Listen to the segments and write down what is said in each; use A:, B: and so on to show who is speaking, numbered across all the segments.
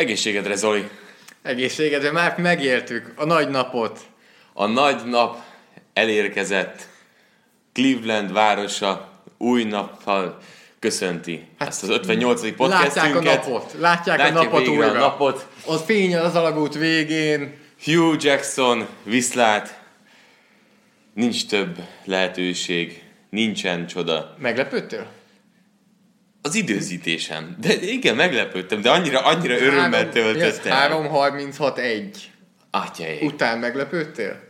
A: Egészségedre, Zoli!
B: Egészségedre, már megértük a nagy napot.
A: A nagy nap elérkezett. Cleveland városa új nappal köszönti hát, ezt az 58. podcastünket.
B: Látják a napot, látják Látja a napot újra.
A: A napot.
B: Ott fény az alagút végén.
A: Hugh Jackson viszlát. Nincs több lehetőség, nincsen csoda.
B: Meglepődtél?
A: Az időzítésem. De igen, meglepődtem, de annyira, annyira örömmel töltött
B: el. 3.36.1.
A: Atyai.
B: Után meglepődtél?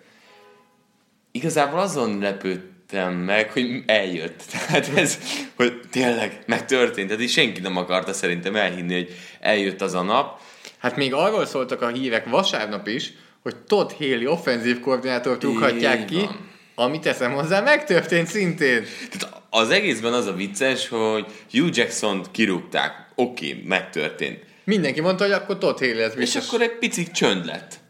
A: Igazából azon lepődtem meg, hogy eljött. Tehát ez, hogy tényleg megtörtént. Tehát így senki nem akarta szerintem elhinni, hogy eljött az a nap.
B: Hát még arról szóltak a hírek vasárnap is, hogy Todd Haley offenzív koordinátort rúghatják ki, van. Amit teszem hozzá, megtörtént szintén.
A: Tehát az egészben az a vicces, hogy Hugh Jackson kirúgták. Oké, okay, megtörtént.
B: Mindenki mondta, hogy akkor Todd Haley lesz
A: biztos. És akkor egy picit csönd lett.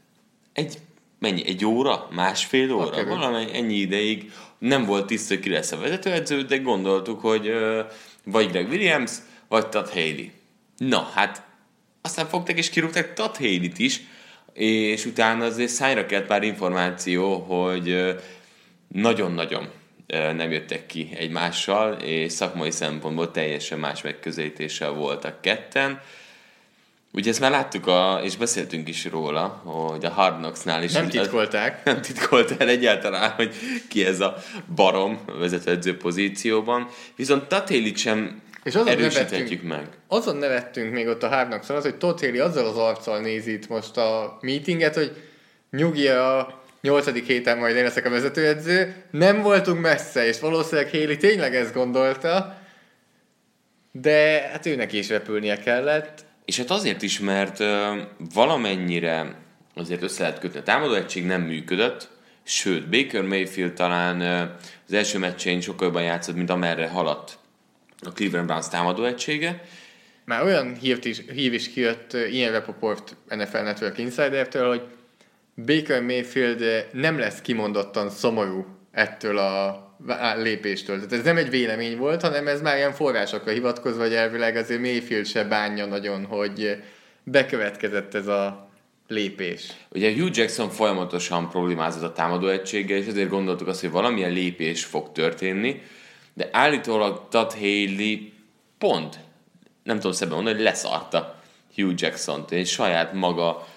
A: Egy, mennyi, egy óra? Másfél óra? Okay. Valami ennyi ideig nem volt tiszta, hogy ki lesz a vezetőedző, de gondoltuk, hogy uh, vagy Greg Williams, vagy Todd Haley. Na, hát aztán fogtak és kirúgták Todd Haley-t is, és utána azért szájra kelt pár információ, hogy nagyon-nagyon nem jöttek ki egymással, és szakmai szempontból teljesen más megközelítéssel voltak ketten. Ugye ezt már láttuk, a, és beszéltünk is róla, hogy a Hard Knocks-nál is...
B: Nem titkolták.
A: Az, nem titkolták egyáltalán, hogy ki ez a barom vezetőedző pozícióban. Viszont Tatélit sem és azon erősíthetjük meg.
B: Azon nevettünk még ott a Hard Knocks-on, az, hogy Totéli azzal az arccal nézi itt most a meetinget, hogy nyugi a nyolcadik héten majd én leszek a vezetőedző. Nem voltunk messze, és valószínűleg Héli tényleg ezt gondolta, de hát őnek is repülnie kellett.
A: És hát azért is, mert valamennyire azért össze lehet kötni. A támadó egység nem működött, sőt, Baker Mayfield talán az első meccsén sokkal jobban játszott, mint amerre haladt a Cleveland Browns támadó egysége.
B: Már olyan hírt is, hív is kijött Ian Rapoport NFL Network Insider-től, hogy Baker Mayfield nem lesz kimondottan szomorú ettől a lépéstől. Tehát ez nem egy vélemény volt, hanem ez már ilyen forrásokra hivatkozva, hogy elvileg azért Mayfield se bánja nagyon, hogy bekövetkezett ez a lépés.
A: Ugye Hugh Jackson folyamatosan problémázott a támadó egységgel, és ezért gondoltuk azt, hogy valamilyen lépés fog történni, de állítólag Todd Haley pont, nem tudom szebben mondani, hogy leszarta Hugh Jackson-t, és saját maga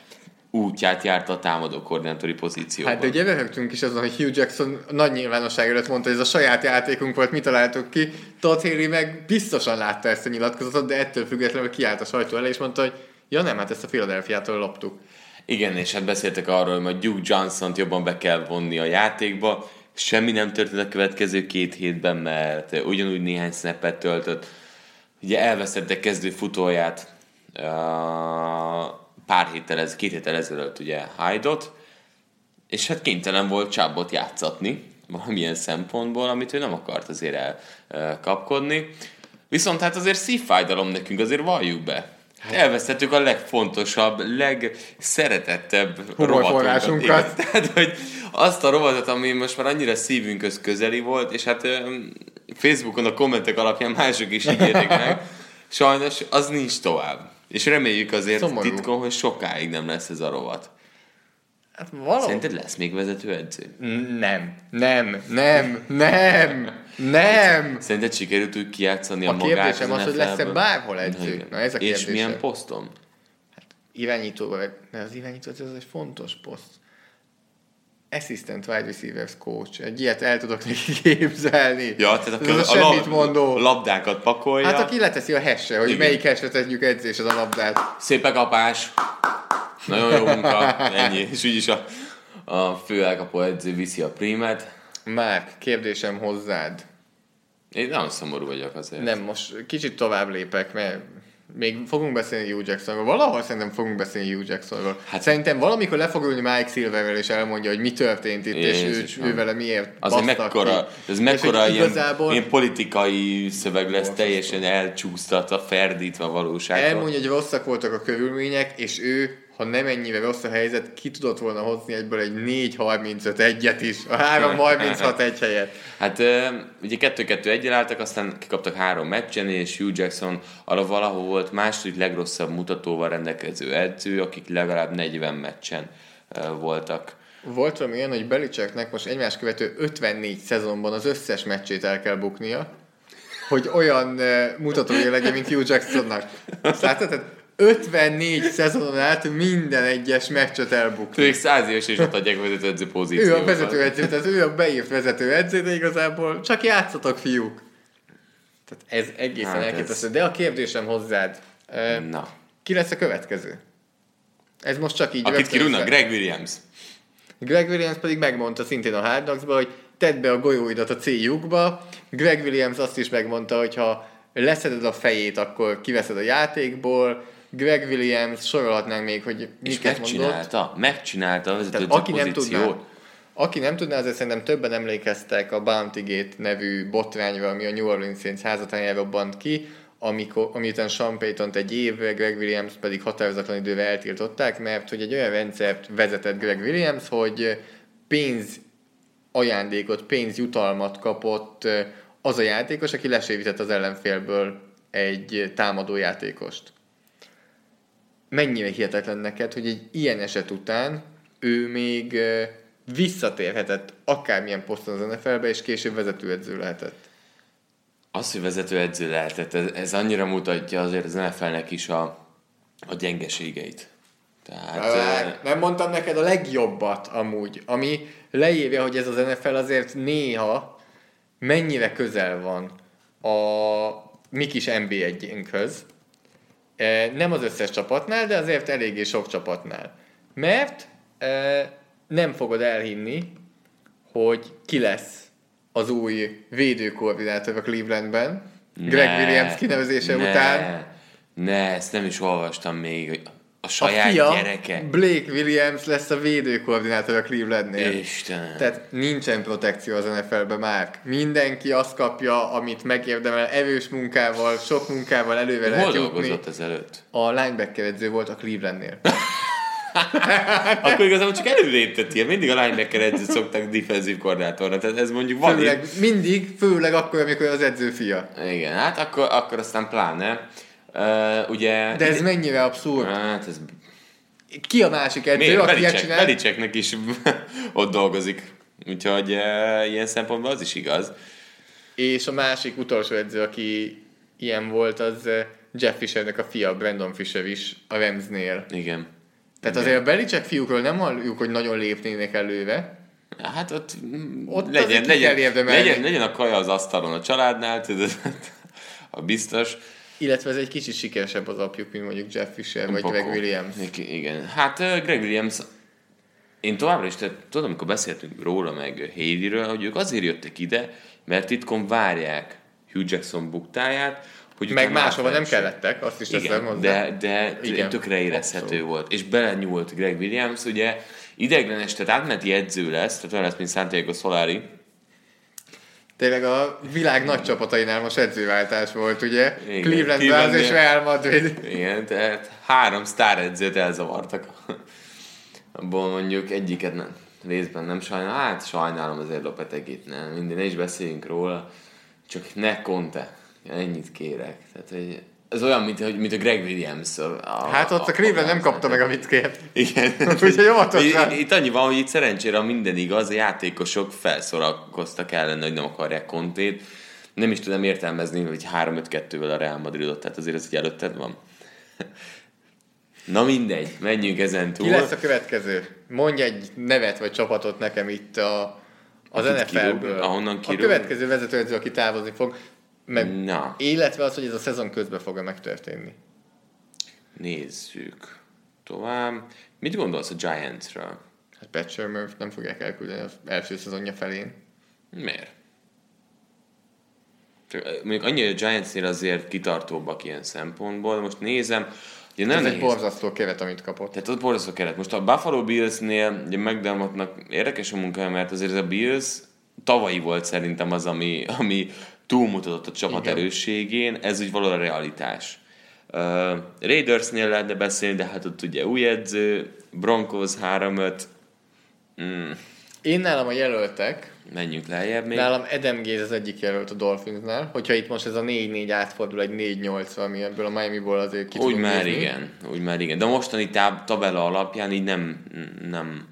A: útját járta a támadó koordinátori pozícióban.
B: Hát de ugye röhögtünk is azon, hogy Hugh Jackson nagy nyilvánosság előtt mondta, hogy ez a saját játékunk volt, mit találtuk ki. Todd Haley meg biztosan látta ezt a nyilatkozatot, de ettől függetlenül kiállt a sajtó elé, és mondta, hogy ja nem, hát ezt a Philadelphia-tól loptuk.
A: Igen, és hát beszéltek arról, hogy Duke Johnson-t jobban be kell vonni a játékba. Semmi nem történt a következő két hétben, mert ugyanúgy néhány snappet töltött. Ugye elvesztette kezdő futóját, uh, pár héttel, ez, két héttel ezelőtt ugye Hyde-ot, és hát kénytelen volt csábot játszatni valamilyen szempontból, amit ő nem akart azért elkapkodni. Viszont hát azért szívfájdalom nekünk, azért valljuk be. Hát elvesztettük a legfontosabb, legszeretettebb
B: rovatunkat.
A: Tehát, hogy azt a rovatot, ami most már annyira szívünkhöz közeli volt, és hát Facebookon a kommentek alapján mások is írják meg, sajnos az nincs tovább. És reméljük azért Szomorú. titkon, hogy sokáig nem lesz ez a rovat.
B: Hát valahol...
A: Szerinted lesz még vezetőedző?
B: Nem, nem, nem, nem, nem.
A: Szerinted sikerült úgy kijátszani a,
B: A
A: magát
B: kérdésem az, hogy lesz-e bárhol edző?
A: Igen.
B: Na, ez a
A: És milyen poszton?
B: Irányító, vagy- de az irányító az egy fontos poszt. Assistant wide receivers coach. Egy ilyet el tudok neki képzelni.
A: Ja, tehát akkor
B: az
A: a, lab,
B: mondó.
A: a labdákat pakolja.
B: Hát aki leteszi a hesse, hogy
A: Igen.
B: melyik hessre tegyük edzés az a labdát.
A: Szép kapás. Nagyon jó munka. Ennyi. És úgyis a, a fő elkapó edző viszi a prímet.
B: Márk, kérdésem hozzád.
A: Én nagyon szomorú vagyok azért.
B: Nem, most kicsit tovább lépek, mert még fogunk beszélni Hugh Jacksonról. Valahol szerintem fogunk beszélni Hugh Jacksonról. Hát, szerintem valamikor le fog ülni Mike Silverrel, és elmondja, hogy mi történt itt, és ő, ő vele miért basztak
A: mekkora,
B: ki.
A: ez
B: És
A: mekkora
B: hogy
A: ilyen,
B: igazából
A: ilyen politikai szöveg lesz, teljesen elcsúsztatva, ferdítva a valóságtól.
B: elmondja, hogy rosszak voltak a körülmények, és ő, ha nem ennyire rossz a helyzet, ki tudott volna hozni egyből egy 4-35 egyet is, a 3-36 egy helyet.
A: Hát ugye 2-2 egyel álltak, aztán kikaptak három meccsen, és Hugh Jackson arra valahol volt második legrosszabb mutatóval rendelkező edző, akik legalább 40 meccsen voltak.
B: Volt valami olyan, hogy Belicseknek most egymás követő 54 szezonban az összes meccsét el kell buknia, hogy olyan uh, mutatója legyen, mint Hugh Jacksonnak. Azt láttad? Tehát 54 szezonon át minden egyes meccset elbukni.
A: Ők száz éves és ott adják vezetőedző
B: Ő
A: pozícióban.
B: a vezetőedző, tehát ő a beírt vezetőedző, de igazából csak játszatok, fiúk. Tehát ez egészen
A: Hát ez-
B: elképesztő. De a kérdésem hozzád,
A: Na.
B: ki lesz a következő? Ez most csak így
A: Akit kirúgnak? Greg Williams.
B: Greg Williams pedig megmondta szintén a Hard Knocks-ba, hogy tedd be a golyóidat a C-lyukba. Greg Williams azt is megmondta, hogy ha leszeded a fejét, akkor kiveszed a játékból. Greg Williams, sorolhatnánk még, hogy
A: És
B: miket mondott.
A: megcsinálta, megcsinálta a vezetőedző
B: aki nem tudná,
A: pozíciót.
B: aki nem tudná, azért szerintem többen emlékeztek a Bounty Gate nevű botrányra, ami a New Orleans Saints házatáján robbant ki, amikor, amiután Sean payton egy évre, Greg Williams pedig határozatlan időre eltiltották, mert hogy egy olyan rendszert vezetett Greg Williams, hogy pénz ajándékot, pénzjutalmat kapott az a játékos, aki lesévített az ellenfélből egy támadó játékost. Mennyire hihetetlen neked, hogy egy ilyen eset után ő még visszatérhetett akármilyen poszton az NFL-be, és később vezetőedző lehetett.
A: Az, hogy vezetőedző lehetett, ez, ez annyira mutatja azért az NFL-nek is a, a gyengeségeit. Tehát, ö,
B: Nem mondtam neked a legjobbat amúgy, ami leírja, hogy ez az NFL azért néha mennyire közel van a mi kis NB1-inkhöz. Nem az összes csapatnál, de azért eléggé sok csapatnál. Mert nem fogod elhinni, hogy ki lesz az új védőkoordinátor a Clevelandben, Greg
A: ne,
B: Williams kinevezése
A: ne,
B: után.
A: Ne, ezt nem is olvastam még. A
B: A
A: saját
B: fia,
A: gyereke.
B: Blake Williams lesz a védőkoordinátor a Clevelandnél.
A: Istenem.
B: Tehát nincsen protekció az NFL-ben már. Mindenki azt kapja, amit megérdemel, erős munkával, sok munkával előre
A: Hol
B: lehet jutni.
A: dolgozott ezelőtt?
B: A linebacker edző volt a Clevelandnél.
A: Akkor igazából csak előléptetél. Mindig a linebacker edzőt szokták defensív koordinátorra. Tehát ez mondjuk van
B: Főleg, mindig, főleg akkor, amikor az edző fia.
A: Igen, hát akkor, akkor aztán pláne. Uh, ugye...
B: De ez mennyire abszurd.
A: Hát ez...
B: Ki a másik edző,
A: Miért?
B: aki ilyet csinál?
A: Belicseknek is ott dolgozik. Úgyhogy uh, ilyen szempontból az is igaz.
B: És a másik utolsó edző, aki ilyen volt, az Jeff Fishernek a fia, Brandon Fisher is a Ramsnél.
A: Igen.
B: Tehát azért a Belicek fiúkról nem halljuk, hogy nagyon lépnének előre.
A: Hát ott,
B: Ott
A: legyen, legyen, legyen, legyen a kaja az asztalon a családnál, tudod, a biztos.
B: Illetve ez egy kicsit sikeresebb az apjuk, mint mondjuk Jeff Fisher vagy. Greg Williams.
A: Igen. Hát Greg Williams, én továbbra is, tehát, tudom, amikor beszéltünk róla, meg Haleyről, hogy ők azért jöttek ide, mert titkon várják Hugh Jackson buktáját, hogy
B: Meg máshova nem kellettek, azt is teszem hozzá.
A: de, de
B: Igen,
A: tökre érezhető
B: abszolút.
A: volt. És belenyúlt Greg Williams, ugye ideiglenes, tehát átmeneti edző lesz, tehát olyan lesz, mint Santiago Solari.
B: Tényleg a világ nagy csapatainál most edzőváltás volt, ugye?
A: Igen,
B: Cleveland Browns és Real Madrid.
A: Igen, tehát három sztár edzőt elzavartak. Abból mondjuk egyiket nem, részben nem sajnálom. Hát sajnálom azért Lopetegit, nem. Minden, ne is beszéljünk róla. Csak ne Conte. Ennyit kérek. Tehát, hogy ez olyan, mint, hogy- mint a Greg Williams. A, a,
B: Hát ott a Cleveland nem kapta meg, amit kért.
A: Igen.
B: Úgyhogy óvatosan.
A: Itt, annyi van, hogy itt szerencsére ha minden igaz, a játékosok felszorakoztak ellene, hogy nem akarják kontét. Nem is tudom értelmezni, hogy 3-5-2-vel a Real Madridot, tehát azért ez így előtted van. Na mindegy, menjünk ezen túl.
B: Ki lesz a következő? Mondj egy nevet vagy csapatot nekem itt a, az NFL-ből.
A: kirúg- ahonnan
B: a
A: kirúg.
B: következő vezetőedző, aki távozni fog. Meg,
A: Na.
B: Illetve az, hogy ez a szezon közben fog megtörténni.
A: Nézzük. Tovább. Mit gondolsz a Giantsről?
B: Hát Pat Shermer nem fogják elküldeni az első szezonja felén.
A: Miért? Mondjuk annyi, hogy a Giantsnél azért kitartóbbak ilyen szempontból, most nézem, ugye nem
B: Ez egy
A: nehéz.
B: borzasztó keret, amit kapott.
A: Tehát ott borzasztó keret. Most a Buffalo Billsnél ugye McDermottnak érdekes a munkája, mert azért ez a Bills tavalyi volt szerintem az, ami, ami túlmutatott a csapat
B: Igen.
A: erősségén, ez úgy való a realitás. Uh, Raidersnél lehetne beszélni, de hát ott ugye új edző, Broncos 3-5, mm,
B: Én nálam a jelöltek,
A: menjünk lejjebb még.
B: nálam Adam Gaze az egyik jelölt a Dolphinsnál. Hogyha itt most ez a 4-4 átfordul egy 4-8 ami ebből a Miami-ból azért ki
A: Úgy már
B: nézni.
A: igen, úgy már igen. De mostani táb, tabella alapján így nem, nem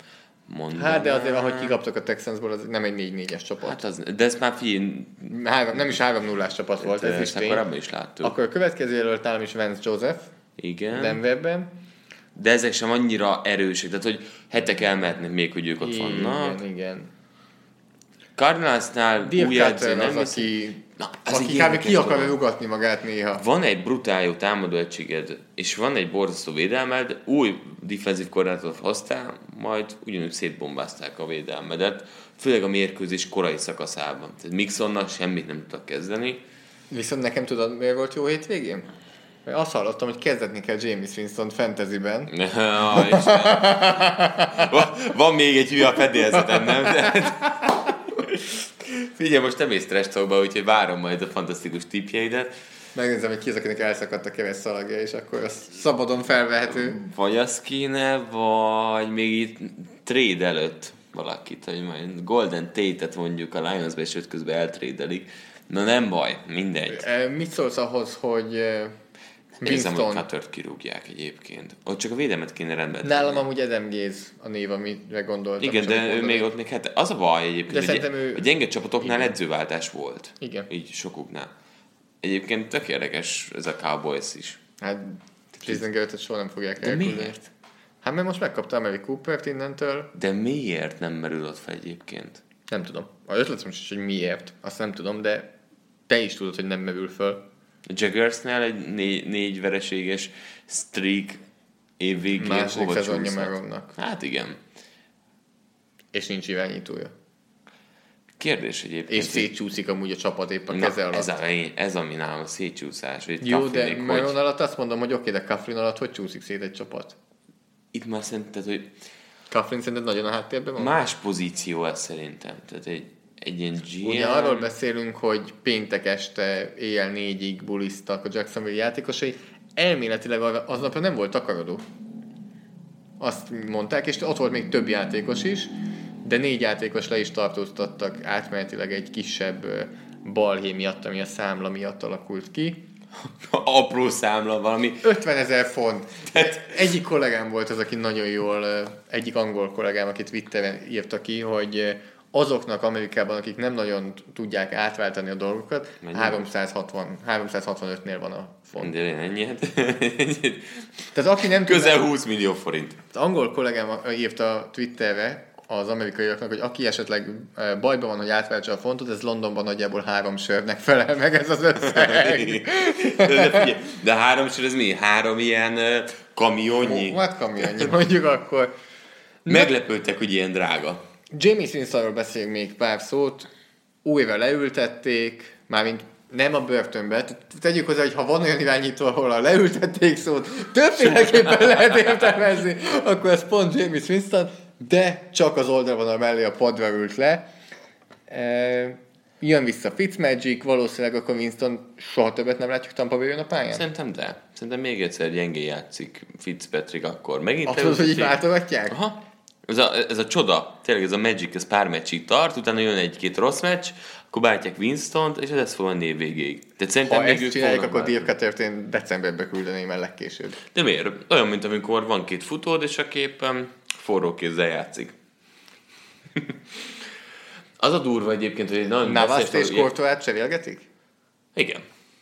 A: mondanám.
B: Hát de azért, ahogy kikaptak a Texansból, az nem egy 4-4-es csapat.
A: Hát az, de ezt már figyelj,
B: Három, nem is 3 0 csapat volt, ez is
A: ezt
B: tény.
A: korábban is láttuk.
B: Akkor a következő jelölt nálam is Vance Joseph,
A: Igen.
B: Denverben.
A: De ezek sem annyira erősek, tehát hogy hetek elmehetnek még, hogy ők ott vannak.
B: Igen, igen.
A: Cardinalsnál új edző nem
B: az, aki,
A: Na, ez
B: aki
A: egy
B: kb. ki akar
A: dolog.
B: rugatni magát néha.
A: Van egy brutál jó támadó egységed, és van egy borzasztó védelmed, új defensív koordinátort hoztál, majd ugyanúgy szétbombázták a védelmedet, főleg a mérkőzés korai szakaszában. Tehát Mixonnak semmit nem tudtak kezdeni.
B: Viszont nekem tudod, miért volt jó hétvégén? Mert azt hallottam, hogy kezdetni kell James Winston fantasyben.
A: Van még egy hülye a fedélzeten, nem? Figyelj, most nem ész trash talkba, úgyhogy várom majd a fantasztikus tipjeidet.
B: Megnézem, hogy ki az, akinek elszakadt a keves szalagja, és akkor az szabadon felvehető.
A: Vagy az kéne, vagy még itt trade előtt valakit, hogy majd Golden Tate-et mondjuk a Lions-be, és közben eltrédelik. Na nem baj, mindegy.
B: Mit szólsz ahhoz, hogy
A: Érzem, hogy. Cuttert kirúgják egyébként. Ott csak a védelmet kéne rendben
B: Nálam
A: tenni.
B: amúgy Adam Gaze a név, amire gondoltam.
A: Igen, de ő még ott még hát az a baj egyébként,
B: De
A: hogy
B: ő-
A: a gyenge csapatoknál edzőváltás volt.
B: Igen.
A: Így sokuknál. Egyébként tök érdekes ez a Cowboys is.
B: Hát Jason Garrett-et soha nem fogják
A: De
B: elküldeni.
A: miért?
B: Hát mert most megkapta Mary Coopert innentől.
A: De miért nem merül ott fel egyébként?
B: Nem tudom. A ötlet most is, hogy miért, azt nem tudom, de te is tudod, hogy nem merül föl.
A: Jaggersnél egy négy, négy vereséges streak év végén
B: Második
A: hova
B: szezonja.
A: Hát igen.
B: És nincs irányítója.
A: Kérdés egyébként.
B: És szétcsúszik amúgy a csapat épp a
A: Na,
B: keze alatt.
A: ez, a, ez ami nálam a szétcsúszás. Hogy
B: Jó, de
A: hogy
B: alatt azt mondom, hogy oké, de Kafflin alatt hogy csúszik szét egy csapat?
A: Itt már szerinted, hogy
B: Kafflin szerinted nagyon a háttérben van?
A: más pozíció ez szerintem. Tehát egy, egy ilyen GM...
B: Ugye arról beszélünk, hogy péntek este éjjel négyig bulisztak a Jacksonville játékosai. Elméletileg aznapra nem volt takarodó. Azt mondták, és ott volt még több játékos is, de négy játékos le is tartóztattak átmenetileg egy kisebb balhé miatt, ami a számla miatt alakult ki.
A: Apró számla valami.
B: 50 ezer font. Egyik kollégám volt az, aki nagyon jól, egyik angol kollégám, akit Twitteren írta ki, hogy azoknak Amerikában, akik nem nagyon tudják átváltani a dolgokat,
A: Mennyi?
B: 360, 365-nél van a font.
A: De én ennyit.
B: Tehát aki nem
A: Közel
B: tudná,
A: 20 millió forint.
B: az angol kollégám írta Twitterre az amerikaiaknak, hogy aki esetleg bajban van, hogy átváltsa a fontot, ez Londonban nagyjából három sörnek felel meg ez az összeg.
A: de, figyelj, de három sor, ez mi? Három ilyen kamionnyi?
B: Hát kamionnyi, mondjuk akkor.
A: Meglepődtek, hogy ilyen drága.
B: Jamie Winstonról beszéljünk még pár szót. Újra leültették, mármint nem a börtönbe. Tegyük hozzá, hogy ha van olyan irányító, ahol a leültették szót, többféleképpen lehet értelmezni, akkor ez pont Jamie Winston, de csak az oldalvonal mellé a padra ült le. E, jön vissza Fitzmagic, valószínűleg akkor Winston soha többet nem látjuk Tampa Bay-on a pályán.
A: Szerintem de. Szerintem még egyszer gyengé játszik Fitzpatrick akkor. Megint
B: mondod, hogy így váltogatják?
A: Aha. Ez a, ez a csoda, tényleg ez a Magic, ez pár meccsig tart, utána jön egy-két rossz meccs, akkor beállítják Winston-t, és ez lesz fog menni év végéig. Tehát szerintem
B: Ha
A: még
B: ezt csinálják, akkor. Dirk Cuttert én decemberbe küldeném el legkésőbb.
A: De miért? Olyan, mint amikor van két futód, és a képen forró kézzel játszik. az a durva egyébként, hogy egy nagyon
B: Navaszt és Courtois cserélgetik?
A: Igen.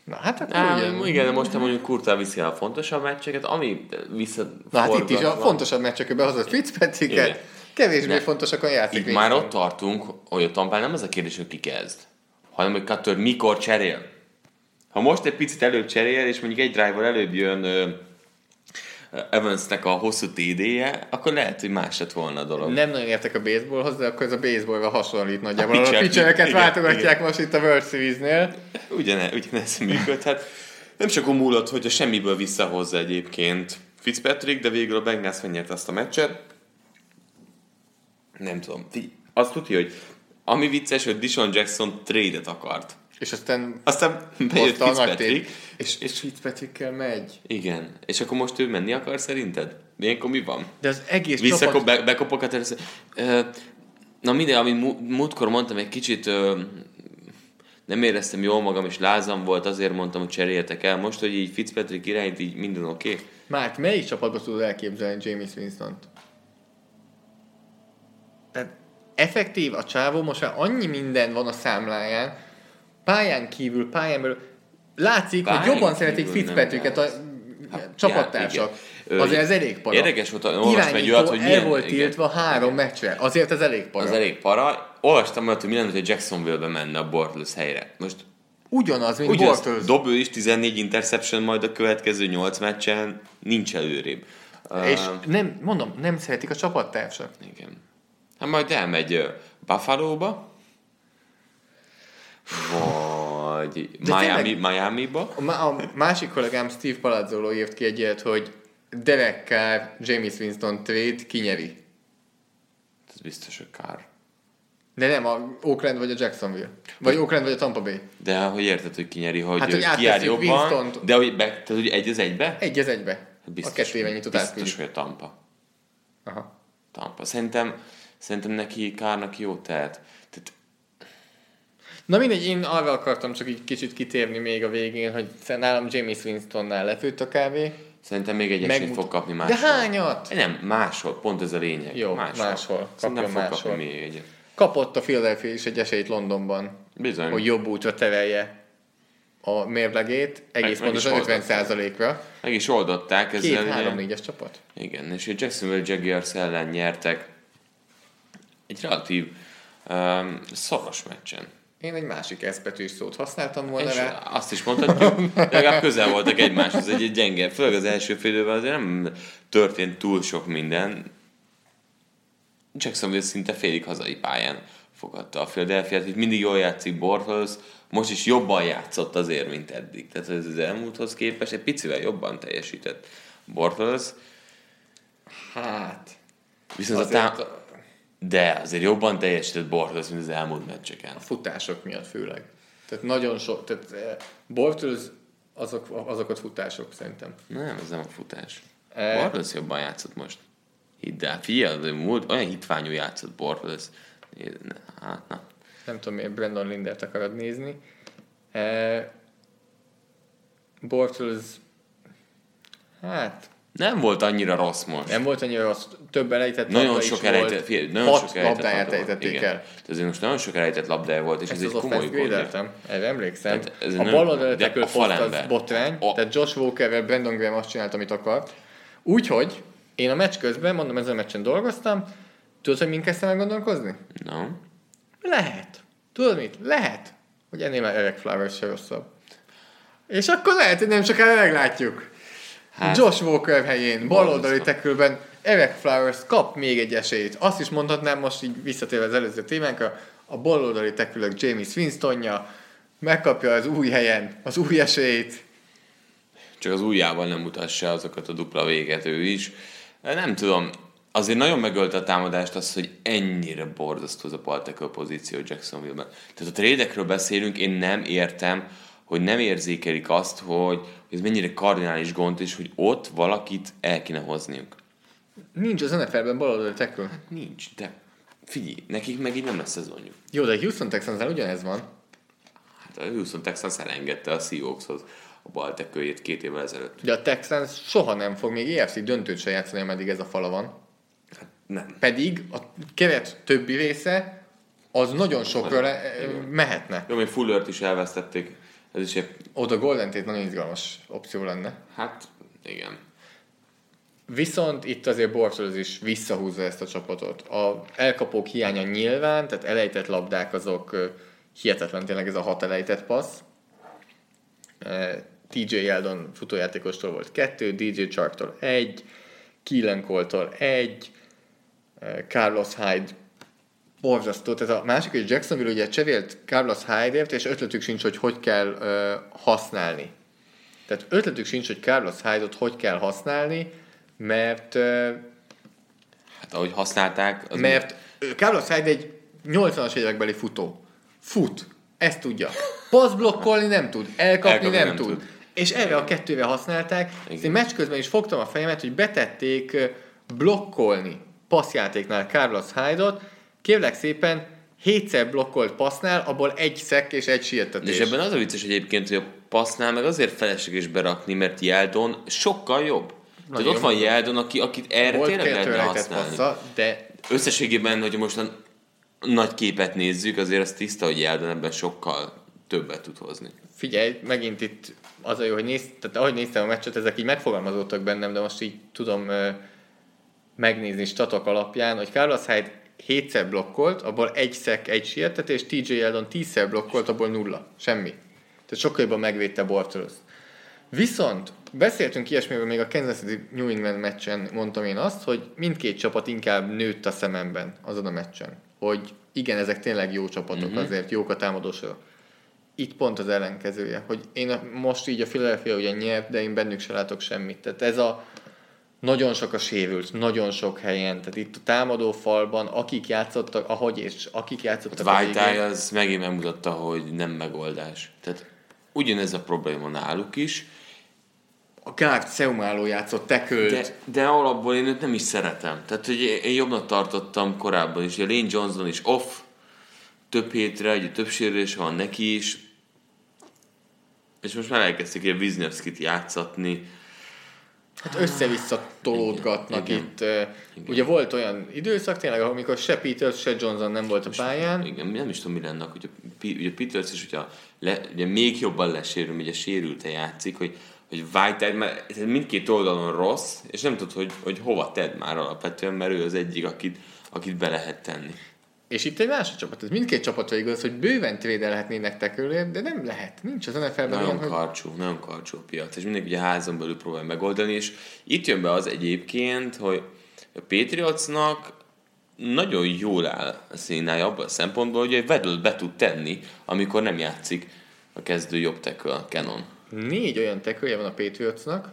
B: Na hát akkor
A: Á,
B: ugye...
A: igen, de most mondjuk Kurtál viszi a fontosabb meccseket, ami vissza
B: Na hát itt is a fontosabb meccsekről behozott
A: Igen.
B: Fitzpatricket, kevésbé
A: Ne.
B: fontosakon játszik
A: Itt már
B: Winston.
A: ott tartunk, hogy a Tampán nem az a kérdés, hogy ki kezd, hanem hogy Cutter mikor cserél. Ha most egy picit előbb cserél, és mondjuk egy driver előbb jön Evansnek a hosszú TD-je, akkor lehet, hogy más lett volna a dolog.
B: Nem nagyon értek a baseballhoz, de akkor ez a baseballra hasonlít nagyjából. A,
A: pitcher-
B: pitchereket
A: igen,
B: váltogatják
A: igen.
B: most itt a World Series-nél.
A: Ugyane, ugyanez működhet. Nem csak múlott, hogy a semmiből visszahozza egyébként Fitzpatrick, de végül a Bengals megnyerte azt a meccset. Nem tudom. Azt tudja, hogy ami vicces, hogy Dishon Jackson trade-et akart.
B: És aztán
A: Aztán bejött
B: a
A: Fitzpatrick.
B: És, és Fitzpatrickkel megy.
A: Igen. És akkor most ő menni akar szerinted? Ilyenkor mi van?
B: De az egész
A: Visszakop,
B: csapat...
A: be, bekopokat először. Ö, Na minden, amit mú- múltkor mondtam, egy kicsit ö, nem éreztem jól magam, és lázam volt, azért mondtam, hogy cseréljetek el. Most, hogy így Fitzpatrick irányt, így minden oké. Okay.
B: Márk, melyik csapatba tudod elképzelni James Winston-t? Tehát effektív a csávó, most már annyi minden van a számláján, pályán kívül, pályán belül, látszik,
A: Pályán
B: hogy jobban szeretik Fitzpatricket a
A: Hát,
B: csapattársak.
A: já, igen. Ö,
B: Azért ez elég para.
A: érdekes volt, olvastam egy olyat, hogy milyen-
B: volt tiltva három meccsre. Azért ez elég para.
A: Az elég para. Olvastam olyat, hogy mi lenne, hogy Jacksonville-be menne a Bortles helyre. Most
B: Ugyanaz, mint
A: Ugye az
B: Bortles.
A: dob ő is 14 interception, majd a következő 8 meccsen nincs előrébb.
B: És
A: Ö,
B: nem, mondom, nem szeretik a csapattársak.
A: Igen. Hát majd elmegy Buffalo-ba, vagy Miami,
B: tényleg-
A: Miami-ba.
B: A, a másik kollégám Steve Palazzolo írt ki egy ilyet, hogy Derek Carr, James Winston trade kinyeri.
A: Ez biztos, hogy kár.
B: De nem a Oakland vagy a Jacksonville. Vagy Oakland vagy a Tampa Bay.
A: De hogy érted, hogy kinyeri, hogy,
B: Hát,
A: hát,
B: hogy
A: kiáll jobban,
B: Winstont.
A: de hogy, be, tehát, hogy egy az egybe?
B: Egy az egybe. a
A: Biztos,
B: kettő éve nyitott
A: biztos,
B: átküldjük.
A: hogy a Tampa.
B: Aha.
A: Tampa. Szerintem, szerintem neki Kárnak jó tehet.
B: Na mindegy, én arra akartam csak így kicsit kitérni még a végén, hogy nálam James Winstonnál lefőtt a kávé.
A: Szerintem még egy
B: Megmut-
A: fog kapni
B: De
A: máshol.
B: hányat?
A: Nem, máshol, pont ez a lényeg.
B: Jó, máshol.
A: Szerintem
B: Kapjon
A: fog
B: máshol.
A: kapni még egyet.
B: Kapott a Philadelphia is egy esélyt Londonban,
A: Bizony.
B: hogy jobb útra terelje a mérlegét, egész
A: meg
B: pontosan
A: oldották.
B: 50%-ra.
A: Meg is oldották.
B: Két,
A: Ezzel
B: három,
A: ugye-
B: négyes csapat.
A: Igen, és a Jacksonville Jaguars ellen nyertek egy relatív um, szoros meccsen.
B: Én egy másik eszpetűs szót használtam volna
A: És
B: rá.
A: azt is mondhatjuk, de legalább közel voltak egymáshoz, egy, egy gyenge, főleg az első fél időben azért nem történt túl sok minden. Jacksonville szinte félig hazai pályán fogadta a Philadelphia-t, itt mindig jól játszik Bortles, most is jobban játszott azért, mint eddig. Tehát ez az elmúlthoz képest egy picivel jobban teljesített Bortles,
B: Hát,
A: viszont a tá- de azért jobban teljesített Bortles, mint az elmúlt meccseken.
B: futások miatt főleg. Tehát nagyon sok, tehát eh, Bortles azok, azokat futások szerintem.
A: Nem, ez nem a futás.
B: E-
A: Bortles jobban játszott most. Hidd el, figyelj, múlt, olyan hitványú játszott Bortles. Hát, na.
B: Nem tudom, miért Brandon Lindert akarod nézni. E, Bortles, hát
A: Nem volt annyira rossz most.
B: nem volt annyira rossz, több elejtett
A: nagyon
B: labda
A: sok elejtett,
B: volt.
A: figyelj, nagyon sok elejtett
B: labdáját
A: labda volt.
B: ejtették
A: Igen.
B: el.
A: Tehát most nagyon sok elejtett labdája volt, és ez,
B: Ezt
A: egy
B: az
A: komoly
B: védeltem, erre emlékszem.
A: Tehát ez
B: a bal poszt az botrány,
A: A-
B: tehát Josh Walkerrel Brandon Graham azt csinált, amit akart. Úgyhogy én a meccs közben, mondom, ezen a meccsen dolgoztam, tudod, hogy mind kezdtem el gondolkozni?
A: No.
B: Lehet. Tudod mit? Lehet, hogy ennél már Eric Flowers se rosszabb. És akkor lehet, hogy nem sokára meglátjuk. Hát, Josh Walker helyén, baloldali tekülben Eric Flowers kap még egy esélyt. Azt is mondhatnám most így visszatérve az előző témánkra, a baloldali tekülök James Winstonja megkapja az új helyen az új esélyt.
A: Csak az ujjával nem mutassa azokat a dupla véget ő is. Nem tudom, azért nagyon megölte a támadást az, hogy ennyire borzasztó az a paltekő pozíció Jacksonville-ben. Tehát a trédekről beszélünk, én nem értem, hogy nem érzékelik azt, hogy ez mennyire kardinális gond, és hogy ott valakit el kéne hozniuk.
B: Nincs az NFL-ben baloldali tackle.
A: Nincs, de figyelj, nekik meg így nem lesz szezonjuk.
B: Jó, de Houston texans ugyanez van.
A: Hát a Houston Texans elengedte a Seahawkshoz a bal tekőjét két évvel ezelőtt.
B: De a Texans soha nem fog még EFC döntőt se játszani, ameddig ez a fala van.
A: Hát nem.
B: Pedig a keret többi része az nagyon sokra mehetne.
A: Jó, még Fullert is elvesztették. Ez is egy,
B: Oda Golden Tate nagyon izgalmas opció lenne.
A: hát igen.
B: Viszont itt azért Bortles is visszahúzza ezt a csapatot. A elkapók hiánya nyilván, tehát elejtett labdák azok hihetetlen tényleg ez a hat elejtett passz. TJ Eldon futójátékostól volt kettő, DJ Charktól egy, Keelan Cole-tól egy, Carlos Hyde borzasztó. Tehát a másik, hogy Jacksonville ugye cserélt Carlos Hyde-ért, és ötletük sincs, hogy hogy kell ö, használni. Tehát ötletük sincs, hogy Carlos Hyde-ot hogy kell használni, mert ö,
A: Hát ahogy használták, az
B: mert ö, Carlos Hyde egy 80-as évekbeli futó. Fut. Ezt tudja. Passzblokkolni nem tud. Elkapni,
A: Elkapni
B: nem,
A: nem
B: tud.
A: tud.
B: És erre a kettővel használták.
A: Igen.
B: Én meccs közben is fogtam a fejemet, hogy betették blokkolni passzjátéknál Carlos Hyde-ot. Kérlek szépen, hétszer blokkolt passznál, abból egy szek és egy sietetés.
A: És ebben az a vicces egyébként, hogy a passznál meg azért felesleges berakni, mert Jeldon sokkal jobb. Tehát
B: Nagyon
A: ott van. Jeldon, aki, akit erre
B: Volt
A: tényleg lehetne használni.
B: passza, de
A: Összességében, hogy most a nagy képet nézzük, azért az tiszta, hogy Jeldon ebben sokkal többet tud hozni.
B: figyelj, megint itt az a jó, hogy néz, tehát ahogy néztem a meccset, ezek így megfogalmazódtak bennem, de most így tudom ö, megnézni statok alapján, hogy Carlos Hyde hétszer blokkolt, abból egy szek, egy sietetés, TJ Eldon tízszer blokkolt, abból nulla. Semmi. Tehát sokkal jobban megvédte Bortles. Viszont beszéltünk ilyesmiről még a Kansas City New England meccsen, mondtam én azt, hogy mindkét csapat inkább nőtt a szememben azon a meccsen. Hogy igen, ezek tényleg jó csapatok, mm-hmm. azért jók a támadósorok. Itt pont az ellenkezője, hogy én most így a Philadelphia ugye nyert, de én bennük se látok semmit. Tehát ez a nagyon sok a sérült, nagyon sok helyen, tehát itt a támadó falban, akik játszottak, ahogy és akik játszottak a
A: White
B: végén,
A: az megint megmutatta, hogy nem megoldás. Tehát ugyanez a probléma náluk is,
B: a Gárt Seumáló játszott, tekölt,
A: de, de alapból én őt nem is szeretem. Tehát, hogy én jobbnak tartottam korábban is. Ugye Lane Johnson is off, több hétre, ugye több sérülés van neki is, és most már elkezdték ilyen Wisniewski-t játszatni.
B: Hát össze-vissza tolódgatnak
A: Igen.
B: itt. eh, Ugye volt olyan időszak tényleg, amikor se Peters, se Johnson nem volt a pályán.
A: Igen, nem is tudom, mi lenne, P- ugye Peters is, hogyha le, ugye még jobban lesérül, ugye sérülte játszik, hogy, hogy White mert mindkét oldalon rossz, és nem tudod, hogy, hogy hova tedd már alapvetően, mert ő az egyik, akit, akit be lehet tenni.
B: És itt egy másik csapat. Ez mindkét csapatra igaz, hogy bőven trédelhetnének tekölért, de nem lehet. Nincs az NFL-ben
A: Nagyon
B: olyan, hogy
A: karcsú, nagyon karcsú a piac, és mindenki ugye házon belül próbál megoldani, és itt jön be az egyébként, hogy a Patriotsnak nagyon jól áll a színája abban a szempontból, hogy egy Weddle be tud tenni, amikor nem játszik a kezdő jobb tackle, Canon.
B: négy olyan tekölje van a Patriotsnak,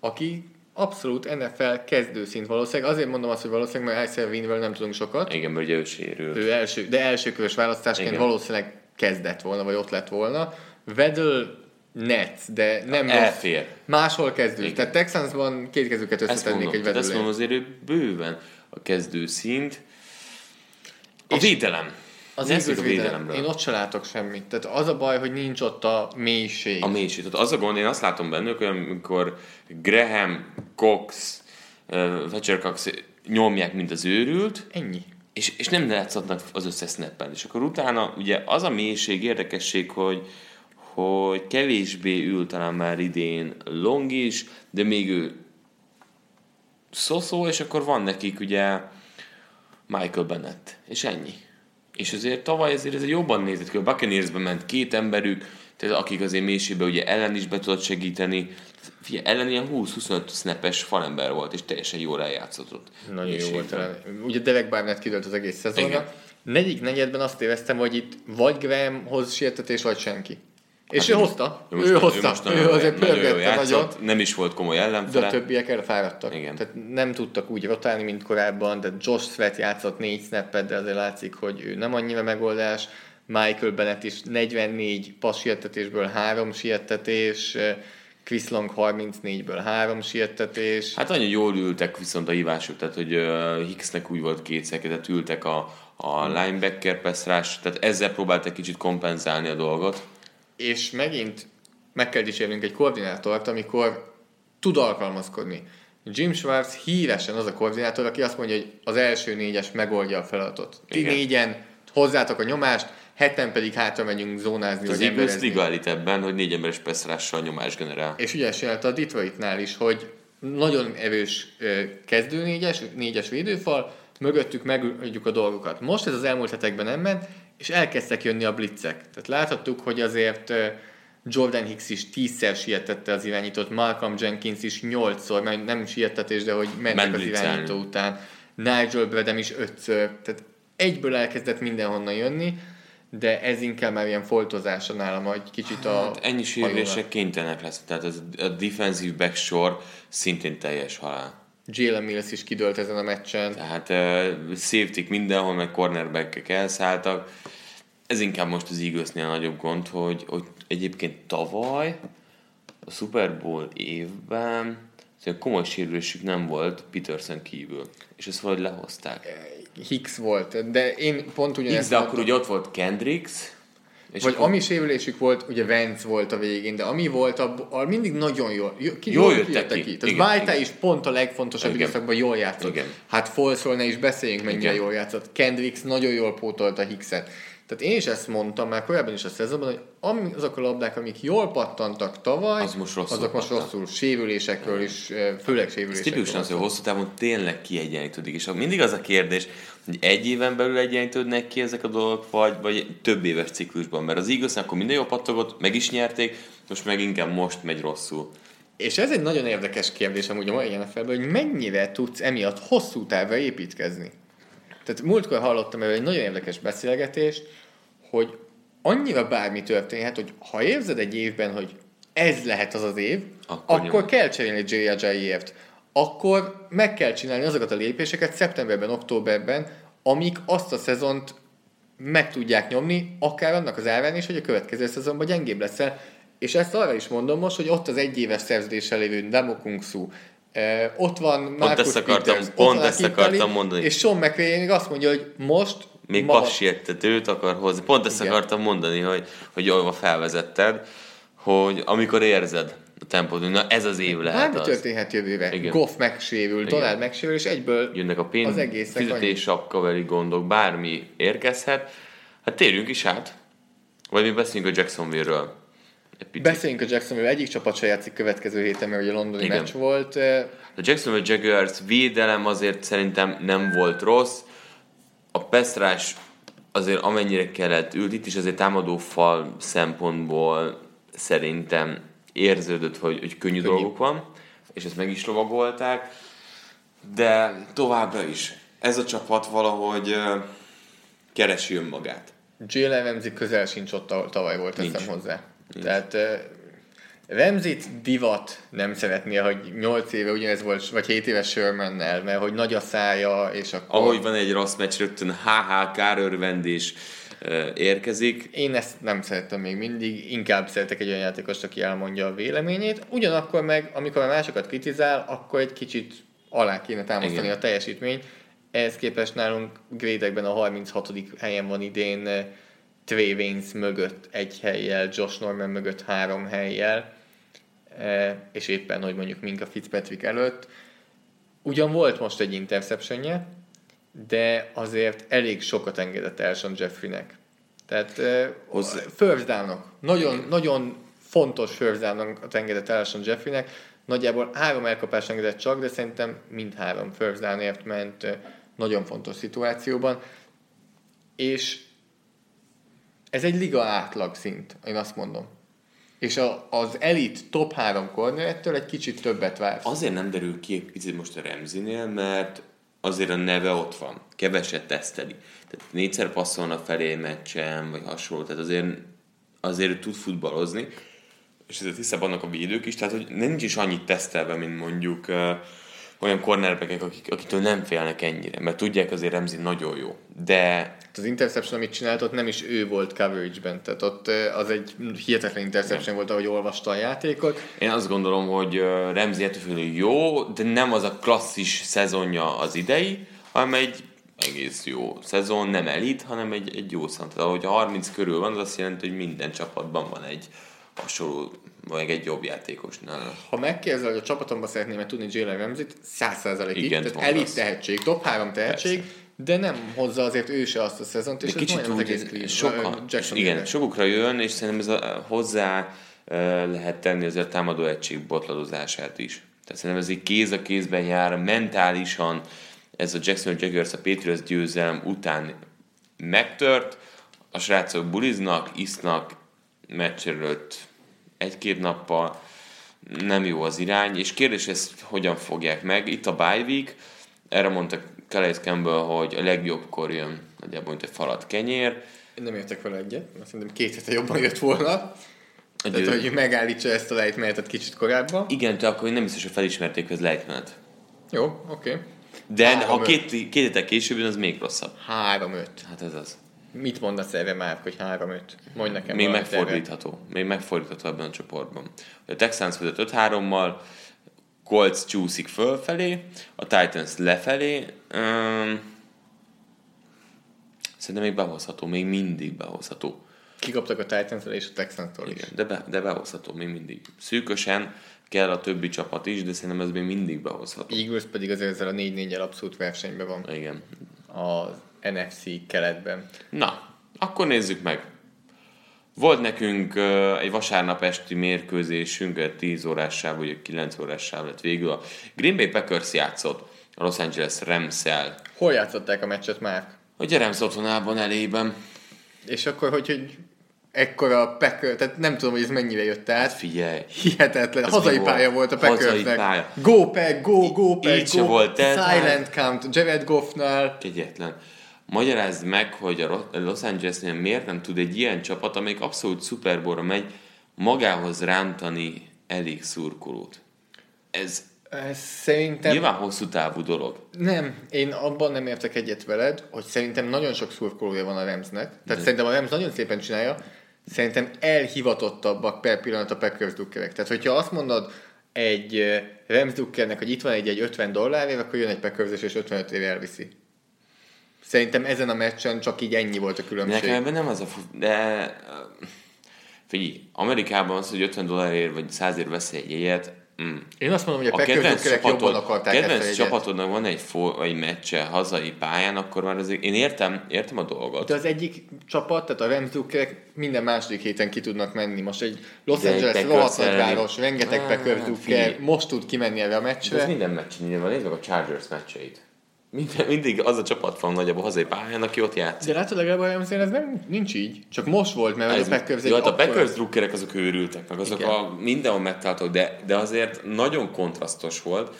B: aki abszolút NFL kezdőszint valószínűleg. Azért mondom azt, hogy valószínűleg, mert Isaiah Winwell nem tudunk sokat.
A: Igen, mert ugye ő sérül.
B: Ő első, de elsőkörös választásként
A: Igen.
B: valószínűleg kezdett volna, vagy ott lett volna. Weddle Nets, de nem
A: Elfér.
B: rossz. Máshol kezdő.
A: Igen.
B: Tehát Texansban két kezüket
A: Ezt
B: összetennék egy
A: tehát ezt mondom, azért ő bőven a kezdő szint. A
B: És
A: védelem.
B: Az
A: Nézzük a
B: védelem.
A: védelemről.
B: Én ott se látok semmit. Tehát az a baj, hogy nincs ott a mélység.
A: A mélység. Tehát az a gond, én azt látom bennük, hogy amikor Graham, Cox, Fletcher Cox nyomják, mint az őrült,
B: Ennyi.
A: és, és nem látszatnak az összes snappen. És akkor utána ugye az a mélység, érdekesség, hogy, hogy kevésbé ül talán már idén Long is, de még ő szoszó, és akkor van nekik ugye Michael Bennett, és ennyi. És azért tavaly azért ez jobban nézett ki, a Buccaneersben ment két emberük, tehát akik azért mélységben ugye ellen is be tudott segíteni. Figyelj, ellen ilyen 20-25 snappes falember volt, és teljesen jól eljátszott ott.
B: Nagyon jó volt. talán. Ugye Derek Barnett kidőlt az egész szezonra.
A: Igen.
B: Negyedik negyedben azt éreztem, hogy itt vagy Grahamhoz sietetés, vagy senki. És
A: Hát
B: ő
A: ő-
B: hozta.
A: most-
B: Ő hozta.
A: most
B: Ő
A: nagyon,
B: azért pörgette nagyon.
A: nem is volt komoly
B: De a
A: ellenfele.
B: többiek elfáradtak.
A: Igen.
B: Tehát nem tudtak úgy rotálni, mint korábban, de Josh Sweat játszott négy snappet, de azért látszik, hogy ő nem annyira megoldás. Michael Bennett is 44 passz siettetésből három siettetés. Chris Long 34-ből 3 siettetés.
A: Hát nagyon jól ültek viszont a hívások, tehát hogy Hicksnek úgy volt két tehát ültek a, a linebacker pass tehát ezzel próbáltak kicsit kompenzálni a dolgot.
B: És megint meg kell dicsérnünk egy koordinátort, amikor tud alkalmazkodni. Jim Schwartz híresen az a koordinátor, aki azt mondja, hogy az első négyes megoldja a feladatot. Ti Igen. négyen hozzátok a nyomást, heten pedig hátra megyünk zónázni.
A: Az Eagles liga elit ebben, hogy négy emberes peszrással nyomás generál.
B: És ugye csinálta a Detroitnál is, hogy nagyon erős kezdő négyes, négyes védőfal, mögöttük megadjuk a dolgokat. Most ez az elmúlt hetekben nem ment, és elkezdtek jönni a blitzek. Tehát láthattuk, hogy azért Jordan Hicks is tízszer sietette az irányítót, Malcolm Jenkins is nyolcszor, mert nem sietetés, de hogy mentek az irányító után. Nigel Bradham is ötször. Tehát egyből elkezdett mindenhonnan jönni, de ez inkább már ilyen foltozása nálam, hogy kicsit a... Hát
A: ennyi sérülések kénytelenek lesz, tehát az, a defensive back sor szintén teljes halál.
B: Jalen Mills is kidőlt ezen a meccsen.
A: Tehát uh, safety mindenhol, meg cornerback elszálltak. Ez inkább most az Eaglesnél nagyobb gond, hogy, hogy egyébként tavaly a Super Bowl évben komoly sérülésük nem volt Peterson kívül, és ezt valahogy lehozták.
B: Hicks volt, de én pont
A: ugyanezt... Hicks, de akkor ugye ott volt Kendricks,
B: és Vagy ami sérülésük volt, ugye Vance volt a végén, de ami volt, abból mindig nagyon jól, ki,
A: jól, jól jöttek ki.
B: ki. Tehát is pont a legfontosabb időszakban jól játszott. Igen. Hát Folszról ne is beszéljünk, mennyire jól játszott. Kendricks nagyon jól pótolta Hickset. Tehát én is ezt mondtam már korábban is a szezonban, hogy ami, azok a labdák, amik jól pattantak tavaly,
A: az most rosszul
B: azok most rosszul sérülésekről is, főleg sérülésekről. Ez
A: tipikusan az, hogy hosszú távon tényleg kiegyenlítődik. És mindig az a kérdés, egy éven belül egyenlítődnek ki ezek a dolgok, vagy, vagy több éves ciklusban. Mert az igaz, akkor minden jó pattogott, meg is nyerték, most meg inkább most megy rosszul.
B: És ez egy nagyon érdekes kérdés amúgy a mai nfl hogy mennyire tudsz emiatt hosszú távra építkezni. Tehát múltkor hallottam erről egy nagyon érdekes beszélgetést, hogy annyira bármi történhet, hogy ha érzed egy évben, hogy ez lehet az az év, akkor, akkor kell cserélni J. Akkor meg kell csinálni azokat a lépéseket szeptemberben, októberben, amik azt a szezont meg tudják nyomni, akár annak az árán is, hogy a következő szezonban gyengébb leszel. És ezt arra is mondom most, hogy ott az egyéves szerződéssel lévő Demo Kung Su, Eh, ott van Marcus
A: pont ezt akartam, Peters, pont ezt akartam mondani.
B: És Sean McVay még azt mondja, hogy most...
A: Még ma... őt akar hozni. Pont ezt Igen. akartam mondani, hogy, hogy jól felvezetted, hogy amikor érzed a tempót, na ez az év lehet
B: Bármi történhet jövőre. Igen. Goff megsérül, Igen. Donald megsérül, és egyből
A: Jönnek a pénz, az egész fizetés, sapkaveri gondok, bármi érkezhet. Hát térjünk is át. Vagy mi beszéljünk a Jacksonville-ről.
B: Beszéljünk a Jacksonville, egyik csapat se játszik következő héten, mert ugye a londoni Igen. meccs volt.
A: A Jacksonville Jaguars védelem azért szerintem nem volt rossz. A Pestrás azért amennyire kellett ült, itt is azért támadó fal szempontból szerintem érződött, hogy, hogy könnyű, könnyű dolgok van, és ezt meg is lovagolták, de továbbra is ez a csapat valahogy uh, keresi önmagát.
B: Jalen Ramsey közel sincs ott, tavaly volt, teszem hozzá. Nincs. Tehát uh, Remzit divat nem szeretné, hogy 8 éve ugyanez volt, vagy 7 éves Shermannel, mert hogy nagy a szája, és akkor...
A: Ahogy van egy rossz meccs, rögtön HH, kárörvendés érkezik.
B: Én ezt nem szerettem még mindig, inkább szeretek egy olyan játékost, aki elmondja a véleményét. Ugyanakkor meg, amikor a másokat kritizál, akkor egy kicsit alá kéne támasztani Igen. a teljesítményt. Ehhez képest nálunk grédekben a 36. helyen van idén Trey Waynes mögött egy helyjel, Josh Norman mögött három helyjel, és éppen, hogy mondjuk Minka Fitzpatrick előtt. Ugyan volt most egy interceptionje, de azért elég sokat engedett Elson Jeffreynek. Tehát Hozzá... first down Nagyon, nagyon fontos first down engedett Elson Jeffreynek. Nagyjából három elkapás engedett csak, de szerintem mind három first downért ment nagyon fontos szituációban. És ez egy liga átlag szint, én azt mondom. És a, az elit top 3 kornerettől egy kicsit többet vár.
A: Azért nem derül ki egy picit most a Remzinél, mert azért a neve ott van. Keveset teszteli. Tehát négyszer passzolna felé meccsen, vagy hasonló. Tehát azért, azért tud futballozni. És ezért hiszem annak a védők is, tehát hogy nincs is annyit tesztelve, mint mondjuk olyan cornerbackek, akik, akitől nem félnek ennyire, mert tudják azért Remzi nagyon jó. De
B: Az interception, amit csinált, ott nem is ő volt coverage-ben, tehát ott az egy hihetetlen interception volt, ahogy olvasta a játékot.
A: én azt gondolom, hogy Remzi ettől jó, de nem az a klasszis szezonja az idei, hanem egy egész jó szezon, nem elit, hanem egy, egy jó szezon. Tehát ahogy a 30 körül van, az azt jelenti, hogy minden csapatban van egy hasonló, vagy egy jobb játékosnál.
B: Ha megkérdezel, hogy a csapatomba szeretném tudni Jalen Ramsey-t, 100% itt,
A: Igen,
B: tehát
A: mondasz.
B: elit tehetség, top 3 tehetség, de nem hozza azért ő se azt a szezont, és
A: De kicsit
B: majdnem az
A: úgy,
B: egész
A: sokan,
B: ö, Jacksonville.
A: igen, sokukra jön, és szerintem ez a, hozzá lehet tenni azért a támadó egység botladozását is. Tehát szerintem ez így kéz a kézben jár, mentálisan ez a Jacksonville Jaguars a Patriots győzelem után megtört, a srácok buliznak, isznak, meccs előtt egy-két nappal, nem jó az irány, és kérdés, ezt hogyan fogják meg. Itt a bye week, erre mondta Calais Campbell, hogy a legjobbkor jön, nagyjából, mint egy falat kenyér.
B: Én nem értek vele egyet, mert szerintem két hete jobban jött volna.
A: A
B: Tehát,
A: győ-
B: hogy megállítsa ezt a lejtmenetet kicsit korábban.
A: Igen, de akkor nem biztos, hogy felismerték, hogy ez lejtmenet.
B: Jó, oké. Okay.
A: De
B: Három,
A: ha
B: öt.
A: két, két héttel később jön, az még rosszabb.
B: 3-5.
A: Hát ez az.
B: Mit mondasz erre már, hogy 3-5? Mondj nekem
A: Még
B: valamit erre.
A: megfordítható. Még megfordítható ebben a csoportban. A Texans vezet 5-3-mal, Colts csúszik fölfelé, a Titans lefelé. Um, szerintem még behozható, még mindig behozható.
B: Kikaptak a titans és a Texans-tól is.
A: Igen, de, be, de behozható még mindig. Szűkösen kell a többi csapat is, de szerintem ez még mindig behozható.
B: Eagles pedig azért ezzel a 4-4-el abszolút versenyben van
A: Igen.
B: az NFC keletben.
A: Na, akkor nézzük meg. Volt nekünk uh, egy vasárnap esti mérkőzésünk, egy 10 órás sáv, vagy egy 9 órás sáv lett végül. A Green Bay Packers játszott a Los Angeles Rams-el.
B: Hol játszották a meccset már?
A: A Rams otthonában elében.
B: És akkor, hogy, hogy ekkora Packer, tehát nem tudom, hogy ez mennyire jött át.
A: Figyelj,
B: Hihetetlen.
A: Ez
B: hazai pálya
A: volt?
B: a Packersnek.
A: pálya.
B: Go Pack, go, go Pack,
A: Így se
B: go.
A: volt, tehát-
B: Silent count. Jared Goffnál.
A: kegyetlen. Magyarázd meg, hogy a Los Angelesnél miért nem tud egy ilyen csapat, amelyik abszolút Super Bowl-ra megy, magához rántani elég szurkolót. Ez
B: Ez szerintem...
A: nyilván hosszú távú dolog.
B: Nem, én abban nem értek egyet veled, hogy szerintem nagyon sok szurkolója van a Ramsnek. Tehát szerintem a Rams nagyon szépen csinálja, szerintem elhivatottabbak per pillanat a Packers drukkerek. Tehát, hogyha azt mondod egy eh, Rams drukkernek, hogy itt van egy, egy 50 dollárért, akkor jön egy Packers és 55 éve elviszi. Szerintem ezen a meccsen csak így ennyi volt a különbség.
A: Nekem ebben nem az a... Fu- de... Figyelj, Amerikában az, hogy 50 dollárért vagy 100 ért veszel egy jegyet, mm.
B: Én azt mondom, hogy a,
A: a kedvenc,
B: drukkerek jobban
A: csapatod,
B: akarták
A: kedvenc csapatodnak van egy, fo- egy meccse hazai pályán, akkor már azért én értem, értem a dolgot.
B: De az egyik csapat, tehát a Rams drukkerek minden második héten ki tudnak menni. Most egy Los
A: De
B: Angeles rohadt nagy
A: elleni-
B: város, rengeteg
A: Ah,
B: Packers
A: hát
B: most tud kimenni erre a
A: De ez
B: meccsre.
A: minden meccsen így van, nézd meg a Chargers meccseit. Minden, mindig az a csapat van nagyobb a hazai pályán, aki ott játszik.
B: De látod, legalább Ramsnél ez nem, nincs így. Csak most volt, mert
A: Ez,
B: a Packers
A: jó, hát a Packers drukkerek azok őrültek, meg azok
B: Igen.
A: a mindenhol megtaláltak, de, de azért nagyon kontrasztos volt.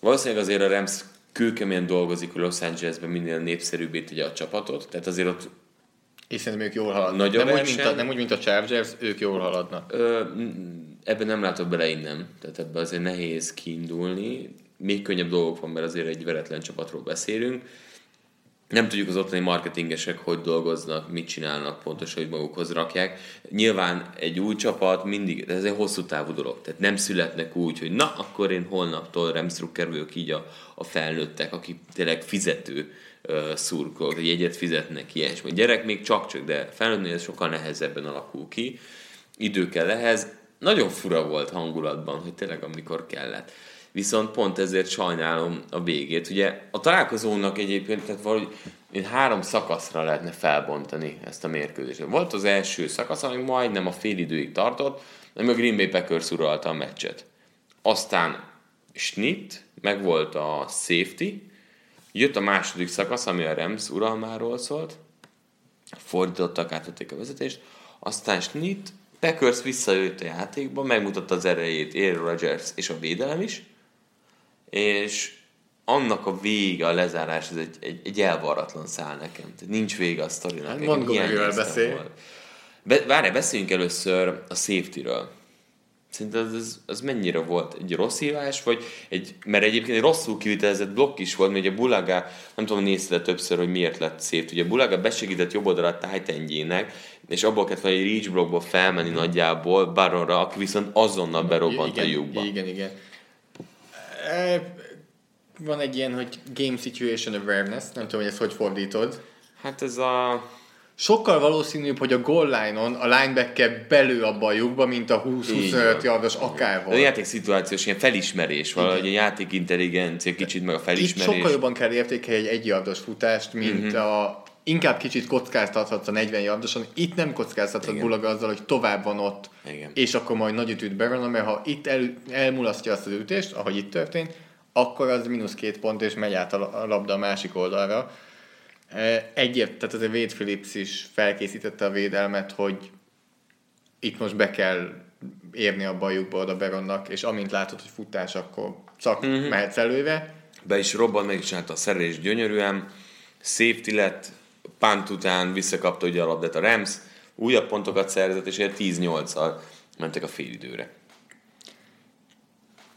A: Valószínűleg azért a Rams kőkeményen dolgozik, hogy Los Angelesben minél népszerűbbé tegye a csapatot, tehát azért ott
B: És szerintem ők jól haladnak. Nem, úgy, mint a, nem úgy, mint a Chargers, ők jól haladnak.
A: Ö, ebben nem látok bele innen, tehát ebben azért nehéz kiindulni. Még könnyebb dolgok van, mert azért egy veretlen csapatról beszélünk. Nem tudjuk az ottani marketingesek, hogy dolgoznak, mit csinálnak pontosan, hogy magukhoz rakják. Nyilván egy új csapat mindig, ez egy hosszú távú dolog. Tehát nem születnek úgy, hogy na, akkor én holnaptól Remstrucker vagyok így a, a felnőttek, aki tényleg fizető uh, szurkolók, egy jegyet fizetnek, ilyesmi. A gyerek még csak-csak, de felnőttnél ez sokkal nehezebben alakul ki. Idő kell ehhez. Nagyon fura volt hangulatban, hogy tényleg amikor kellett. Viszont pont ezért sajnálom a végét. Ugye a találkozónak egyébként, tehát valahogy én három szakaszra lehetne felbontani ezt a mérkőzést. Volt az első szakasz, ami majdnem a fél időig tartott, ami a Green Bay Packers uralta a meccset. Aztán Schnitt, meg volt a safety, jött a második szakasz, ami a Rams uralmáról szólt, fordítottak, átvették a vezetést, aztán Schnitt, Packers visszajött a játékba, megmutatta az erejét Aaron Rodgers és a védelem is, és annak a vége, a lezárás, ez egy, egy, egy elvarratlan szál nekem. Tehát nincs vége a sztorinak.
B: Hát Montgomeryről beszélj.
A: Be, várj, beszéljünk először a safety-ről. Szerinted az, az, az mennyire volt? Egy rossz hívás, vagy egy, mert egyébként egy rosszul kivitelezett blokk is volt, mert ugye Bulaga, nem tudom, nézted többször, hogy miért lett szép. Ugye Bulaga besegített jobb oldalra Titanjének, és abból kellett egy reach blokkból felmenni nagyjából Baronra, aki viszont azonnal berobbant
B: igen,
A: a lyukba.
B: Igen, igen. E, Van egy ilyen, hogy Game Situation Awareness, nem tudom, hogy ezt hogy fordítod.
A: Hát ez a...
B: Sokkal valószínűbb, hogy a goal line-on a linebacker belő abba a lyukba, mint a
A: Így
B: 20-25
A: van.
B: yardos
A: De
B: akárhol.
A: a játék szituációs ilyen felismerés, valahogy a játék intelligencia, kicsit meg a
B: Itt
A: felismerés.
B: sokkal jobban kell értékelni egy egyjardos futást, mint
A: Mhm.
B: a inkább kicsit kockáztathatsz a 40 yardoson. Itt nem kockáztathat
A: Igen.
B: Azzal, hogy tovább van ott,
A: Igen.
B: és akkor majd nagy ütőt bevan, mert ha itt el, elmulasztja azt az ütést, ahogy itt történt, akkor az mínusz két pont, és megy át a la- a labda a másik oldalra. E, Egyért, tehát azért Wade Phillips is felkészítette a védelmet, hogy itt most be kell érni a bajukba oda Beronnak, és amint látod, hogy futás, akkor csak
A: Mhm.
B: uh-huh. mehetsz előre.
A: Be is robbant, meg is csinálta a szerelés gyönyörűen. Safety lett, punt után visszakapta ugye a labdát a Rams, újabb pontokat szerzett, és ilyen 10-8-al mentek a félidőre.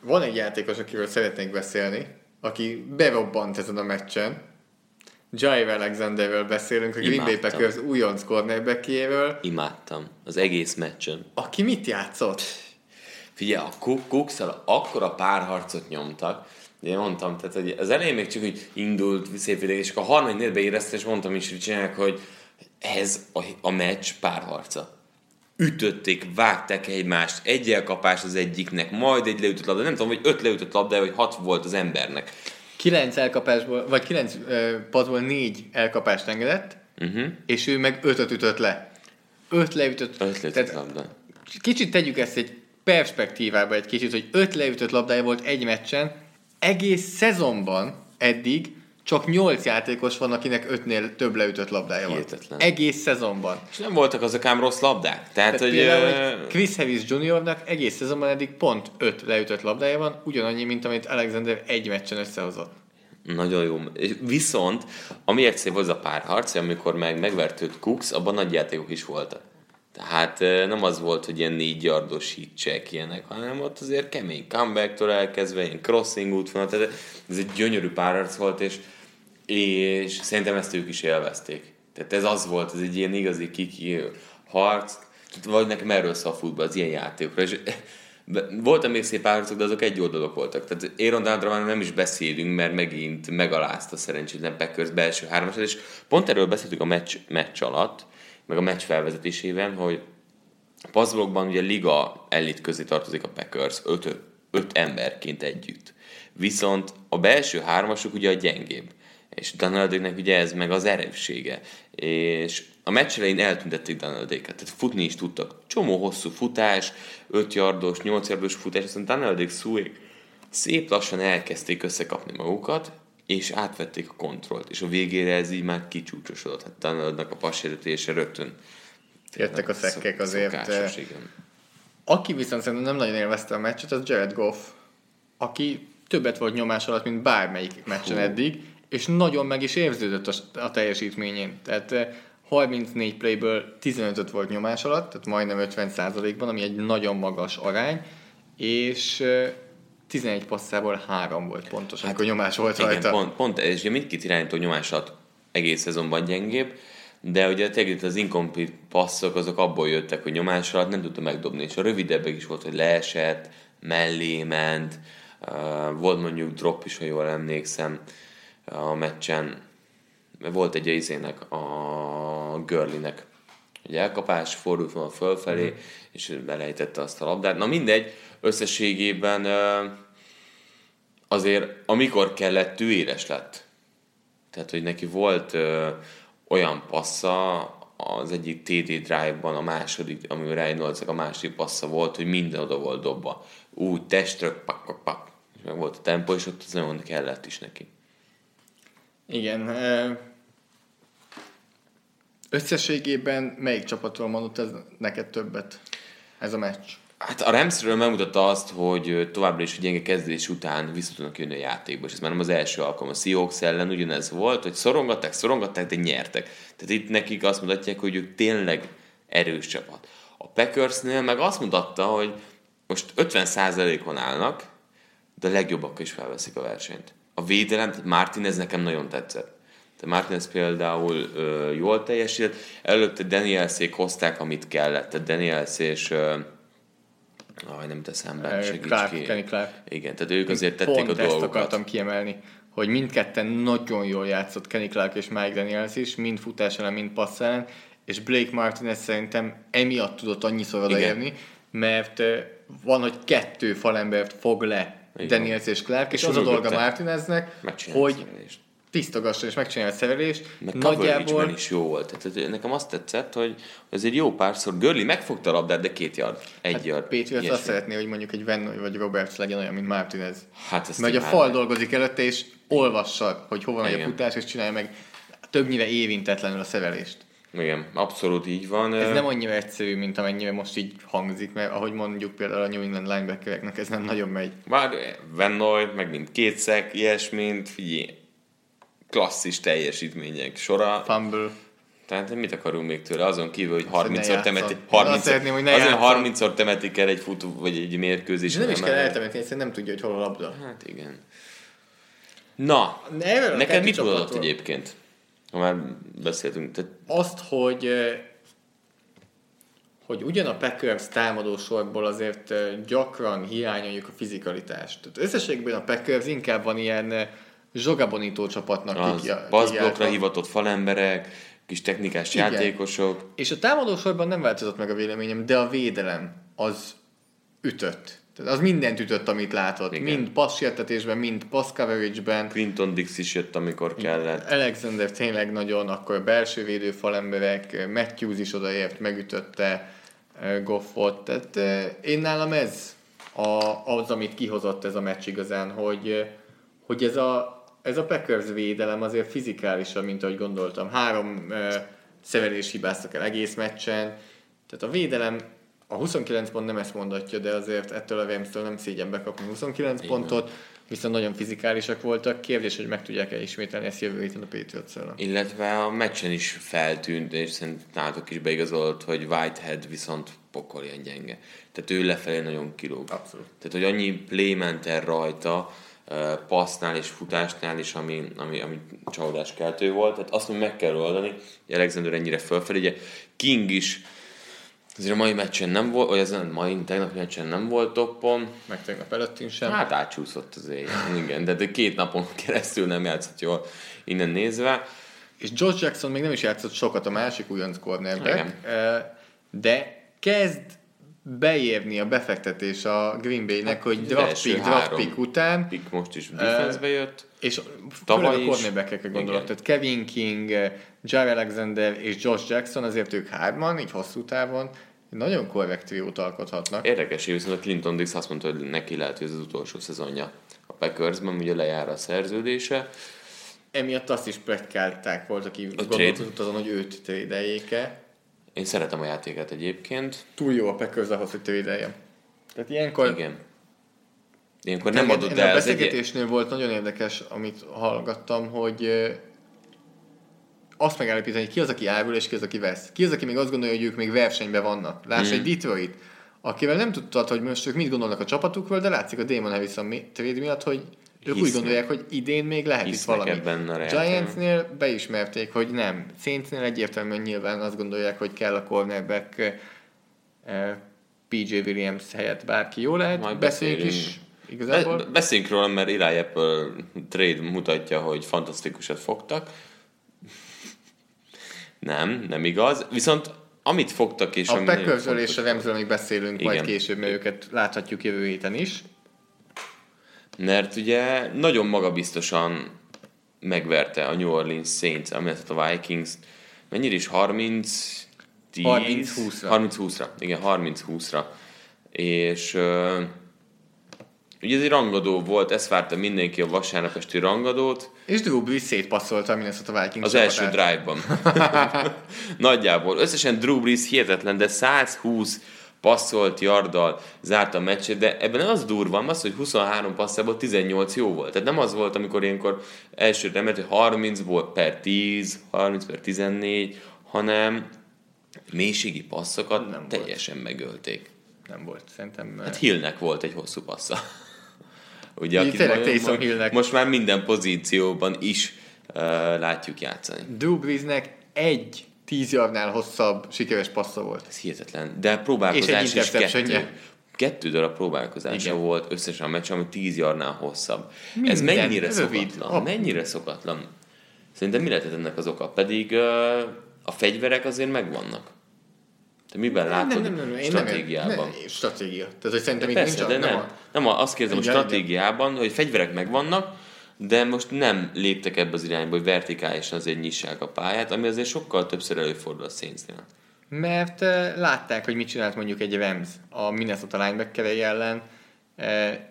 B: Van egy játékos, akiről szeretnék beszélni, aki berobbant ezen a meccsen. Jair Alexanderről beszélünk, a Green Bay. Packers újonc cornerbackéről,
A: Imádtam az egész meccsen.
B: aki mit játszott?
A: Figyelj, a Cook- Cooks-szal akkora párharcot nyomtak, Ugye mondtam, tehát hogy az elején még csak úgy indult szép ideg, és akkor a harmadik negyedbe éreztem, és mondtam is, hogy csinálják, hogy ez a, a meccs párharca. Ütötték, vágták egymást, egy elkapás az egyiknek, majd egy leütött labda, nem tudom, hogy öt leütött labda, vagy hat volt az embernek.
B: Kilenc elkapásból, vagy kilenc uh, padból négy elkapást engedett,
A: Uh-huh.
B: és ő meg ötöt ütött le. Öt leütött.
A: Öt leütött
B: Tehát
A: labda.
B: Kicsit tegyük ezt egy perspektívába egy kicsit, hogy öt leütött labdája volt egy meccsen, egész szezonban eddig csak nyolc játékos van, akinek ötnél több leütött labdája van.
A: Hihetetlen.
B: Egész szezonban.
A: És nem voltak azok ám rossz labdák. Tehát,
B: Tehát
A: hogy...
B: például, hogy Chris Harris Juniornak egész szezonban eddig pont öt leütött labdája van, ugyanannyi, mint amit Alexander egy meccsen összehozott.
A: Nagyon jó. Viszont, amiért szép az a párharc, amikor meg megvert őt Cooks, abban nagy játékok is voltak. Eh, nem az volt, hogy ilyen négy yardos hitcheck ilyenek, hanem ott azért kemény comebacktől elkezdve, ilyen crossing útvonal, tehát ez egy gyönyörű párharc volt, és, és szerintem ezt ők is élvezték. Tehát ez az volt, ez egy ilyen igazi kiki harc, vagy nekem erről szól a futball, az ilyen játékokra, és voltam még szép párharcok, de azok egy oldalok voltak. Tehát Aaron Donaldról már nem is beszélünk, mert megint megalázta szerencsétlen Packers belső hármasát, és pont erről beszéltük a meccs, meccs alatt, meg a meccs felvezetésében, hogy a passzblokkban ugye liga elit közé tartozik a Packers, öt, öt emberként együtt. Viszont a belső hármasok ugye a gyengébb. És Donaldéknek ugye ez meg az erőssége. És a meccs elején eltüntették Donaldéket, tehát futni is tudtak. Csomó hosszú futás, 5 yardos, 8 yardos futás, aztán Donaldék szújék szép lassan elkezdték összekapni magukat, és átvették a kontrollt, és a végére ez így már kicsúcsosodott. Hát Donaldnak a passérítése rögtön
B: Jöttek a szekkek azért.
A: Szokásos,
B: eh,
A: igen.
B: Aki viszont szerintem nem nagyon élvezte a meccset, az Jared Goff, aki többet volt nyomás alatt, mint bármelyik meccsen
A: Hú.
B: eddig, és nagyon meg is érződött a, a teljesítményén. Tehát eh, 34 playből 15 volt nyomás alatt, tehát majdnem 50%-ban, ami egy nagyon magas arány, és eh, 11 passzából 3 volt pontos, amikor nyomás volt
A: Hát, Igen,
B: rajta.
A: pont, pont ugye mindkét irányító nyomás alatt egész szezonban gyengébb, de ugye tényleg az incomplete passzok azok abból jöttek, hogy nyomás alatt nem tudta megdobni, és a rövidebbek is volt, hogy leesett, mellé ment, uh, volt mondjuk drop is, ha jól emlékszem a meccsen, volt egy izének, a Görlinek, egy elkapás, fordult volna fölfelé, mm. és belejtette azt a labdát. Na mindegy, összességében azért amikor kellett, ő éles lett. Tehát, hogy neki volt olyan passza, az egyik TD drive-ban, a második, ami Reynolds a második passza volt, hogy minden oda volt dobva. Úgy testről, pak, pak, pak. És meg volt a tempó, és ott az nagyon kellett is neki.
B: Igen. Összességében melyik csapatról mondott ez neked többet? Ez a meccs.
A: Hát a Ramsről megmutatta azt, hogy továbbra is a gyenge kezdés után vissza tudnak jönni a játékba, és ez már nem az első alkalom. A Seahawks ellen ugyanez volt, hogy szorongatták, szorongatták, de nyertek. Tehát itt nekik azt mutatják, hogy ők tényleg erős csapat. A Packersnél meg azt mutatta, hogy most 50%-on állnak, de a legjobbak is felveszik a versenyt. A védelem, tehát Martinez nekem nagyon tetszett. Tehát Martinez például ö, jól teljesített, előtte Danielszék hozták, amit kellett. Tehát Daniels és ö, Aj, nem teszem be, segíts
B: Clark,
A: ki.
B: Kenny Clark.
A: Igen, tehát ők azért tették
B: Pont
A: a
B: ezt
A: dolgokat.
B: akartam kiemelni, hogy mindketten nagyon jól játszott Kenny Clark és Mike Daniels is, mind futás ellen, mind passz ellen, és Blake Martinez szerintem emiatt tudott annyiszor odaérni, mert van, hogy kettő falembert fog le
A: Igen.
B: Daniels és Clark, és,
A: És
B: az a dolga Martineznek, hogy. Tisztogasson és megcsinálja a szerelést.
A: Meg
B: Nagyjából
A: is jó volt. Tehát nekem azt tetszett, hogy ez egy jó párszor. Görli megfogta a labdát, de két yard. Egy hát, yard.
B: Patriots azt
A: Ilyesmi.
B: szeretné, hogy mondjuk egy Vennoy vagy Roberts legyen olyan, mint Martinez.
A: Hát ezt
B: Mert a fal dolgozik előtte, és olvassa, hogy hova megy a futás, és csinálja meg többnyire érintetlenül a szerelést.
A: Igen, abszolút így van.
B: Ez nem annyira egyszerű, mint amennyire most így hangzik, mert ahogy mondjuk például a New England linebackereknek ez nem nagyon megy.
A: Már Van Noy, meg mint kétszek, ilyesmint, figyelj, klasszis teljesítmények sora.
B: Fumble.
A: Tehát mit akarunk még tőle? Azon kívül, hogy
B: hogy ne
A: 30-szor
B: játszon.
A: temeti,
B: Én azt
A: 30
B: szeretném, hogy ne
A: azért
B: játszon.
A: 30-szor temetik el egy futó, vagy egy mérkőzés.
B: És nem is kell eltemetni, hiszen nem tudja, hogy hol a labda.
A: Hát igen. Na,
B: a
A: neked mit tudod egyébként? Ha már beszéltünk. Tehát
B: Azt, hogy hogy ugyan a Packers támadó sorból azért gyakran hiányoljuk a fizikalitást. Tehát összességben a Packers inkább van ilyen zsogabonító csapatnak
A: az
B: kiki-
A: hivatott falemberek, kis technikás
B: Igen.
A: játékosok.
B: És a támadó sorban nem változott meg a véleményem, de a védelem az ütött. Tehát az mindent ütött, amit látott.
A: Igen.
B: Mind passzsértetésben, mind pass coverage-ben.
A: Clinton Dix is jött, amikor kellett.
B: Alexander tényleg nagyon, akkor belső védő falemberek, Matthews is odaért, megütötte Goffot. Tehát eh, én nálam ez a, az, amit kihozott ez a meccs igazán, hogy, hogy ez a, ez a Packers védelem azért fizikálisabb, mint ahogy gondoltam. Három eh, szerelés hibáztak el egész meccsen. Tehát a védelem, a 29 pont nem ezt mondatja, de azért ettől a Ramstől nem szégyen bekapni 29 pontot, viszont nagyon fizikálisak voltak. Kérdés, hogy meg tudják-e ismételni ezt jövő héten a patriots -szel.
A: Illetve a meccsen is feltűnt, és szerintem nálatok is beigazolt, hogy Whitehead viszont pokol ilyen gyenge. Tehát ő lefelé nagyon kilóg.
B: Abszolút.
A: Tehát, hogy annyi play ment el rajta, passznál és futásnál is, ami, ami, ami csalódás keltő volt. Tehát azt, hogy meg kell oldani, hogy Alexander ennyire fölfelé. Ugye King is azért a mai meccsen nem volt, vagy az a mai tegnapi meccsen nem volt toppon,
B: Meg tegnap előttünk sem.
A: Hát átcsúszott az éjjel, igen, de, de két napon keresztül nem játszott jól innen nézve.
B: És George Jackson még nem is játszott sokat, a másik újonc cornerback, de kezd beérni a befektetés a Green Bay-nek,
A: Hát,
B: hogy draft pick, draft pick után,
A: Pick most is defense jött.
B: és
A: Tavaly
B: a cornerbackekre gondolok, tehát Kevin King, Jair Alexander és Josh Jackson, azért ők hárman, így hosszú távon, nagyon korrekt triót alkothatnak.
A: Érdekes, viszont a Clinton Dix azt mondta, hogy neki lehet, hogy ez az utolsó szezonja a Packersben, ugye lejár a szerződése.
B: Emiatt azt is pletykálták, volt, aki gondolkodott azon, hogy őt trédeljék-e.
A: Én szeretem a játékát egyébként.
B: Túl jó a Packers ahhoz, hogy trédeljem. Tehát ilyenkor
A: Igen. Ilyenkor nem
B: ennél
A: el
B: A
A: az egy...
B: beszélgetésnél volt nagyon érdekes, amit hallgattam, hogy azt megállapítani, hogy ki az, aki árul, és ki az, aki vesz. Ki az, aki még azt gondolja, hogy ők még versenyben vannak. Láss
A: Hmm.
B: egy Detroit, akivel nem tudtad, hogy most ők mit gondolnak a csapatukról, de látszik a Damon Harrison trade miatt, hogy ők úgy gondolják, hogy idén még lehet itt valami.
A: ebben a
B: Giantsnél beismerték, hogy nem. Saintsnél egyértelműen nyilván azt gondolják, hogy kell a cornerback eh, PJ Williams helyett bárki jó lehet.
A: Majd
B: Beszéljünk is igazából.
A: Be- beszéljünk róla, mert Eli Apple trade mutatja, hogy fantasztikusat fogtak. Nem, nem igaz. Viszont amit fogtak és
B: A Packersről és a Ramsről még beszélünk majd
A: Igen.
B: később, mert őket láthatjuk jövő héten is.
A: Mert ugye nagyon magabiztosan megverte a New Orleans Saints, amelyet a Vikings mennyire is 30 10,
B: 30-20-ra.
A: 30-20-ra. Igen, 30-20-ra. És uh, ugye ez egy rangadó volt, ezt várta mindenki a vasárnap esti rangadót,
B: És Drew Brees szétpasszolta a Minnesota Vikings
A: az első drive-ban. Nagyjából. Összesen Drew Brees hihetetlen, de 120 passzolt yarddal zárta a meccset, de ebben nem az durva, az, hogy 23 passzából 18 jó volt. Tehát nem az volt, amikor ilyenkor első remet, hogy 30-ból per 10, 30 per 14, hanem mélységi passzokat
B: Nem volt.
A: teljesen megölték.
B: nem volt. Szerintem...
A: Hát Hillnek volt egy hosszú passza. Ugye, akit
B: tényleg
A: most-. Most már minden pozícióban is uh, látjuk játszani.
B: Drew Breesnek egy 10 yardnál hosszabb sikeres passza volt.
A: Ez hihetetlen. De próbálkozás
B: És egy
A: is kettő. Kettő darab próbálkozása
B: Igen.
A: volt összesen a meccs, ami 10 yardnál hosszabb.
B: Minden
A: Ez mennyire
B: rövid.
A: szokatlan?
B: Ab-
A: Mennyire szokatlan? Szerintem mi lehetett ennek az oka? Pedig uh, a fegyverek azért megvannak. Te miben látod
B: én nem,
A: stratégiában?
B: Nem, nem, stratégia. Tehát, hogy szerintem itt
A: Persze,
B: nincs
A: de
B: a,
A: nem.
B: a,
A: Nem, azt kérdezem, hogy stratégiában, hogy fegyverek megvannak, de most nem léptek ebbe az irányba, hogy vertikálisan azért nyissák a pályát, ami azért sokkal többször előfordul a Saintsnél.
B: Mert látták, hogy mit csinált mondjuk egy Rams a Minnesota linebackerei ellen.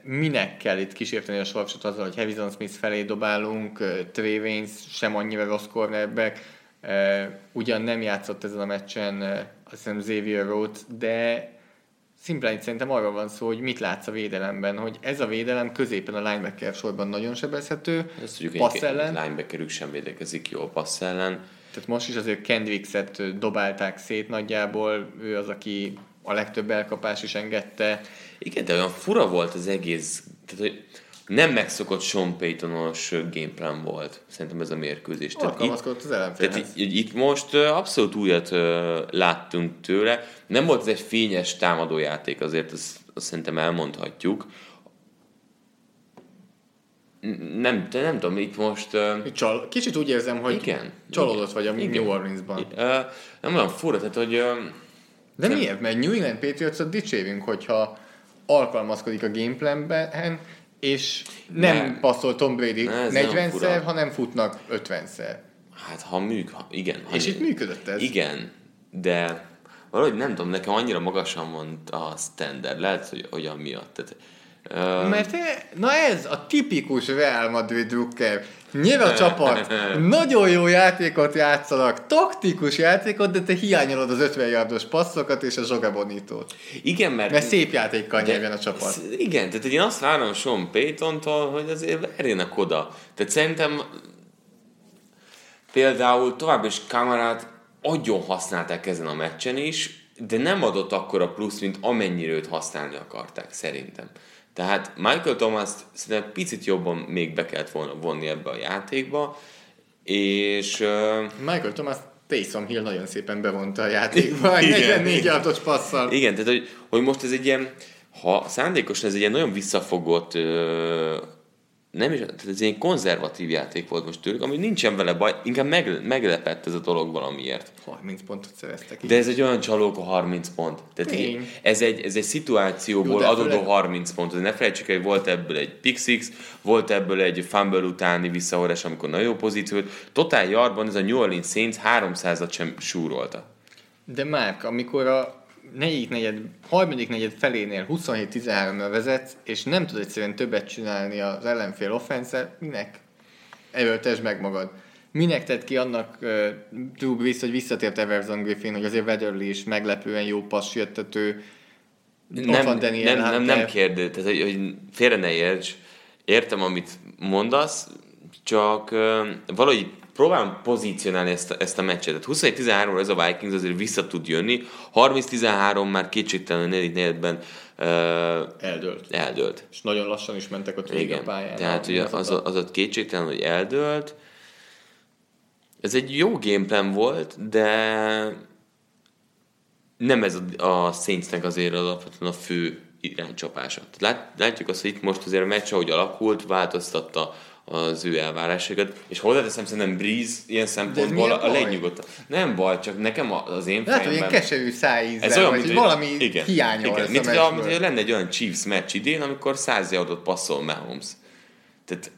B: Minek kell itt kísérteni a sorsot azzal, hogy Harrison Smith felé dobálunk, Trey Waynes sem annyira rossz cornerback, ugyan nem játszott ezen a meccsen, azt hiszem Xavier Rhodes, de szimplán itt szerintem arról van szó, hogy mit látsz a védelemben, hogy ez a védelem középen a linebacker sorban nagyon sebezhető,
A: Ezt tudjuk,
B: passz ellen,
A: linebackerük sem védekezik jól passz ellen.
B: tehát most is azért Kendrickset dobálták szét nagyjából, ő az, aki a legtöbb elkapás is engedte.
A: Igen, de olyan fura volt az egész, tehát hogy nem megszokott Sean Paytonos gameplan volt, szerintem ez a mérkőzés. Tehát itt,
B: az ellenfélhez.
A: tehát itt, itt most abszolút újat láttunk tőle. Nem volt ez egy fényes támadójáték, azért azt, azt szerintem elmondhatjuk. Nem, de nem tudom, itt most... ö,
B: Csal, kicsit úgy érzem, hogy
A: Igen.
B: csalódott vagy a
A: Igen.
B: New Orleansban.
A: ö, Nem olyan fura, tehát hogy... ö,
B: De miért? Mert New England Patriots-ot dicsérünk, hogyha alkalmazkodik a gameplanben, és nem,
A: Nem.
B: passzol Tom Brady
A: Ne, ez nagyon
B: 40-szer,
A: fura.
B: hanem futnak 50-szer.
A: Hát ha műk, ha, igen. Ha,
B: És itt működött ez.
A: Igen, de valahogy nem tudom, nekem annyira magasan van a standard, lehet, hogy, hogy amiatt. Tehát, ö,
B: Mert e, na ez a tipikus Real Madrid drukker. Nyer a csapat, nagyon jó játékot játszanak, taktikus játékot, de te hiányolod az 50 yardos passzokat és a zsogabonitót.
A: igen, mert...
B: Mert szép játékkal nyerjen a csapat.
A: Igen, tehát én azt várom Sean Payton-tól, hogy azért verjenek oda. Tehát szerintem például tovább is kamerát nagyon használták ezen a meccsen is, de nem adott akkora plusz, mint amennyire őt használni akarták, szerintem. Tehát Michael thomas szerintem picit jobban még be kellett volna vonni ebbe a játékba, és
B: Michael Thomas Taysom Hill nagyon szépen bevonta a játékba,
A: Igen,
B: 44
A: igen.
B: yardos passzal.
A: Igen, tehát hogy, hogy most ez egy ilyen, ha szándékosan ez egy ilyen nagyon visszafogott, ö, nem is, tehát ez egy konzervatív játék volt most tőlük, ami nincsen vele baj, inkább meg, meglepett ez a dolog valamiért.
B: 30 pontot szereztek.
A: De ez egy olyan csalók a 30 pont. Tehát így, ez egy, ez egy szituációból
B: Jó,
A: adódó
B: főleg-
A: 30 pont. Ne felejtsük, hogy volt ebből egy pick six, volt ebből egy fumble utáni visszahorás, amikor nagyon jó pozíciót. Totál yardban ez a New Orleans Saints 300-at sem súrolta.
B: De Márk, amikor a negyedik negyed, harmadik negyed felénél 27-13-ra vezetsz, és nem tudod egyszerűen többet csinálni az ellenfél offenszel, minek? Erőltesd meg magad. Minek tett ki annak uh, Drew Brees, hogy visszatért Everson Griffin, hogy azért Weatherly is meglepően jó passjöttető, Ott
A: nem,
B: van Daniel
A: nem, nem, nem
B: Hunter.
A: kérdő, tehát hogy, hogy félre ne érts, értem, amit mondasz, csak uh, valahogy próbálom pozícionálni ezt a, ezt a meccset. Tehát 21-13-ra ez a Vikings azért vissza tud jönni, 30-13 már kétségtelen a negyedik negyedben uh,
B: Eldőlt.
A: eldőlt.
B: És nagyon lassan is mentek ott végig a pályán.
A: tehát
B: A
A: ugye az,
B: Minnesota.
A: az ott kétségtelen, hogy eldőlt. Ez egy jó gameplan volt, de nem ez a, a Saintsnek azért alapvetően a fő iránycsapása. Lát, látjuk azt, hogy itt most azért a meccs, ahogy alakult, változtatta az ő elvárásaikat, és hozzáteszem, szerintem Breeze ilyen szempontból a legnyugodtabb. Nem baj, csak nekem az én
B: Lehet, hogy ilyen keserű szájízzel,
A: Ez olyan,
B: vagy
A: mint
B: hogy valami
A: igen,
B: hiányol
A: igen, mint,
B: a
A: mint hogyha lenne egy olyan Chiefs meccs idén, amikor 100 yardot passzol Mahomes. Tehát,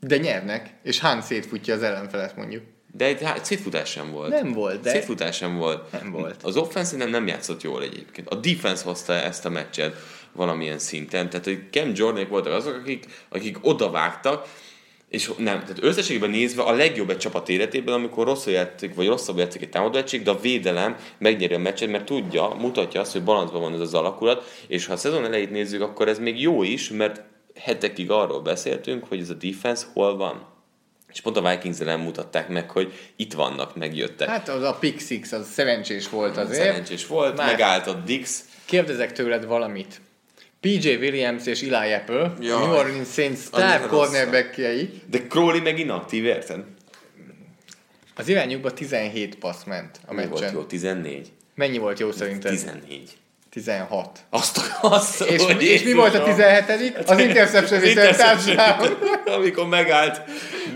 B: De nyernek, és Hán szétfutja az ellenfelet mondjuk.
A: de egy hát, szétfutás sem volt.
B: Nem volt, de-
A: Szétfutás sem volt.
B: Nem volt.
A: Az offense nem, nem játszott jól egyébként. A defense hozta ezt a meccset valamilyen szinten. Tehát, hogy Cam Jordanek voltak azok, akik, akik odavágtak, és nem, tehát összességében nézve a legjobb egy csapat életében, amikor rosszul játszik, vagy rosszabb játszik egy támadó egység, de a védelem megnyeri a meccset, mert tudja, mutatja azt, hogy balancban van ez az alakulat, és ha a szezon elejét nézzük, akkor ez még jó is, mert hetekig arról beszéltünk, hogy ez a defense hol van. És pont a vikings nem mutatták meg, hogy itt vannak, megjöttek.
B: Hát az a pick six, az szerencsés volt azért.
A: Szerencsés volt,
B: Már-
A: megállt a Dix,
B: Kérdezek tőled valamit. PJ Williams és Eli Apple,
A: Jaj.
B: New Orleans Saints
A: rossz.
B: cornerbackjei,
A: De Crowley meg inaktív, érted?
B: az irányukba 17 passz ment a
A: Mi volt
B: meccsen.
A: jó? 14?
B: Mennyi volt jó szerinted?
A: 14.
B: 16.
A: Azt azt,
B: És,
A: hogy
B: és mi volt a 17 Az interception touchdown.
A: Amikor megállt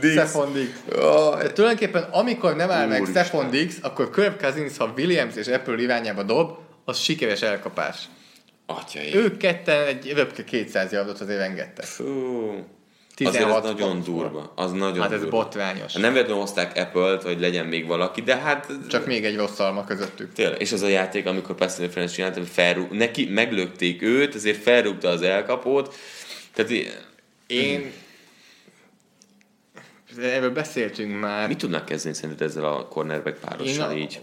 A: Diggs.
B: Stephon Diggs. Tehát tulajdonképpen amikor nem áll meg. Stephon Diggs, akkor Kirk Cousins, ha Williams és Apple irányába dob, az sikeres elkapás.
A: Atyaim.
B: Ők ketten egy röpke 200 yardot azért engedtek.
A: Fú.
B: 16
A: Azért az nagyon durva. Az nagyon
B: Hát ez
A: durva.
B: botrányos.
A: Nem véletlenül hozták Apple-t, hogy legyen még valaki, de hát...
B: Csak még egy rossz alma közöttük.
A: Tényleg, és az a játék, amikor Pascal Friends csinálta, felrúg, neki meglökték őt, ezért felrúgta az elkapót. Tehát
B: Én... Erről beszéltünk már.
A: mit tudnak kezdeni szerinted ezzel a cornerback párossal
B: Én a-
A: így?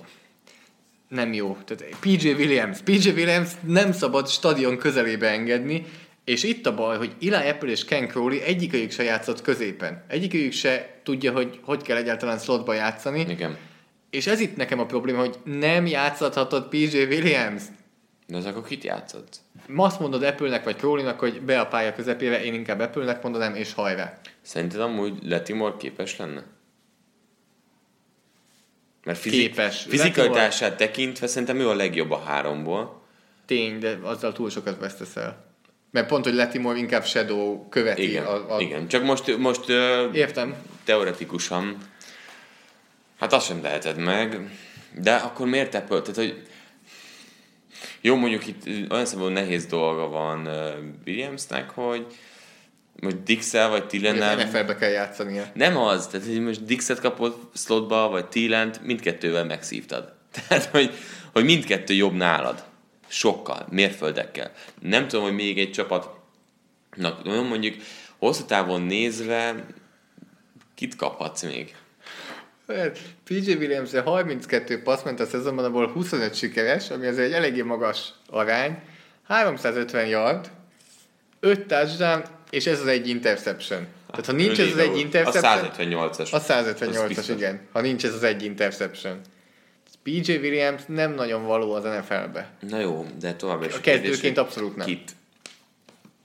B: Nem jó. Tehát PJ Williams. PJ Williams nem szabad stadion közelébe engedni, és itt a baj, hogy Eli Apple és Ken Crowley egyikőjük se játszott középen. Egyikőjük se tudja, hogy hogy kell egyáltalán slotba játszani.
A: Igen.
B: És ez itt nekem a probléma, hogy nem játszhatod PJ Williams.
A: De az akkor kit játszott?
B: Ma azt mondod Apple-nek vagy Crowley-nak, hogy be a pálya közepére, én inkább Apple-nek mondanám, és hajrá.
A: Szerinted amúgy Letimor képes lenne? Mert fizik,
B: Képes.
A: fizikalitását tekintve szerintem ő a legjobb a háromból.
B: Tény, de azzal túl sokat vesztesz el. Mert pont, hogy Letimore inkább Shadow követi
A: Igen,
B: a, a...
A: igen. Csak most, most
B: Értem.
A: teoretikusan, hát azt sem teheted meg, de akkor miért Apple? Tehát, hogy jó, mondjuk itt olyan szemben nehéz dolga van Williamsnek, hogy most Dixel vagy
B: Nem.
A: Tillennel
B: NFL-be kell játszania.
A: nem az, tehát hogy most Dixet kapott slotba, vagy Tillent, mindkettővel megszívtad. Tehát, hogy, hogy mindkettő jobb nálad. Sokkal, mérföldekkel. Nem tudom, hogy még egy csapatnak, mondjuk hosszú távon nézve, kit kaphatsz még?
B: PJ williams 32 passz ment a szezonban, abból 25 sikeres, ami azért egy eléggé magas arány. 350 yard, 5 touchdown, és ez az egy interception. Tehát ha nincs ez az egy
A: A
B: interception...
A: 178-as.
B: A
A: Az
B: 158-as,
A: biztos.
B: igen. Ha nincs ez az egy interception. PJ Williams nem nagyon való az NFL-be.
A: Na jó, de továbbra is.
B: A
A: a kérdés,
B: kezdőként abszolút nem.
A: Kit?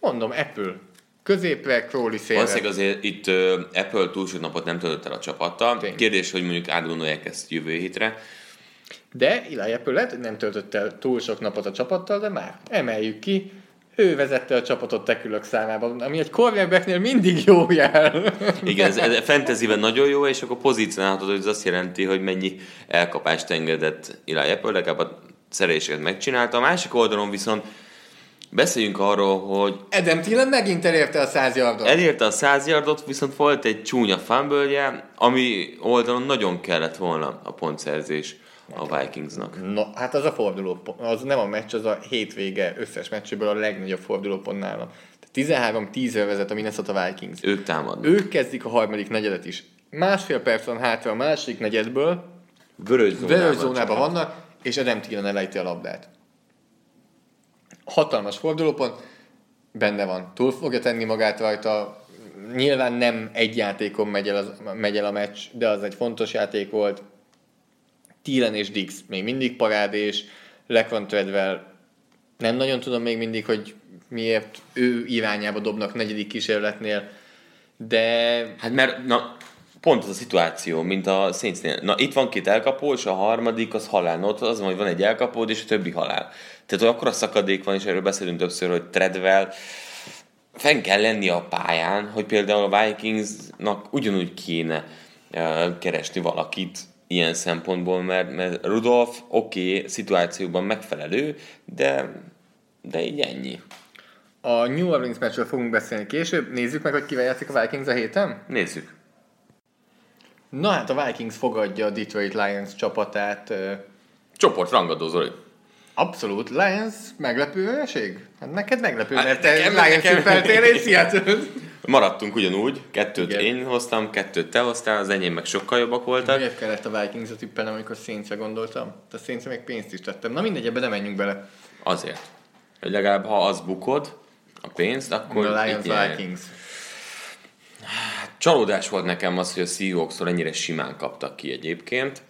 B: Mondom, Apple. Középre, Crowley szélre.
A: Valószínűleg azért itt uh, Apple túl sok napot nem töltött el a csapattal.
B: Tény.
A: Kérdés, hogy mondjuk átgondolják ezt jövő hétre.
B: De Eli Apple lehet, hogy nem töltött el túl sok napot a csapattal, de már emeljük ki. Ő vezette a csapatot tekülök számában, ami egy cornerbacknél mindig jó jel.
A: Igen, ez, ez fantasyben nagyon jó, és akkor pozícionálhatod, hogy ez azt jelenti, hogy mennyi elkapást engedett Eli Apple, legalább a szereléseket megcsinálta. A másik oldalon viszont beszéljünk arról, hogy
B: Adam Thielen megint elérte a 100 yardot.
A: elérte a 100 yardot, viszont volt egy csúnya fumble ami oldalon nagyon kellett volna a pontszerzés a Vikingsnak.
B: No, hát az a forduló, az nem a meccs, az a hétvége összes meccséből a legnagyobb fordulópont nálam. 13-10-re vezet a Minnesota Vikings.
A: Ők támadnak.
B: Ők kezdik a harmadik negyedet is. Másfél perc van hátra a második negyedből,
A: Vörös zónában.
B: Vörös zónában vannak, és Adam Thielen elejti a labdát. Hatalmas fordulópont, benne van. Túl fogja tenni magát rajta. Nyilván nem egy játékon megy el, az, megy el a meccs, de az egy fontos játék volt. Thielen és Dix még mindig parádés, Lekvan Treadwell nem nagyon tudom még mindig, hogy miért ő irányába dobnak negyedik kísérletnél, de
A: Hát mert, na, pont az a szituáció, mint a Saintsnél. Na, itt van két elkapó, és a harmadik az halál. Ott az van, hogy van egy elkapód, és a többi halál. Tehát akkor a szakadék van, és erről beszélünk többször, hogy Treadwell fenn kell lenni a pályán, hogy például a Vikingsnak ugyanúgy kéne keresni valakit ilyen szempontból, mert, mert Rudolf oké, okay, szituációban megfelelő, de, de így ennyi.
B: a New Orleans meccsről fogunk beszélni később. Nézzük meg, hogy kivel játszik a Vikings a héten.
A: Nézzük.
B: Na hát a Vikings fogadja a Detroit Lions csapatát.
A: Csoport rangadó, Zoli.
B: Abszolút. Lions meglepő vereség? Hát neked meglepő,
A: Hát
B: mert te
A: nekem-
B: Lions tippeltél, és Seattle.
A: Maradtunk ugyanúgy, kettőt
B: Igen.
A: én hoztam, kettőt te hoztál, az enyém meg sokkal jobbak voltak.
B: Miért kellett a Vikings-a tippelnem, amikor Saints-re gondoltam? A saints még pénzt is tettem. Na mindegy, ebbe nem menjünk bele.
A: Azért. Hogy legalább ha az bukod, a pénzt, akkor
B: A Lions. Vikings.
A: Csalódás volt nekem az, hogy a Seahawks-tól ennyire simán kaptak ki egyébként.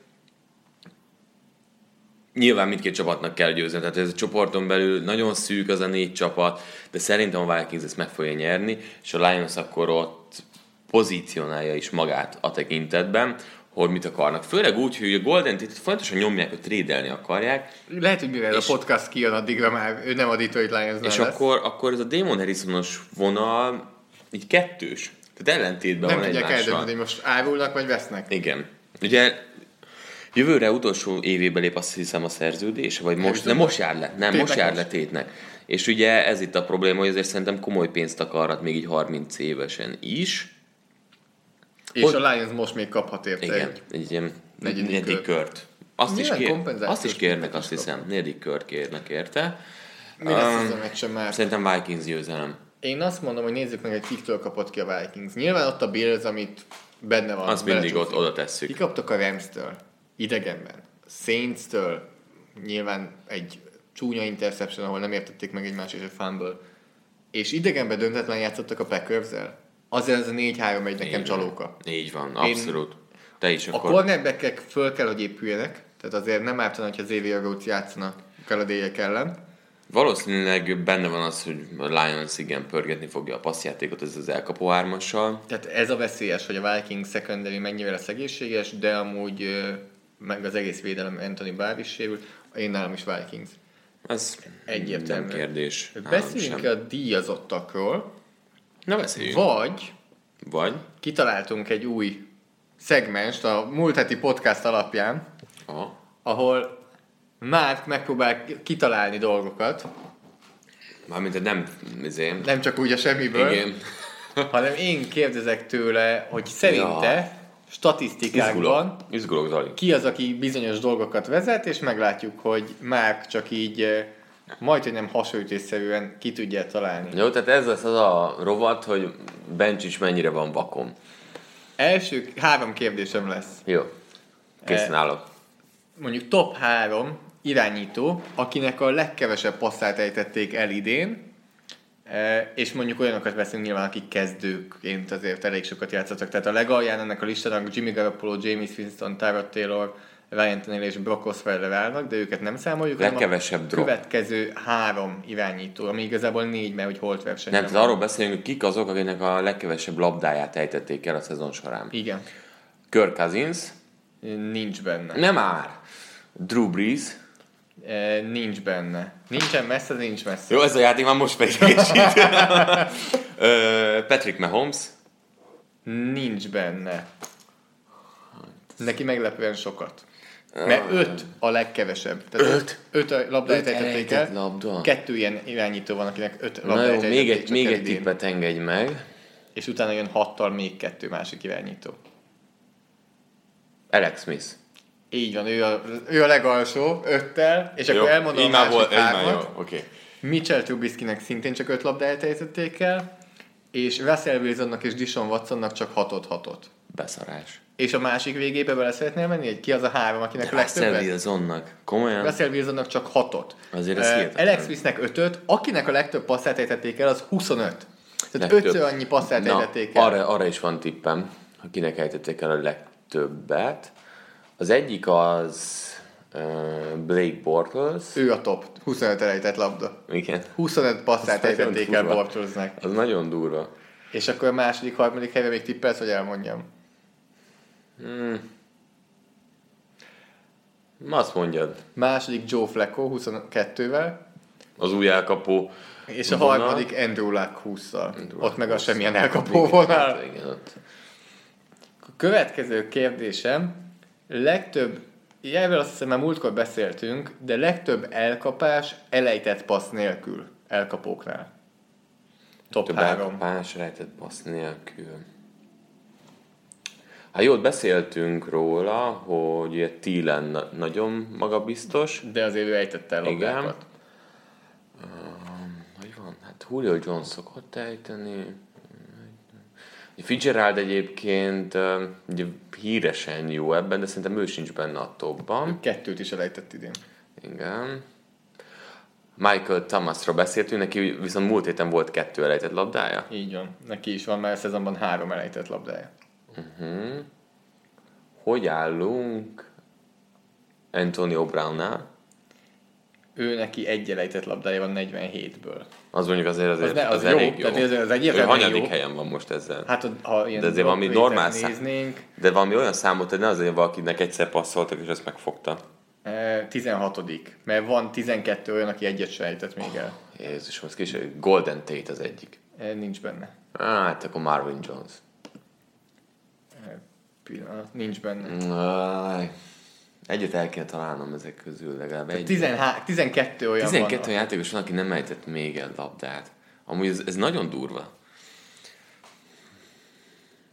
A: Nyilván mindkét csapatnak kell győzni, tehát ez a csoporton belül nagyon szűk az a négy csapat, de szerintem a Vikings ezt meg fogja nyerni, és a Lions akkor ott pozícionálja is magát a tekintetben, hogy mit akarnak. Főleg úgy, hogy a Golden Tate fontosan nyomják, hogy trédelni akarják,
B: Lehet, hogy mivel
A: És-
B: a podcast kijön, addigra már ő nem a Detroit lions
A: és
B: lesz.
A: akkor, akkor ez a Damon Harrisonos vonal így kettős. Tehát ellentétben
B: nem
A: van
B: tudják
A: egymással.
B: eldönteni, hogy most árulnak vagy vesznek.
A: Igen. Ugye jövőre utolsó évébe lép azt hiszem a szerződés, vagy most, nem most jár le, nem,
B: Tétnek
A: most jár le tétnek. És ugye ez itt a probléma, hogy azért szerintem komoly pénzt akarhat még így 30 évesen is.
B: És
A: Hogy-
B: a Lions most még kaphat érte.
A: Igen,
B: egy-
A: ilyen
B: Negyedik
A: negyedik
B: kört.
A: kört. Azt is, kér, azt is kérnek, azt
B: is
A: hiszem. Negyedik kört kérnek érte.
B: Mi lesz
A: Um,
B: ez a meccsen már?
A: Szerintem Vikings győzelem.
B: Én azt mondom, hogy nézzük meg, hogy kiktől kapott ki a Vikings. Nyilván ott a Bills, amit benne van.
A: Azt mindig ott oda tesszük.
B: Ki kaptak a Rams-től? Idegenben. Saints-től? Nyilván egy csúnya interception, ahol nem értették meg egymást, és egy fumble. És idegenben döntetlen játszottak a packers. Azért ez a 4-3 egy nekem
A: Így van.
B: csalóka.
A: Így van, abszolút. Te is
B: A
A: akkor...
B: cornerbackek föl kell, hogy épüljenek, tehát azért nem ártana, hogyha Xavier Rhodes játszana kaladélyek ellen.
A: Valószínűleg benne van az, hogy a Lions igen pörgetni fogja a passzjátékot ez az elkapó ármassal.
B: Tehát ez a veszélyes, hogy a Vikings secondary mennyire lesz egészséges, de amúgy meg az egész védelem Anthony Barr is sérült, én nálam is Vikings.
A: Ez
B: Egyértelmű.
A: nem kérdés.
B: Beszéljünk a díjazottakról,
A: Na beszéljünk.
B: vagy
A: Vagy?
B: kitaláltunk egy új szegmest a múlt heti podcast alapján,
A: Aha.
B: ahol Márk megpróbál kitalálni dolgokat,
A: Mármint nem, izé,
B: nem csak úgy a semmiből,
A: igen.
B: hanem én kérdezek tőle, hogy szerinte
A: Ja.
B: Statisztikákban
A: Izgulok. Izgulok, Zali.
B: ki az, aki bizonyos dolgokat vezet, és meglátjuk, hogy Márk csak így eh, majd, hogy nem hasonlítésszerűen ki tudja találni.
A: Jó, tehát ez lesz az a rovat, hogy Bencsics mennyire van vakon.
B: Első három kérdésem lesz.
A: Jó. Készen
B: Eh,
A: állok.
B: Mondjuk top három irányító, akinek a legkevesebb passzát ejtették el idén, és mondjuk olyanokat veszünk nyilván, akik kezdőként azért elég sokat játszottak. Tehát a legalján ennek a listának Jimmy Garoppolo, James Winston, Tyrod Taylor, Ryan Tannehill és Brock Osweiler állnak, de őket nem számoljuk. hanem a
A: Legkevesebb drop.
B: Következő három irányító, ami igazából négy, mert hogy holt verseny.
A: Nem, tehát arról beszélünk, hogy kik azok, akiknek a legkevesebb labdáját ejtették el a szezon során.
B: Igen,
A: Kirk Cousins,
B: nincs benne.
A: nem már. Drew Brees.
B: E, nincs benne. Nincsen messze, nincs messze.
A: Jó, ez a játék már most feligesít. Patrick Mahomes.
B: Nincs benne. Neki meglepően sokat. Mert öt a legkevesebb. Tehát öt, öt a labdáját ejtették el.
A: labda.
B: Kettő ilyen irányító van, akinek öt
A: Na
B: labdáját
A: jó, még egy, még egy tippet engedj meg.
B: És utána jön hattal még kettő másik irányító.
A: Alex Smith.
B: Így van, ő a, ő a legalsó, öttel, és akkor elmondom a másik
A: volt,
B: hármat.
A: jó, oké.
B: Mitchell Trubiskynek szintén csak öt labdáját ejtették el, és Russell Wilsonnak és Dishon Watsonnak csak hatot hatot.
A: Beszarás.
B: És a másik végébe bele szeretnél menni, hogy ki az a három, akinek a
A: Russell
B: legtöbbet?
A: Wilsonnak. Komolyan?
B: Russell Wilsonnak csak hatot.
A: Azért ez hihetetlen.
B: Alex Smithnek ötöt, akinek a legtöbb passzát ejtették el, az 25. Tehát
A: Legtöbb.
B: ötször annyi passzát ejtették el.
A: arra, arra is van tippem, hogy kinek ejtették el a legtöbbet. Az egyik az Blake Bortles.
B: Ő a top. 25 elejtett labda.
A: Igen.
B: 25 passzát ejtették el. Bortlesnek.
A: Az nagyon durva.
B: És akkor a második, harmadik helyre még tippelsz, hogy elmondjam.
A: Azt mondjad.
B: Második Joe Flacco 22-vel,
A: Az új elkapó.
B: és a
A: vonal.
B: harmadik Andrew Luck 20-szal.
A: Andrew
B: Ott meg a semmilyen
A: 20-szal.
B: elkapó vonal.
A: hát Igen, ott.
B: A következő kérdésem, legtöbb, erről azt hiszem már múltkor beszéltünk, de legtöbb elkapás elejtett passz nélkül elkapóknál. Top
A: Több
B: 3.
A: elkapás rejtett passz nélkül. Hát jó, ott beszéltünk róla, hogy Thielen na- nagyon magabiztos.
B: De azért ő ejtette el
A: Igen.
B: labdákat.
A: Hogy van? Hát Julio Jones szokott ejteni. Fitzgerald egyébként ugye híresen jó ebben, de szerintem ő sincs benne a topban.
B: Kettőt is elejtett idén.
A: Igen. Michael Thomasról beszéltünk, neki viszont múlt héten volt kettő elejtett labdája.
B: Így van. Neki is van már szezonban három elejtett labdája.
A: Hogy állunk Antonio Brownnál?
B: Ő neki egy elejtett labdája van 47-ből.
A: Az mondjuk azért azért
B: Az, ne, az,
A: az
B: jó,
A: elég jó.
B: tehát ez, az egyértelműen
A: hanyadik
B: jó.
A: helyen van most ezzel?
B: Hát ha ilyen
A: De azért valami normál szám.
B: néznénk,
A: De valami olyan számot, hogy ne azért valakinek egyszer passzoltak, és azt megfogta.
B: eh, 16 mert van 12 olyan, aki egyet se ejtett még el.
A: Jézus, most kis Golden Tate az egyik.
B: Eh, Nincs benne.
A: Á, Hát akkor Marvin Jones.
B: Eh, Pillanat, nincs benne.
A: Aj, Egyet el kell találnom ezek közül, legalább egy.
B: 13, 12 olyan
A: 12
B: van.
A: játékos van, aki nem ejtett még el labdát. Amúgy ez, ez nagyon durva.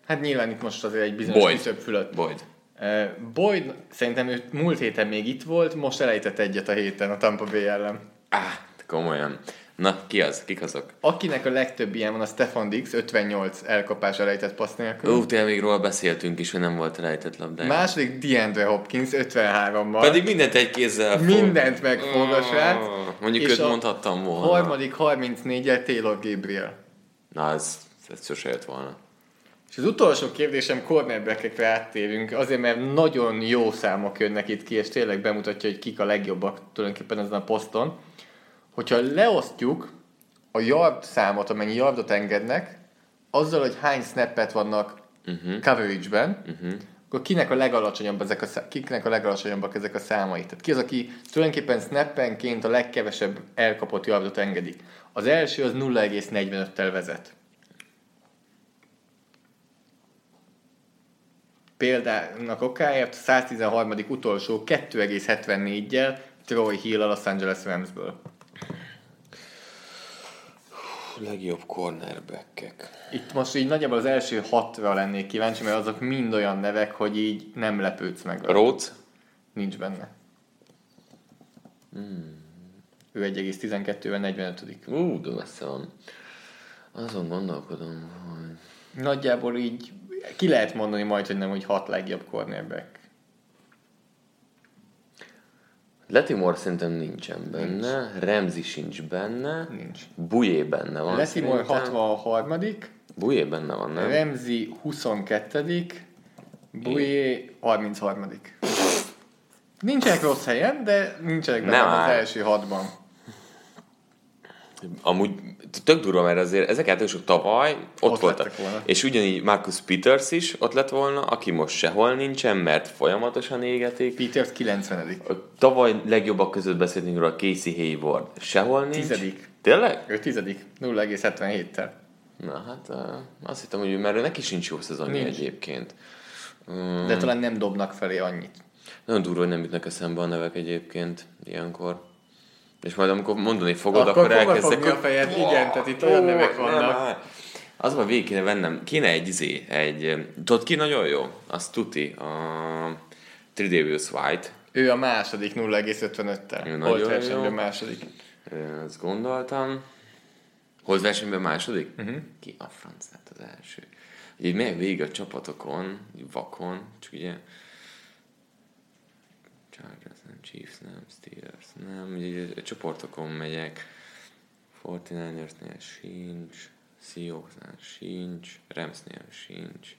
B: Hát nyilván itt most azért egy bizonyos
A: Boyd.
B: fölött.
A: Boyd.
B: Uh, Boyd szerintem ő múlt héten még itt volt, most elejtett egyet a héten a Tampa Bay ellen.
A: Á, komolyan. Na, ki az? Kik azok?
B: Akinek a legtöbb ilyen van a Stefan Dix, 58 elkapás elejtett passz nélkül.
A: Ó, tényleg még róla beszéltünk is, hogy nem volt rejtett labdája.
B: Második DeAndre Hopkins 53-mal.
A: Pedig mindent egy kézzel fog.
B: Mindent megfog a srác.
A: Mondjuk őt
B: a
A: mondhattam volna.
B: Harmadik 34-el Taylor Gabriel.
A: Na, ez, ez sose jött volna.
B: És az utolsó kérdésem cornerbackekre áttérünk, azért mert nagyon jó számok jönnek itt ki, és tényleg bemutatja, hogy kik a legjobbak tulajdonképpen ezen a poszton. Hogyha leosztjuk a yard számot, amennyi yardot engednek, azzal, hogy hány snappet vannak uh-huh. coverage-ben, uh-huh. akkor kinek a legalacsonyabb ezek a, szá- kiknek a legalacsonyabbak ezek a számai. Tehát ki az, aki tulajdonképpen snappenként a legkevesebb elkapott yardot engedik. Az első az 0,45-tel vezet. Példának okáért 113. utolsó 2,74-jel Troy Hill a Los Angeles Ramsből.
A: Legjobb cornerbackek.
B: Itt most így nagyjából az első hatra lennék kíváncsi, mert azok mind olyan nevek, hogy így nem lepődsz meg.
A: Rhodes?
B: Nincs benne. Hmm. Ő 1,12-vel 45
A: Ú, de messze van. Azon gondolkodom, hogy...
B: Nagyjából így ki lehet mondani majd, hogy nem, hogy hat legjobb cornerback.
A: Letimore szerintem nincsen benne, Remzi sincs benne,
B: Nincs.
A: Bujé benne van
B: Letimore
A: szerintem.
B: 63
A: Bujé benne van, nem?
B: Remzi 22 Bujé 33 Nincsenek rossz helyen, de nincsenek benne
A: Nem
B: az
A: áll.
B: első hatban.
A: Amúgy tök durva, mert azért ezek játékosok tavaly ott,
B: Ott
A: voltak.
B: volna.
A: És ugyanígy Marcus Peters is ott lett volna, aki most sehol nincsen, mert folyamatosan égetik.
B: Peters 90
A: A tavaly legjobbak között beszéltünk róla Casey Hayward. Sehol nincs.
B: Tizedik.
A: Tényleg?
B: Ő tizedik, 0,77-tel.
A: Na hát azt hittem, hogy mert neki sincs jó szezonja
B: Nincs.
A: egyébként.
B: De talán nem dobnak felé annyit.
A: Nagyon durva, hogy nem jutnak eszembe a nevek egyébként ilyenkor. És majd amikor mondani fogod, akkor,
B: Akkor
A: elkezdek...
B: fogni a fejed, igen, tehát itt olyan nevek vannak.
A: Az van, végig kéne vennem, kéne egy izé, egy, tudod ki nagyon jó? Azt tuti, a Tridavius White,
B: Ő a második 0,55-tel.
A: Ő
B: Holt
A: nagyon
B: versenyben
A: jó.
B: második.
A: Ö, azt gondoltam. Holt versenyben második? Uh-huh. Ki a francát az első? Így megyek végig a csapatokon, vakon, csak ugye Chargers nem, Chiefs nem, nem, ugye így a csoportokon megyek, 49ersnél sincs, Seahawksnál sincs, Ramsnél sincs,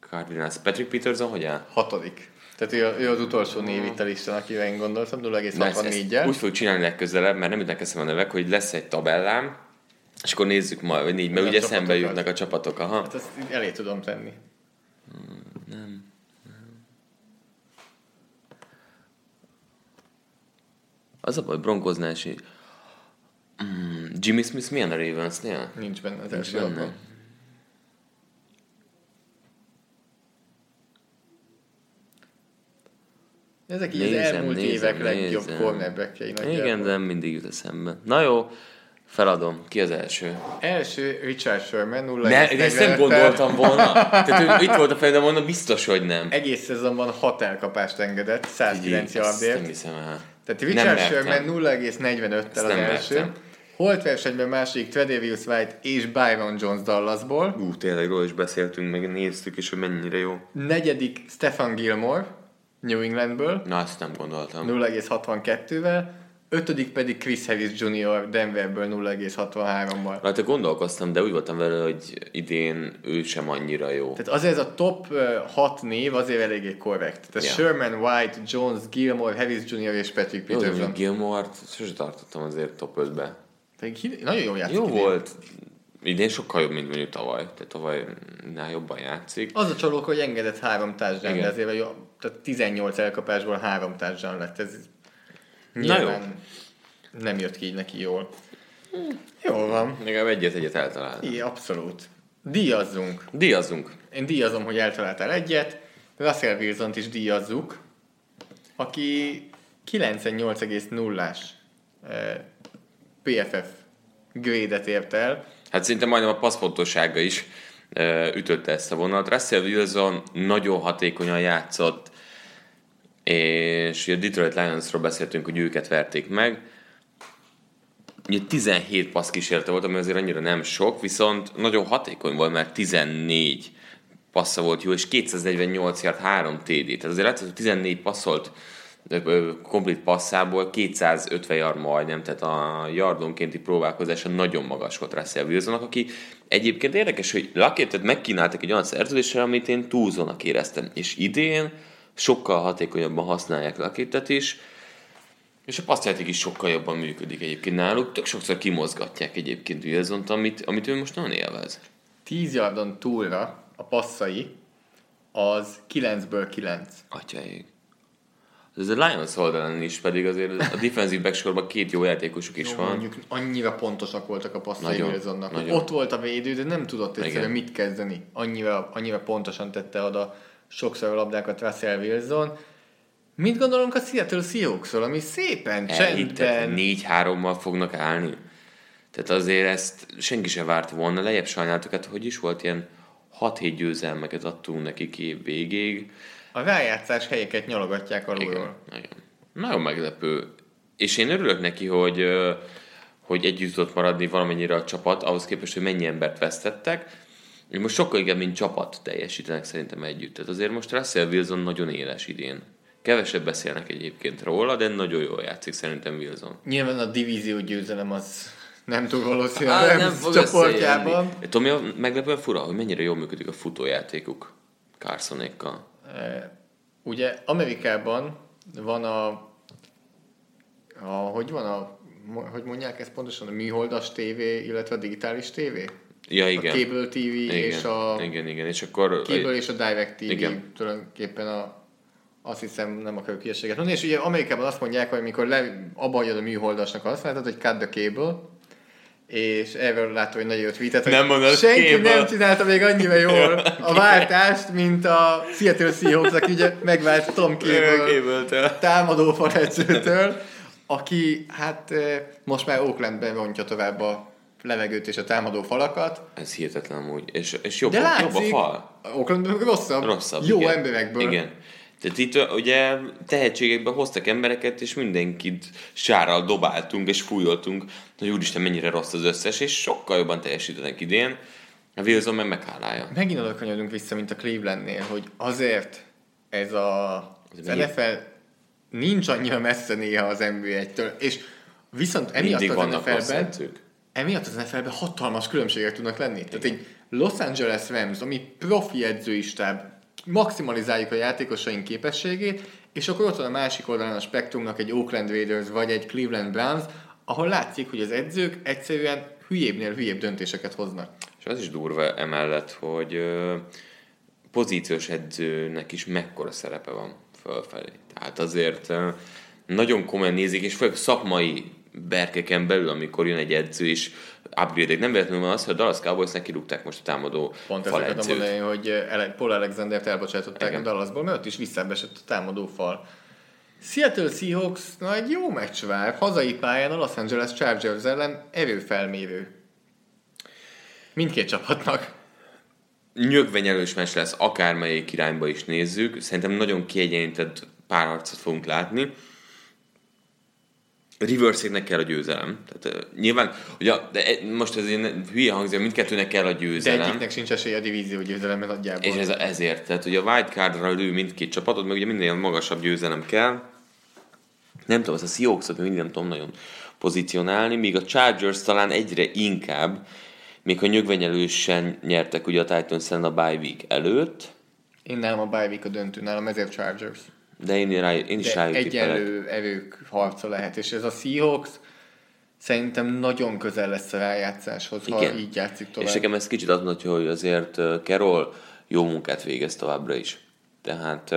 A: Cardinals, Patrick Peterson hogy áll?
B: Hatodik. Tehát ő, ő az utolsó név itt a listán, akire én gondoltam,
A: Na, ezt, ezt
B: 0,64-jel.
A: úgy fogjuk csinálni legközelebb, mert nem jutnak eszembe a nevek, hogy lesz egy tabellám, és akkor nézzük majd, vagy négy, mert ugye szembe
B: csapatokat.
A: jutnak a csapatok. Aha.
B: Hát így elé tudom tenni.
A: Az a baj, Broncoznál is mm, Jimmy Smith milyen a Ravensnél?
B: Nincs benne az első
A: benne.
B: Ezek így az
A: Nézem,
B: elmúlt
A: nézem,
B: évek legjobb cornerbackjei.
A: Igen, de nem mindig jut eszembe. Na jó, feladom. Ki az első?
B: Első Richard Sherman 0
A: Ne, én ezt nem gondoltam volna. Tehát ő itt volt a fejemben, mondom, biztos, hogy nem.
B: Egész szezonban 6 elkapást engedett, 109
A: Így, ezt nem
B: yardért.
A: hiszem el.
B: Tehát
A: Nem
B: Richard
A: mertem.
B: Sherman 0,45-tel
A: Ezt
B: az első.
A: mertem.
B: Holt versenyben második Tredavious White és Byron Jones Dallasból.
A: Ú, tényleg róla is beszéltünk, meg néztük is, hogy mennyire jó.
B: Negyedik Stefan Gilmore New Englandből
A: Na, ezt nem gondoltam.
B: 0,62-vel. Ötödik pedig Chris Harris Jr. Denverből 0,63-mal.
A: Rajta gondolkoztam, de úgy voltam vele, hogy idén ő sem annyira jó.
B: Tehát azért ez a top 6 név azért eléggé korrekt. Tehát
A: Ja.
B: Sherman, White, Jones, Gilmore, Harris Jr. és Patrick
A: Jó,
B: Peterson.
A: mondjuk Gilmore-t sose tartottam azért top 5-be.
B: Pedig hi- nagyon jól játszik.
A: Jó
B: idén.
A: volt. Idén sokkal jobb, mint mondjuk tavaly. Tehát tavalynál jobban játszik.
B: Az a csalók, hogy engedett három
A: Igen.
B: de azért jó, tehát 18 elkapásból három touchdown lett. Ez
A: Na
B: nyilván nem jött ki így neki jól. Jól van.
A: Legalább egyet-egyet eltaláltam.
B: Igen, abszolút. Díjazzunk.
A: Díjazzunk.
B: Én díjazom, hogy eltaláltál egyet. Russell wilson is díjazzuk, aki 98,0-ás eh, PFF grédet ért el.
A: Hát szinte majdnem a passzpontossága is ütötte ezt a vonalat. Russell Wilson nagyon hatékonyan játszott, és a Detroit Lionsról beszéltünk, hogy őket verték meg. Ugye 17 passz kísérlete volt, ami azért annyira nem sok, viszont nagyon hatékony volt, mert 14 passza volt jó, és 248 yard 3 TD. Tehát azért látszott, hogy 14 passzolt komplet passzából 250 yard majdnem, tehát a yardonkénti próbálkozása nagyon magas volt Russell Wilsonnak, aki egyébként érdekes, hogy Lakétet megkínáltak egy olyan szerződésre, amit én túlzónak éreztem, és idén sokkal hatékonyabban használják Lakétet is, és a passzjáték is sokkal jobban működik egyébként náluk, tök sokszor kimozgatják egyébként Wilsont, amit, amit ő most nagyon élvez.
B: 10 yardon túlra a passzai az 9-ből 9.
A: Atyaig. Ez a Lions oldalán is pedig azért a defensive back sorban két jó játékosuk is
B: Jó,
A: van.
B: Mondjuk annyira pontosak voltak a passzai Wilsonnak. Ott volt a védő, de nem tudott egyszerűen
A: Igen.
B: mit kezdeni. Annyira, annyira pontosan tette oda sokszor a labdákat Russell Wilson. Mit gondolunk a Seattle Seahawksról, ami szépen,
A: Elhittek,
B: csendben...
A: négy hárommal fognak állni. Tehát azért ezt senki sem várt volna, lejjebb sajnáltuk, hát hogy is volt ilyen 6-7 győzelmeket adtunk nekik év végéig.
B: A rájátszás helyeket nyalogatják alulról.
A: Igen, igen. Nagyon meglepő. És én örülök neki, hogy, hogy együtt tudott maradni valamennyire a csapat, ahhoz képest, hogy mennyi embert vesztettek. Ők most sokkal inkább, mint csapat teljesítenek szerintem együtt. Tehát azért most Russell Wilson nagyon éles idén. Kevesebb beszélnek egyébként róla, de nagyon jól játszik szerintem Wilson.
B: Nyilván a divízió győzelem az nem túl valószínű
A: Á, nem fog
B: csoportjában.
A: összejönni. Tudom, mi a meglepően fura, hogy mennyire jól működik a futójátékuk Carsonékkal.
B: Eh, Ugye Amerikában van a, a hogy van a, hogy mondják ezt pontosan, a műholdas tévé, illetve a digitális tévé?
A: Ja, igen.
B: A Cable TV
A: igen,
B: és a
A: igen, igen, és akkor...
B: Cable és a Direct TV
A: Igen.
B: tulajdonképpen a azt hiszem, nem akarok hülyeséget mondani, és ugye Amerikában azt mondják, hogy mikor le, abba hagyod a műholdasnak a használatot, hogy cut the cable, és erről látom, hogy nagyon jó tweetet, hogy
A: Nem mondod,
B: senki
A: cable.
B: nem csinálta még annyira jól a váltást, mint a Seattle Seahawks, aki ugye megvált Tom Cable
A: Cable-től.
B: támadó faledzőtől, aki hát eh, most már Oaklandben rontja tovább a levegőt és a támadó falakat,
A: Ez hihetetlen amúgy. És, és jobb,
B: de
A: jobb
B: látszik,
A: a fal.
B: Oaklandben rosszabb,
A: Rosszabb,
B: jó
A: igen.
B: emberekből.
A: Igen. Tehát itt ugye tehetségekben hoztak embereket, és mindenkit sárral dobáltunk, és fújoltunk, hogy úristen, mennyire rossz az összes, és sokkal jobban teljesítenek idén. A Wilson meg meghálálja.
B: Megint oda kanyarunk vissza, mint a Clevelandnél, hogy azért ez a, az? NFL nincs annyira messze néha az NBA-től, és viszont emiatt
A: Mindig
B: az NFL-ben. Emiatt az NFL-ben hatalmas különbségek tudnak lenni. Tehát egy Los Angeles Rams, ami profi edzői stáb, maximalizáljuk a játékosaink képességét, és akkor ott van a másik oldalon a spektrumnak egy Oakland Raiders vagy egy Cleveland Browns, ahol látszik, hogy az edzők egyszerűen hülyébbnél hülyébb döntéseket hoznak.
A: És az is durva emellett, hogy pozíciós edzőnek is mekkora szerepe van fölfelé. Tehát azért nagyon komolyan nézik, és főleg szakmai berkeken belül, amikor jön egy edző, és upgrade Nem véletlenül van az, hogy a Dallas Cowboys kirúgták most a támadó
B: Pont ezt akartam
A: faledzőt.
B: mondani, hogy ele- Paul Alexandert elbocsátották
A: Igen.
B: a Dallasból, mert ott is visszaesett a támadó fal. Seattle Seahawks, na egy jó meccs vár, hazai pályán a Los Angeles Chargers ellen erőfelmérő. Mindkét csapatnak.
A: nyögvenyelős meccs lesz, akármelyik irányba is nézzük. Szerintem nagyon kiegyenlített párharcot fogunk látni. Riverséknek kell a győzelem. Tehát, uh, nyilván, ugye, de e- most ez ilyen hülye hangzik, mindkettőnek kell a
B: De
A: győzelem.
B: egyiknek sincs esélye a divízió győzelemben nagyjából.
A: És ez ezért, tehát ugye a wildcardra lő mindkét csapatot, meg ugye minél magasabb győzelem kell. nem tudom, az a Seahawks-ot még nem tudom nagyon pozícionálni, míg a Chargers talán egyre inkább, még ha nyögvenyelősen nyertek ugye a titans a bye week előtt,
B: Én nálam a bye week a döntő, nálam ezért Chargers.
A: De én, rá, én is rájuk
B: egyenlő erők harca lehet, és ez a Seahawks szerintem nagyon közel lesz a rájátszáshoz, ha
A: Igen.
B: így játszik tovább.
A: És nekem ez kicsit azt mutatja, hogy azért Carroll jó munkát végez továbbra is. Tehát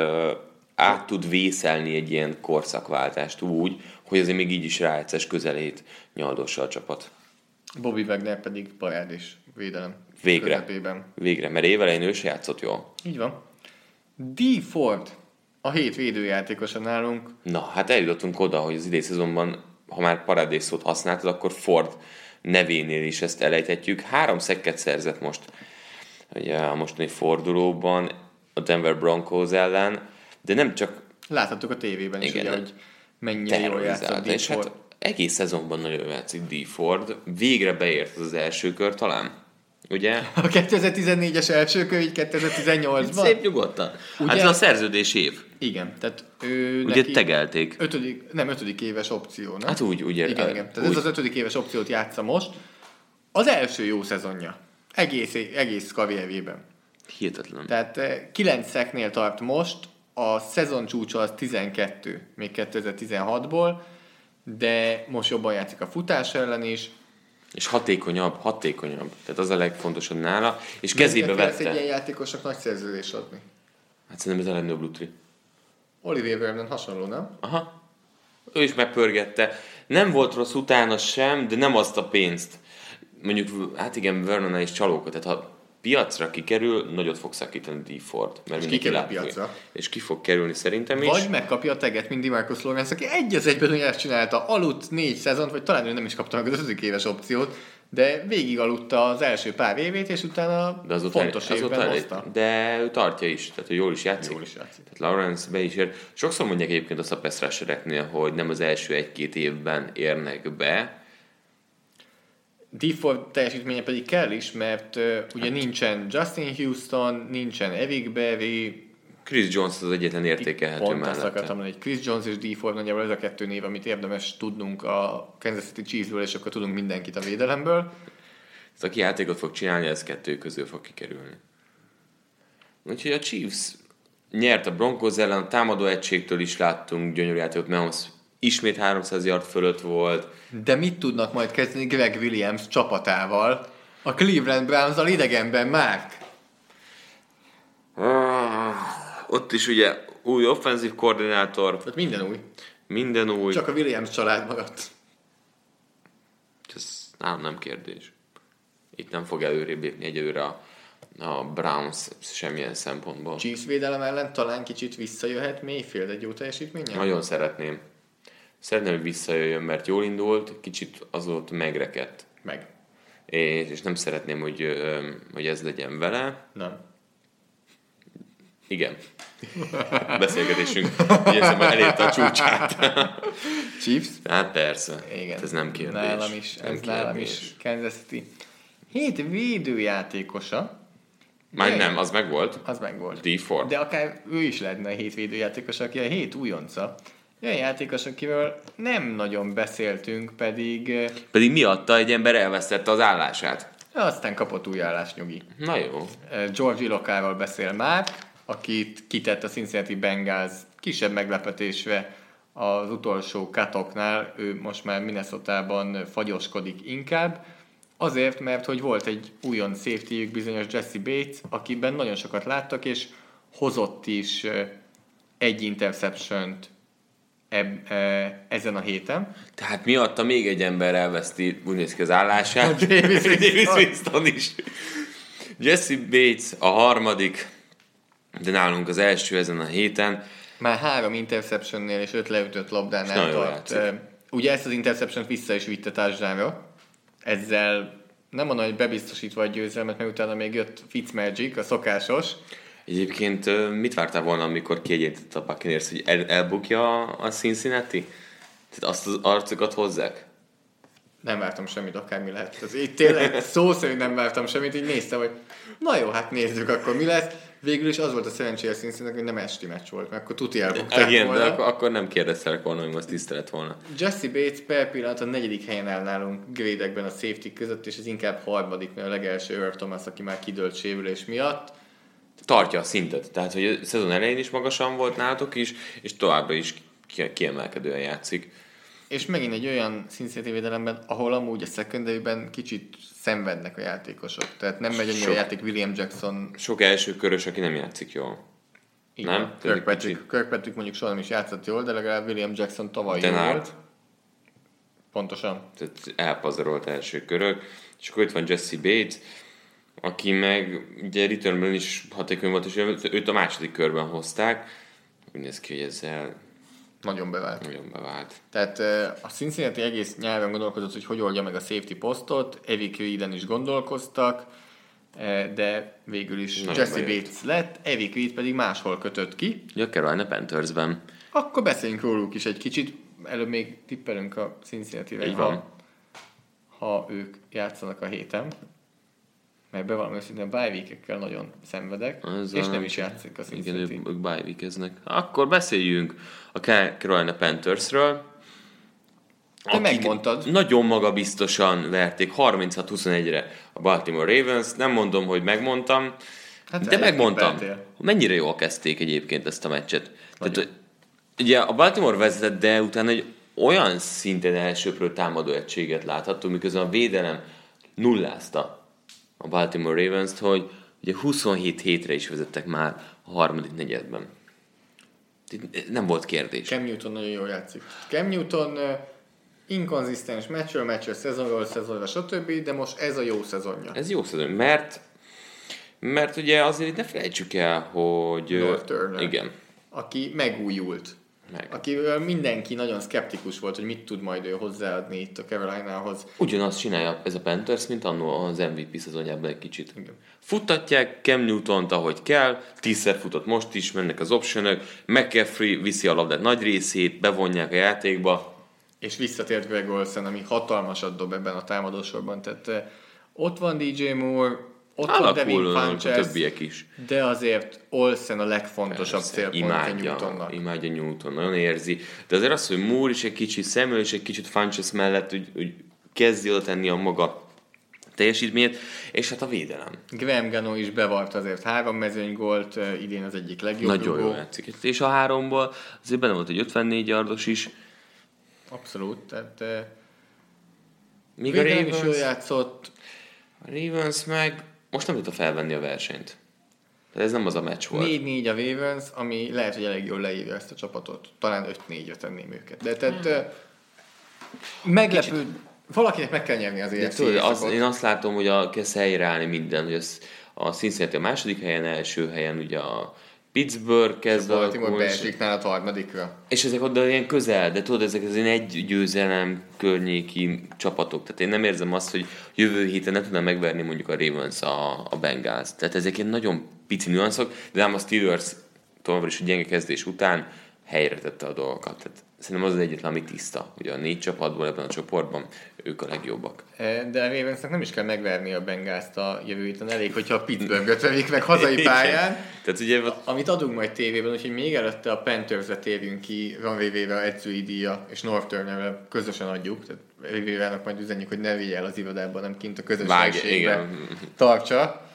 A: át tud vészelni egy ilyen korszakváltást úgy, hogy azért még így is rájátszás közelét nyaldossa a csapat.
B: Bobby Wagner pedig parádés védelem
A: Végre.
B: közepében.
A: Végre, mert évelején ő se játszott jól.
B: Így van. D. Ford, a hét védőjátékosa nálunk.
A: Na, hát eljutottunk oda, hogy az idei szezonban, ha már paradés szót használtad, akkor Ford nevénél is ezt elejthetjük. Három szekket szerzett most ugye, a mostani fordulóban a Denver Broncos ellen, de nem csak
B: Láthattuk a tévében is,
A: Igen.
B: ugye, hogy mennyire jól játszott
A: és hát egész szezonban nagyon játszik D. Ford. Végre beért az első kör talán, ugye?
B: A 2014-es első így 2018-ban.
A: Szép nyugodtan. Hát
B: Ugye-
A: ez a szerződés év.
B: Igen, tehát ő
A: Ugye
B: neki
A: tegelték.
B: ötödik, nem ötödik éves opció, nem?
A: Hát úgy, úgy.
B: Igen, igen. Tehát
A: úgy.
B: ez az ötödik éves opciót játsza most. Az első jó szezonja. Egész, egész karrierjében.
A: Hihetetlen.
B: Tehát 9 szeknél tart most, a szezon csúcsa az 12, még 2016-ból, de most jobban játszik a futás ellen is.
A: És hatékonyabb, hatékonyabb. Tehát az a legfontosabb nála. És kezébe
B: Mennyire félsz egy ilyen
A: vette.
B: játékosnak nagy szerződés adni.
A: Hát szerintem ez a legnagyobb lutri.
B: Olivier Vernon hasonló, nem?
A: Aha. Ő is megpörgette. Nem volt rossz utána sem, de nem azt a pénzt. Mondjuk, hát igen, Vernon is csalóka, tehát ha piacra kikerül, nagyot fog szakítani D. Ford. Mert mindenki
B: kikerül a piacra.
A: És ki fog kerülni szerintem is.
B: Vagy megkapja a teget, mint Dimarcus Lawrence, aki egy az egyben ugyanezt csinálta, aludt négy szezont, vagy talán ő nem is kapta meg az ötödik éves opciót, de végig aludta az első pár évét, és utána
A: de azóta,
B: fontos
A: azóta
B: évben hozta.
A: De ő tartja is, tehát hogy jól is játszik.
B: Jól is játszik.
A: Tehát Lawrence be is ér. Sokszor mondják egyébként azt a pass hogy nem az első egy-két évben érnek be,
B: Default teljesítménye pedig kell is, mert uh, ugye nincsen Justin Houston, nincsen Eric Berry,
A: Chris Jones az egyetlen értékelhető
B: pont azt
A: mellette.
B: akartam mondani, hogy Chris Jones és Default nagyjából ez a kettő név, amit érdemes tudnunk a Kansas City Chiefsből, és akkor tudunk mindenkit a védelemből.
A: Ez aki játékot fog csinálni, ez kettő közül fog kikerülni. Úgyhogy a Chiefs nyert a Broncos ellen, a támadó egységtől is láttunk gyönyörű játékot, Mahomes ismét 300 yard fölött volt.
B: De mit tudnak majd kezdeni Greg Williams csapatával? A Cleveland Browns-al idegenben már.
A: Ah, Ott is ugye új offenzív koordinátor,
B: Tehát minden új.
A: minden új.
B: Csak a Williams család maradt.
A: Ez nálam nem kérdés. Itt nem fog előrébb lépni egyelőre a, a Browns semmilyen szempontból.
B: Chiefs védelem ellen talán kicsit visszajöhet Mayfield egy jó teljesítménye?
A: Nagyon szeretném. Szeretném, hogy visszajöjjön, mert jól indult, kicsit azóta megrekedt.
B: Meg.
A: És, és nem szeretném, hogy, hogy ez legyen vele.
B: Nem.
A: Igen. Beszélgetésünk ugye elérte a csúcsát.
B: Chiefs?
A: Hát persze.
B: Igen.
A: Ez nem kérdés.
B: Nálam is,
A: nem
B: ez nálam is Kansas City. Hét védőjátékosa,
A: Már nem, az meg volt.
B: az meg volt.
A: D. Ford.
B: De akár ő is lehetne a hét védőjátékos, aki a hét újonca. Olyan játékos, akiről nem nagyon beszéltünk, pedig
A: Pedig miatta egy ember elvesztette az állását.
B: aztán kapott új állás nyugi.
A: Na jó.
B: George Ilokáról beszél már, akit kitett a Cincinnati Bengals kisebb meglepetésre az utolsó katoknál, ő most már Minnesota-ban fagyoskodik inkább, azért, mert hogy volt egy újon safety bizonyos Jesse Bates, akiben nagyon sokat láttak, és hozott is egy interception eb, eh, ezen a héten.
A: Tehát miatta még egy ember elveszti, úgy néz ki az állását.
B: Davis Winston.
A: Winston is. Jesse Bates a harmadik, de nálunk az első ezen a héten.
B: Már három interceptionnél és öt leütött
A: És
B: labdánál
A: jól
B: tart. Ugye ezt az interception vissza is vitte touchdownra. Ezzel nem mondom, hogy bebiztosítva a győzelmet, mert utána még jött Fitzmagic, a szokásos.
A: Egyébként mit vártál volna, amikor kiegyentett a Buccaneers, hogy el, elbukja a Cincinnati? Tehát azt az arcokat hozzák?
B: Nem vártam semmit, akármi lehet. Ez így tényleg szó szerint nem vártam semmit, így néztem, hogy na jó, hát nézzük akkor mi lesz. Végül is az volt a szerencsére Cincinnati, hogy nem esti meccs volt, mert akkor tuti elbukták
A: Igen,
B: volna.
A: de akkor, akkor nem kérdeztelek volna, hogy most tisztelet volna.
B: Jesse Bates per pillanat a negyedik helyen áll nálunk gradekben a safety között, és ez inkább harmadik, mert a legelső Earl Thomas, aki már kidőlt sérülés miatt.
A: Tartja a szintet, tehát hogy a szezon elején is magasan volt nálatok is, és továbbra is ki- kiemelkedően játszik.
B: És megint egy olyan Cincinnati védelemben, ahol amúgy a secondary kicsit szenvednek a játékosok. Tehát nem megy annyira a játék William Jackson
A: Sok első körös, aki nem játszik jól.
B: így
A: Nem?
B: Kirkpatrick,
A: kicsit-
B: Kirkpatrick mondjuk soha nem is játszott jól, de legalább William Jackson tavaly
A: Denard.
B: volt. Pontosan.
A: tehát elpazarolt első körök, és akkor itt van Jesse Bates, aki meg ugye returnben is hatékony volt, és őt a második körben hozták. Úgy néz ki, hogy ezzel
B: Nagyon bevált.
A: nagyon bevált.
B: Tehát eh, a Cincinnati egész nyelven gondolkozott, hogy hogy oldja meg a safety posztot, Evi Reeden is gondolkoztak, de végül is
A: Nagyon
B: Jesse
A: bejött.
B: Bates lett, Evi Reed pedig máshol kötött ki.
A: Ugye a Carolina Panthersben.
B: Akkor beszéljünk róluk is egy kicsit, előbb még tippelünk a cincinnati ha, ha ők játszanak a héten. Mert bevallom őszintén, bye nagyon szenvedek,
A: Az
B: és nem is játszik a
A: Igen,
B: Cincinnati.
A: ők, ők bájvikeznek. Akkor beszéljünk a Carolina Panthersről.
B: Te megmondtad.
A: Nagyon magabiztosan verték 36-21-re a Baltimore Ravens. Nem mondom, hogy megmondtam,
B: Hát
A: de megmondtam.
B: tippeltél.
A: Mennyire jól kezdték egyébként ezt a meccset. Tehát, ugye a Baltimore vezetett, de utána egy olyan szinten elsőprő támadó egységet láthattunk, miközben a védelem nullázta a Baltimore Ravens-t, hogy ugye 27 hétre is vezettek már a harmadik negyedben. Nem volt kérdés.
B: Cam Newton nagyon jól játszik. Cam Newton inkonzisztens meccsről, meccsről, szezonról, szezonra, stb., de most ez a jó szezonja.
A: Ez jó szezon, mert mert ugye azért ne felejtsük el, hogy...
B: North Turner.
A: Igen.
B: Aki megújult.
A: Meg.
B: Akiről mindenki nagyon szkeptikus volt, hogy mit tud majd ő hozzáadni itt a Carolina-hoz.
A: Ugyanazt csinálja ez a Panthers, mint annó az MVP szezonjában egy kicsit.
B: Igen.
A: Futtatják Cam Newton-t, ahogy kell, tízszer futott most is, mennek az optionok, McCaffrey viszi a labdát nagy részét, bevonják a játékba,
B: És visszatért Greg Olsen, ami hatalmasat dob ebben a támadósorban. Tehát eh, ott van DJ Moore, ott van Devin
A: alakulnak a
B: Funches,
A: többiek is.
B: de azért Olsen a legfontosabb célpontja
A: imádja,
B: Newtonnak.
A: imádja Newton, nagyon érzi. De azért az, hogy Moore is egy kicsit, Samuel is egy kicsit Funches mellett úgy, úgy kezdi oda tenni a maga teljesítményét, és hát a védelem.
B: Graham Gano is bevart azért három mezőnygolt, idén az egyik legjobb
A: Nagyon jól játszik. És a háromból azért benne volt egy 54 yardos is.
B: Abszolút, tehát eh,
A: Míg a
B: védelem is jól
A: Ravens,
B: játszott,
A: a Ravens meg most nem tudta felvenni a versenyt. Tehát ez nem az a meccs volt.
B: 4-4 a Ravens, ami lehet, hogy elég jól leírja ezt a csapatot. Talán 5-4-re tenném őket. De tehát eh, meglepő, valakinek meg kell nyerni az
A: De
B: EFC
A: tudod, az, én azt látom, hogy a, kezd helyreállni minden, hogy az, a Cincinnati a második helyen, első helyen ugye a Pittsburgh kezd
B: Baltimore
A: és-
B: beesik nálad harmadikra.
A: És ezek oda ilyen közel, de tudod, ezek az ilyen egy győzelem környéki csapatok. Tehát én nem érzem azt, hogy jövő héten nem tudnám megverni mondjuk a Ravens a, a Bengals. Tehát ezek ilyen nagyon pici nüanszok, de nem a Steelers továbbra is a gyenge kezdés után helyre tette a dolgokat. Tehát szerintem az az egyetlen, ami tiszta, hogy a négy csapatból ebben a csoportban ők a legjobbak.
B: Eh, De a Ravensnek nem is kell megverni a Bengászt a jövő héten. Elég, hogyha a Pittsburghet vevik meg hazai pályán.
A: Tehát ugye
B: Amit adunk majd tévében, úgyhogy még előtte a Panthers-re térjünk ki, Ron Rivera edzői díja, és North Turner-rel közösen adjuk. Tehát Rivera-nak majd üzenjük, hogy ne vigye el az irodában, nem kint a közös
A: Vágja,
B: helységben.
A: igen.
B: Tartsa.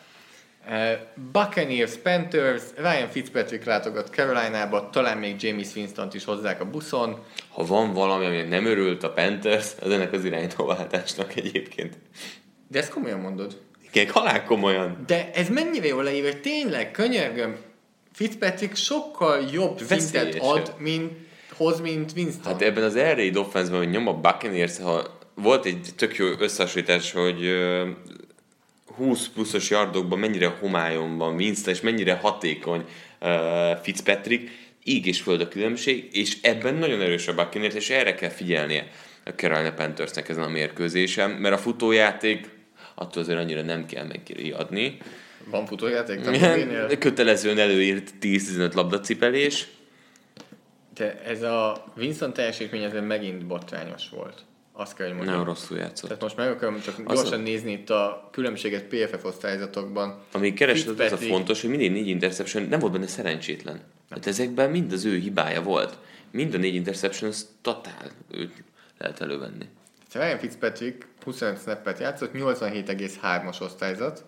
B: Eh, Buccaneers, Panthers, Ryan Fitzpatrick látogat Carolina-ba, talán még James Winston-t is hozzák a buszon.
A: ha van valami, aminek nem örült a Panthers, az ennek az irányítóváltásnak egyébként.
B: De ezt komolyan mondod.
A: Igen, halál komolyan.
B: De ez mennyire jól leír, hogy tényleg, könyörgöm, Fitzpatrick sokkal jobb szintet ad, mint, hoz, mint Winston.
A: Hát ebben az Air Raid offense hogy nyom a Buccaneers, ha volt egy tök jó összehasonlítás, hogy 20 pluszos yardokban mennyire homályon van Winston, és mennyire hatékony uh, Fitzpatrick, így és föld a különbség, és ebben nagyon erős a Buccaneers, és erre kell figyelnie a Carolina Panthersnek ezen a mérkőzésen, mert a futójáték attól azért annyira nem kell megriadni.
B: Van futójáték? Tampa
A: Kötelezően előírt 10-15 labdacipelés,
B: De ez a Winston teljesítmény ezen megint botrányos volt. Azt kell, hogy mondjam.
A: Nagyon rosszul játszott.
B: Tehát most meg akarom csak
A: Az
B: gyorsan
A: a-
B: nézni itt a különbséget PFF osztályzatokban.
A: Ami keresett, az a fontos, hogy mindig négy interception, nem volt benne szerencsétlen. Hát ezekben mind az ő hibája volt. Mind a négy interception, az totál őt lehet elővenni.
B: Ryan Fitzpatrick 25 snappet játszott, 87,3-as osztályzat,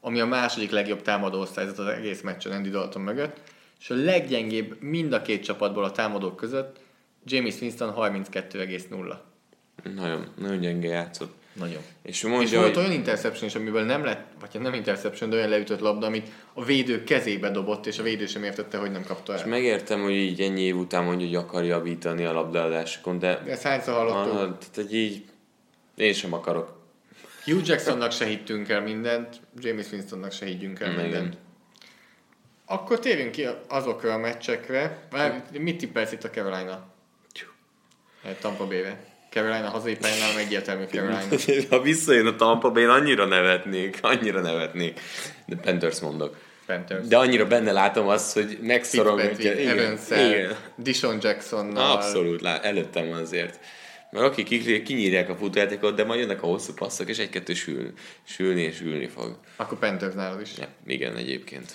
B: ami a második legjobb támadó osztályzat az egész meccsen Andy Dalton mögött, és a leggyengébb mind a két csapatból a támadók között James Winston 32,0.
A: Nagyon, nagyon gyenge játszott.
B: Nagyon.
A: És
B: És
A: mondja,
B: volt
A: hogy
B: olyan interception is, amiből nem lett, vagy hát nem interception, de olyan leütött labda, amit a védő kezébe dobott, és a védő sem értette, hogy nem kapta
A: és
B: el.
A: megértem, hogy így ennyi év után mondja, hogy akar javítani a labdaadásokon, de
B: De ezt hányszor hallottuk?
A: ah, tehát, hogy így én sem akarok.
B: Hugh Jacksonnak se hittünk el mindent, James Winstonnak se higgyünk el
A: Igen.
B: mindent. Akkor térjünk ki azokra a meccsekre. Már mit tippelsz itt a Carolina? Eh, Tampa Bay-re. Carolina hazai pályán egyértelmű Carolina.
A: ha visszajön a Tampa Bay, én annyira nevetnék, annyira nevetnék. De Panthers mondok.
B: Panthers.
A: De annyira benne látom azt, hogy megszorongatja.
B: Fitzpatrick, evans
A: igen.
B: Dishon Jacksonnal.
A: Abszolút, lá, előttem van azért. Mert akik ki- kinyírják a futójátékot, de majd jönnek a hosszú passzok, és egy-kettő sül, sülni és ülni fog.
B: Akkor Panthers nálad is.
A: Ja, igen, egyébként.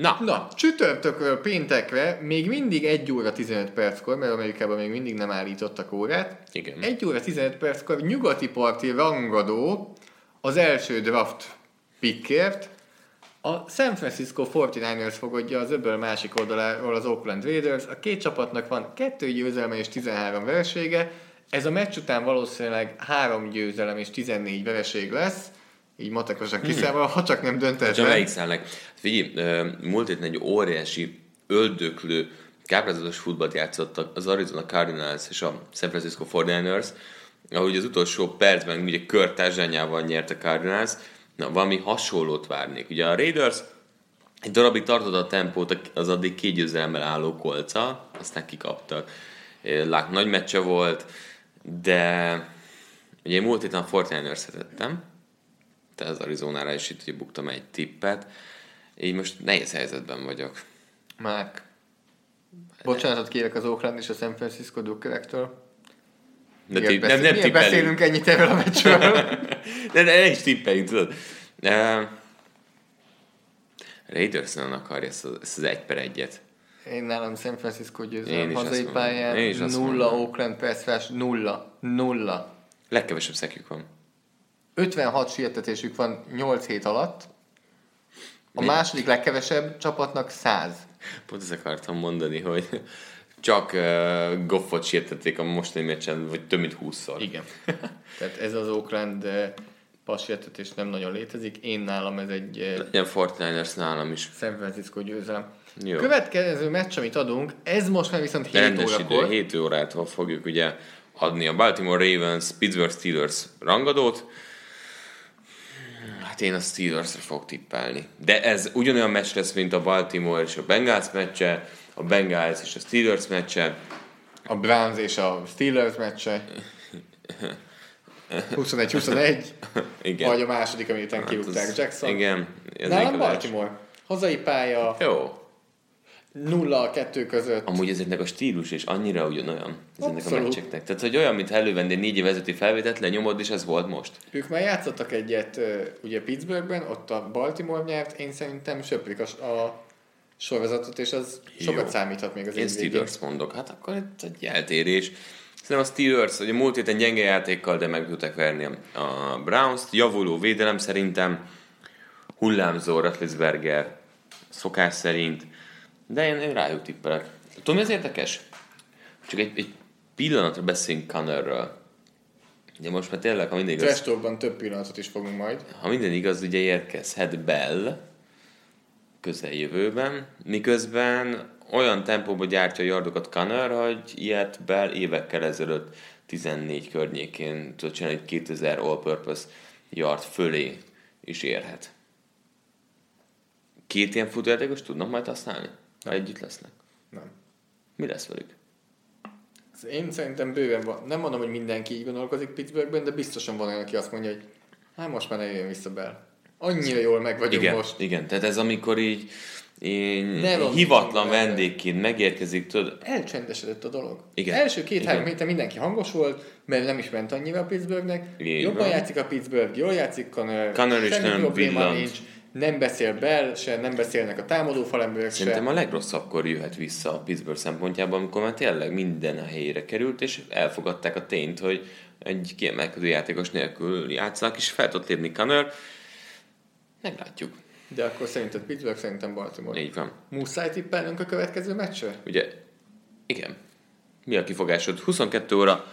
A: Na,
B: Na, csütörtökről péntekre még mindig 1 óra 15 perckor, mert Amerikában még mindig nem állítottak órát.
A: Igen.
B: 1 óra 15 perckor nyugati parti rangadó az első draft pickért. A San Francisco 49ers fogadja az öböl másik oldaláról az Oakland Raiders. A két csapatnak van kettő győzelme és 13 veresége. Ez a meccs után valószínűleg három győzelem és 14 vereség lesz. Így matekosan kiszámolva, ha csak nem
A: Csak
B: döntetlen.
A: szállnak? Figyelj, ö, múlt héten egy óriási, öldöklő, káprázatos futballt játszottak az Arizona Cardinals és a San Francisco 49ers, ahogy az utolsó percben ugye körtázsányával nyert a Cardinals, na valami hasonlót várnék. Ugye a Raiders egy darabig tartott a tempót az addig két győzelemmel álló kolca, aztán kikaptak. Lák nagy meccse volt, de ugye én múlt héten a 49ers tettem, te az Arizonára is itt ugye buktam egy tippet, így most nehéz helyzetben vagyok.
B: Márk. Bocsánatot kérek az Oakland és a San Francisco drukkerektől.
A: De ti,
B: beszél,
A: nem, nem tippelünk.
B: beszélünk ennyit erről a meccsről?
A: De, de ne is tippeljünk, tudod. Uh, Raiders nem akarja ezt az, ezt az egy per egyet.
B: Én nálam San Francisco győzelem hazai pályán.
A: Én is
B: Nulla. Oakland rush, nulla. Nulla.
A: Legkevesebb szekjük van.
B: 56 sietetésük van 8 hét alatt. A második legkevesebb csapatnak 100.
A: Pont ezt akartam mondani, hogy csak uh, Goffot sértették a mostani meccsen, vagy több mint 20-szor.
B: Igen. Tehát ez az Oakland eh, passietetés nem nagyon létezik. Én nálam ez egy eh,
A: Legyen 49ers nálam is.
B: San Francisco győzelem.
A: Jó.
B: Következő meccs, amit adunk, ez most már viszont 7
A: Rendes idő,
B: órakor.
A: 7 órától fogjuk ugye adni a Baltimore Ravens, Pittsburgh Steelers rangadót. Hát én a Steelersre fog tippelni. De ez ugyanolyan meccs lesz, mint a Baltimore és a Bengals meccse, a Bengals és a Steelers meccse.
B: A Browns és a Steelers meccse. 21-21.
A: Igen.
B: Vagy a második, amit
A: Hát
B: kirúgták Jackson.
A: Igen. Ez
B: Nálam Baltimore. Hazai pálya,
A: Jó.
B: 0 a 2 között.
A: Amúgy ezeknek a stílus és annyira ugyanolyan ezeknek
B: Abszolút.
A: a meccseknek. Tehát, hogy olyan, mint elővenni négy év vezető felvételt, lenyomod, és ez volt most.
B: Ők már játszottak egyet ugye Pittsburghben, ott a Baltimore nyert, én szerintem söprik a, a sorozatot, és az
A: Jó.
B: sokat számíthat még az
A: Én. Steelers mondok. Hát akkor itt egy eltérés. Szerintem a Steelers, ugye múlt héten gyenge játékkal, de meg tudták verni a- a Browns-t. Javuló védelem szerintem. Hullámzó Ratlisberger szokás szerint. De én, én rájuk tippelek. Tudom, mi az érdekes? Csak egy, egy pillanatra beszéljünk Connorről. Ugye most már tényleg, ha mindig igaz,
B: Trash Talkban több pillanatot is fogunk majd.
A: ha minden igaz, ugye érkezhet Bell közeljövőben, miközben olyan tempóban gyártja a yardokat Connor, hogy ilyet Bell évekkel ezelőtt 14 környékén tudott csinálni, hogy 2000 all-purpose yard fölé is érhet. Két ilyen futójátékos tudnak majd használni? Ha együtt lesznek.
B: Nem.
A: Mi lesz velük?
B: Ez Én szerintem bőven van. Nem mondom, hogy mindenki így gondolkozik Pittsburghben, de biztosan van olyan, aki azt mondja, hogy hát most már ne jöjjön vissza Bell. Annyira jól meg vagyunk
A: Igen,
B: most.
A: igen, tehát ez amikor így én hivatlan vendégként megérkezik, tudod,
B: Elcsendesedett a dolog.
A: Igen.
B: Első két-három
A: Igen.
B: héten mindenki hangos volt, mert nem is ment annyira a Pittsburghnek.
A: Így
B: Jobban
A: van.
B: játszik a Pittsburgh, jól játszik Connor,
A: Connor is nem
B: probléma
A: villant.
B: nincs. Nem beszél Bell se, nem beszélnek a támadó falemberek
A: Szerintem
B: se.
A: a legrosszabbkor jöhet vissza a Pittsburgh szempontjából, amikor már tényleg minden a helyére került, és elfogadták a tényt, hogy egy kiemelkedő játékos nélkül játszanak, és fel tudott lépni Connor. Meglátjuk.
B: De akkor szerinted Pittsburgh, szerintem Baltimore.
A: Így van.
B: Muszáj tippelnünk a következő meccsre?
A: Ugye, igen. Mi a kifogásod? 22 óra,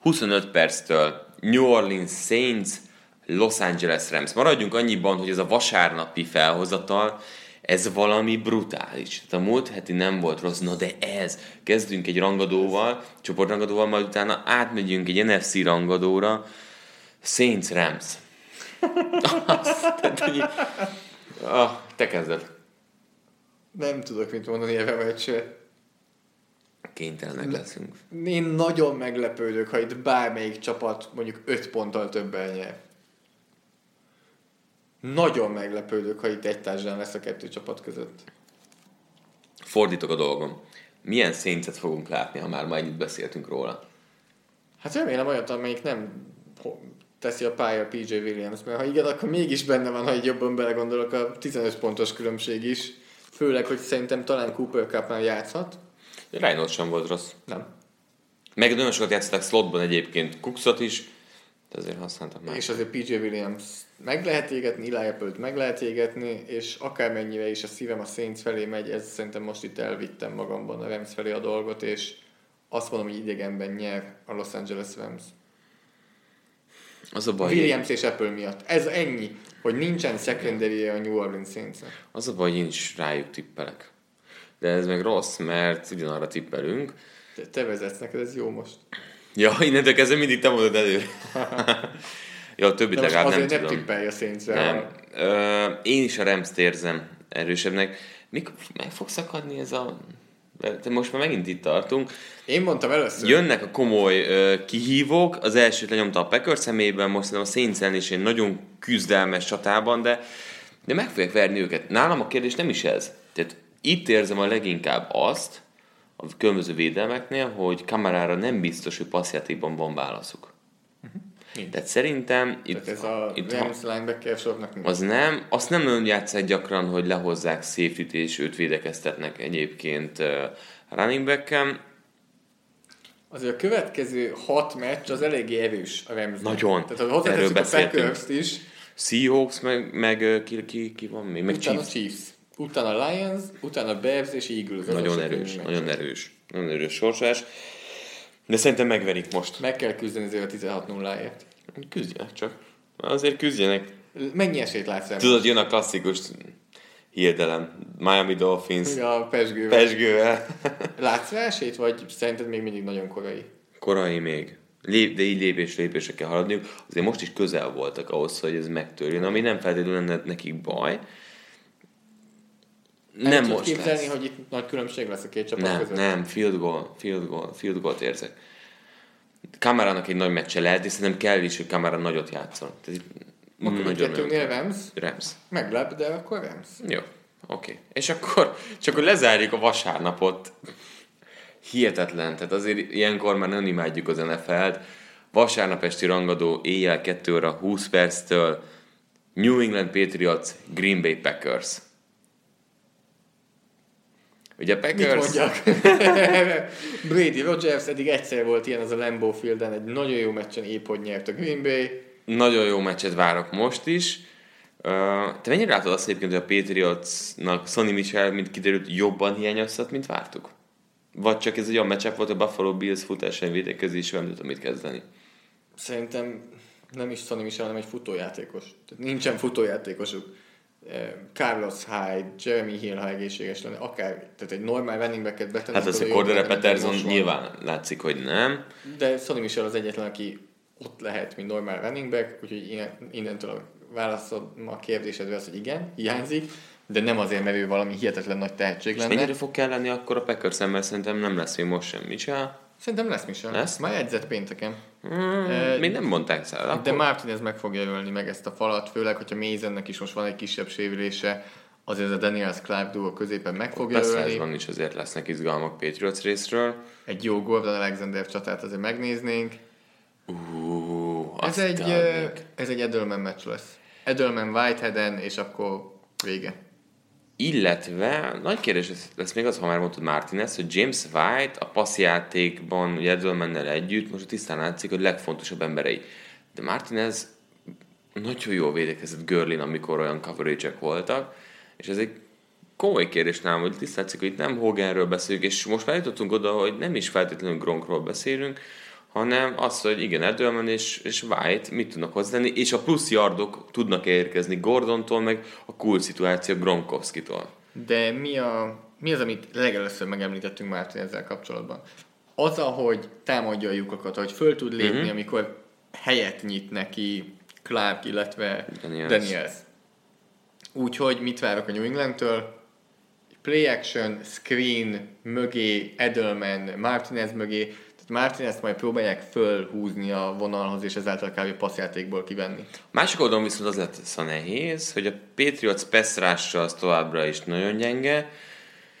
A: 25 perctől New Orleans Saints, Los Angeles Rams. Maradjunk annyiban, hogy ez a vasárnapi felhozatal, ez valami brutális. Tehát a múlt heti nem volt rossz, na de ez. Kezdünk egy rangadóval, csoportrangadóval, majd utána átmegyünk egy NFC rangadóra. Saints Rams. Azt, tehát, hogy, ah, te kezded.
B: Nem tudok mit mondani a meccsre.
A: Kénytelenek leszünk.
B: Én nagyon meglepődök, ha itt bármelyik csapat mondjuk 5 ponttal többen nyer. Nagyon meglepődök, ha itt egy társadalom lesz a kettő csapat között.
A: Fordítok a dolgom. Milyen széncet fogunk látni, ha már ma ennyit beszéltünk róla?
B: Hát remélem olyat, amelyik nem teszi a pálya PJ Williams, mert ha igen, akkor mégis benne van, ha így jobban belegondolok, a 15 pontos különbség is. Főleg, hogy szerintem talán Cooper Cup játszhat.
A: Reynolds sem volt rossz.
B: Nem.
A: Meg nagyon sokat játszottak slotban egyébként Kuxot is, de azért használtak már.
B: És azért PJ Williams meg lehet égetni, Eli Apple-t meg lehet égetni, és akármennyire is a szívem a Saints felé megy, ez szerintem most itt elvittem magamban a Rams felé a dolgot, és azt mondom, hogy idegenben nyer a Los Angeles Rams.
A: Az a baj,
B: Williams és Apple miatt. Ez ennyi, hogy nincsen secondary a New Orleans saints
A: az a baj, én is rájuk tippelek. De ez meg rossz, mert ugyanarra tippelünk.
B: Te, te vezetsz neked, ez jó most.
A: Ja, innentől kezdve mindig te mondod előre. ja, a többit legalább nem
B: nem,
A: tudom.
B: tippelj a saints
A: Nem. Ö, én is a rams érzem erősebbnek. Mikor meg fog szakadni ez a... De most már megint itt tartunk.
B: Én mondtam először.
A: Jönnek a komoly ö, kihívók, az elsőt lenyomta a Packers szemében, most szerintem a Saints ellen is egy nagyon küzdelmes csatában, de, de meg fogják verni őket. Nálam a kérdés nem is ez. Tehát itt érzem a leginkább azt, a különböző védelmeknél, hogy Kamarára nem biztos, hogy passzjátékban van válaszuk.
B: Nincs.
A: Tehát szerintem itt,
B: Tehát ez a
A: itt
B: Rams linebacker nincs.
A: az nem, azt nem nagyon játszák gyakran, hogy lehozzák safety és őt védekeztetnek egyébként uh, running back
B: Azért a következő hat meccs az eléggé erős a Rams.
A: Nagyon.
B: Tehát ha hozzáteszünk a
A: beszéltünk.
B: packers is,
A: Seahawks, meg, meg ki, ki, ki van még? Meg
B: utána
A: Chiefs.
B: Chiefs, utána Lions, utána Bears és Eagles.
A: Nagyon erős, nagyon erős. Nagyon erős sorsás. De szerintem megverik most.
B: Meg kell küzdeni azért a 16 0 ért
A: Küzdjenek csak. Azért küzdjenek.
B: Mennyi esélyt látsz Rams?
A: Tudod, jön a klasszikus hirdelem. Miami Dolphins.
B: A pesgővel.
A: Pesgővel.
B: Látsz rá esélyt, vagy szerinted még mindig nagyon korai?
A: Korai még. Lép, de így lépés lépésre kell haladniuk. Azért most is közel voltak ahhoz, hogy ez megtörjön, ami nem feltétlenül lenne nekik baj.
B: Nem,
A: Nem most
B: képzelni,
A: lesz.
B: hogy itt nagy különbség lesz a két csapat
A: Nem,
B: között?
A: nem, field goal, field goal, field goal érzek. Kamarának egy nagy meccse lehet, és szerintem kell is, hogy Kamara nagyot játszon. Tehát
B: Akkor
A: nagyon-
B: mindkettőnél Rams,
A: Rams.
B: meglep, de akkor Rams.
A: Jó, oké. És akkor, csak hogy lezárjuk a vasárnapot. Hihetetlen, tehát azért ilyenkor már nem imádjuk az NFL-t. Vasárnap esti rangadó éjjel 2 óra 20 perctől New England Patriots, Green Bay Packers. Ugye a
B: Mit
A: Packers...
B: mondjak? Brady Rogers eddig egyszer volt ilyen az a Lambeau Fielden, egy nagyon jó meccsen épp hogy nyert a Green Bay.
A: Nagyon jó meccset várok most is. Uh, te mennyire látod azt egyébként, hogy a Patriotsnak Sonny Michel, mint kiderült, jobban hiányoztat, mint vártuk? Vagy csak ez egy olyan meccsep volt, a Buffalo Bills futásán védekezésvel, nem tudtam mit kezdeni.
B: Szerintem nem is Sonny Michel, hanem egy futójátékos. Tehát nincsen futójátékosuk. Carlos Hyde, Jeremy Hill, ha egészséges lenne, akár, tehát egy normál running backet betennek.
A: Hát az,
B: jobban,
A: Cordero
B: van.
A: nyilván látszik, hogy nem.
B: De Sonny Michel az egyetlen, aki ott lehet, mint normál running back, úgyhogy innen- innentől a válaszom a kérdésedre az, hogy igen, hiányzik, de nem azért, mert ő valami hihetetlen nagy tehetség
A: És
B: lenne.
A: mennyire fog kell lenni akkor a Packers mert szerintem nem lesz még most sem Michel.
B: Szerintem lesz Michel.
A: Lesz?
B: Már edzett pénteken.
A: Hmm,
B: Eh,
A: még nem mondták.
B: De
A: Akkor...
B: Martinez meg fogja ölni meg ezt a falat, főleg, hogyha Mézennek is most van egy kisebb sérülése, azért a Daniels Clark duo középen meg fog
A: Beszélni.
B: jelölni.
A: is azért lesznek izgalmak Patriots részről.
B: Egy jó Gordon Alexander csatát azért megnéznénk.
A: Uh,
B: Ez egy,
A: adnék.
B: ez egy Edelman meccs lesz. Edelman Whiteheaden, és akkor vége.
A: Illetve, nagy kérdés lesz- még az, ha már mondtad Martinez, hogy James White a passzjátékban, ugye Edelmannel együtt, most tisztán látszik, hogy legfontosabb emberei. De Martinez nagyon jól védekezett Görlin, amikor olyan coverage voltak, és ez egy komoly kérdés nálam, hogy tisztán látszik, hogy itt nem Hoganről beszélünk, és most már jutottunk oda, hogy nem is feltétlenül Gronkról beszélünk, hanem az, hogy igen, Edelman és, és White mit tudnak hozzátenni, és a plusz yardok tudnak érkezni Gordontól, meg a cool szituáció Gronkowski-tól.
B: De mi, a, mi az, amit legelőször megemlítettünk Márton ezzel kapcsolatban? Az, ahogy támadja a lyukakat, hogy föl tud lépni, uh-huh. amikor helyet nyit neki Clark, illetve.
A: Daniels.
B: Daniels. Úgyhogy mit várok a New Englandtől? Play action, screen mögé, Edelman, Martinez mögé, tehát Martinez majd próbálják fölhúzni a vonalhoz, és ezáltal kb. passzjátékból kivenni.
A: Másik oldalon viszont az lesz a nehéz, hogy a Patriots peszrása az továbbra is nagyon gyenge,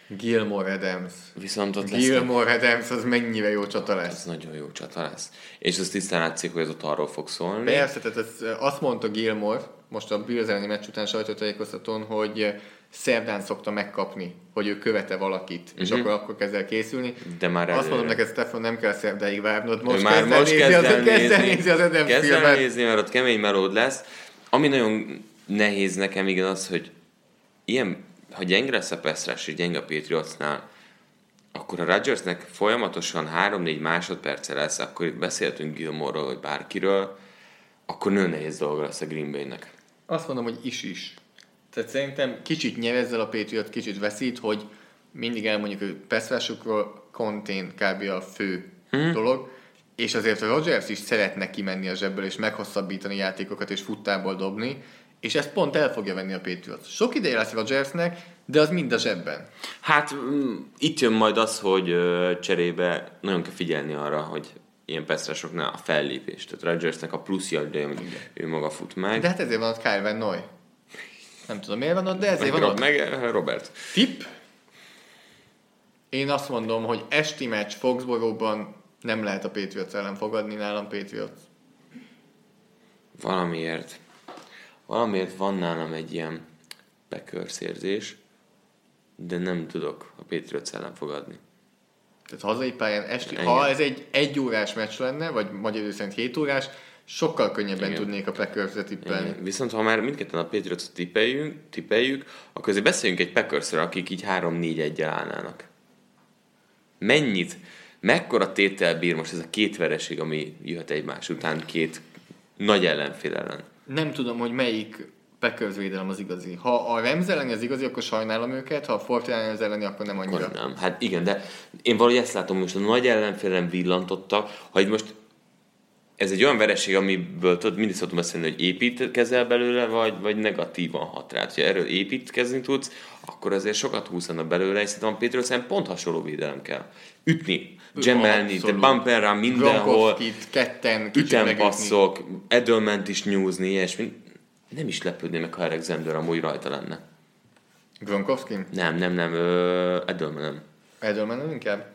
B: Gilmore Adams.
A: viszont ott lesz
B: Gilmore Adams, az mennyire jó csata lesz.
A: ez nagyon jó csata lesz. És az tisztán látszik, hogy ez ott arról fog szólni.
B: Persze, tehát ez, azt mondta Gilmore, most a Bills elleni meccs után sajtótájékoztatón, hogy szerdán szokta megkapni, hogy ő követe valakit, és
A: Mhm.
B: akkor akkor kezd el készülni.
A: De már
B: Azt
A: előre.
B: mondom neked, Stefan, nem kell szerdáig várnod,
A: Ő
B: most
A: már
B: kezd
A: most
B: nézni,
A: kezd el
B: kezd el
A: nézni,
B: nézni az Adams
A: kezd el nézni, mert ott kemény melód lesz. Ami nagyon nehéz nekem igen az, hogy ilyen, ha gyenge lesz a Pestrás és gyenge a Patriotsnál, akkor a Rodgersnek folyamatosan 3-4 másodperce lesz, akkor beszéltünk Gilmore-ról, vagy bárkiről, akkor nagyon nehéz dolga lesz a Green Bay-nek.
B: Azt mondom, hogy is-is. Tehát szerintem kicsit nyer ezzel a Patriot, kicsit veszít, hogy mindig elmondjuk, hogy passzrásukról contain kb. a fő hmm. dolog, és azért a Rodgers is szeretne kimenni a zsebből, és meghosszabbítani játékokat, és futtából dobni, és ezt pont el fogja venni a Patriot. Sok ideje lesz Rodgersnek, de az mind a zsebben.
A: Hát mm, itt jön majd az, hogy ö, cserébe nagyon kell figyelni arra, hogy ilyen pesztrásoknál a fellépés. Tehát Rodgersnek a plusz hogy ő maga fut meg.
B: De hát ezért van ott Kyle Van Noy. Nem tudom miért van ott, de ezért
A: meg,
B: van ott.
A: meg ö, Robert.
B: Tipp? Én azt mondom, hogy esti meccs Foxborough-ban nem lehet a Patriots ellen fogadni, nálam Patriots.
A: Valamiért. Valamiért van nálam egy ilyen Packers érzés, de nem tudok a Patriots ellen fogadni.
B: Tehát hazai pályán esti,
A: Igen.
B: ha ez egy egy órás meccs lenne, vagy magyar szerint 7 órás, sokkal könnyebben
A: Igen.
B: tudnék a Packers-re tippelni.
A: Igen. Viszont ha már mindketten a patriots tippeljünk, tippeljük, akkor azért beszéljünk egy packers akik így 3-4-1-el állnának. Mennyit, mekkora tétel bír most ez a két vereség, ami jöhet egymás után két nagy ellenfél ellen?
B: Nem tudom, hogy melyik Packers védelem az igazi. Ha a Rams elleni az igazi, akkor sajnálom őket, ha a Fortinanders elleni, akkor nem annyira.
A: Akkor nem. Hát igen, de én valahogy ezt látom, most a nagy ellenfélen villantottak, ha itt most ez egy olyan vereség, amiből tudod, mindig szoktam beszélni, hogy építkezel belőle, vagy, vagy negatívan hat rá. Ha erről építkezni tudsz, akkor azért sokat húzhatna belőle, és szerintem a Patriots pont hasonló védelem kell. Ütni, gemelni, de
B: Abszolút.
A: bumper rá mindenhol,
B: ketten
A: ütempasszok, Edelment is nyúzni, ilyesmi. Nem is lepődné meg, ha Alexander amúgy rajta lenne.
B: Gronkowski?
A: Nem, nem, nem, Edelman nem.
B: Edelman inkább?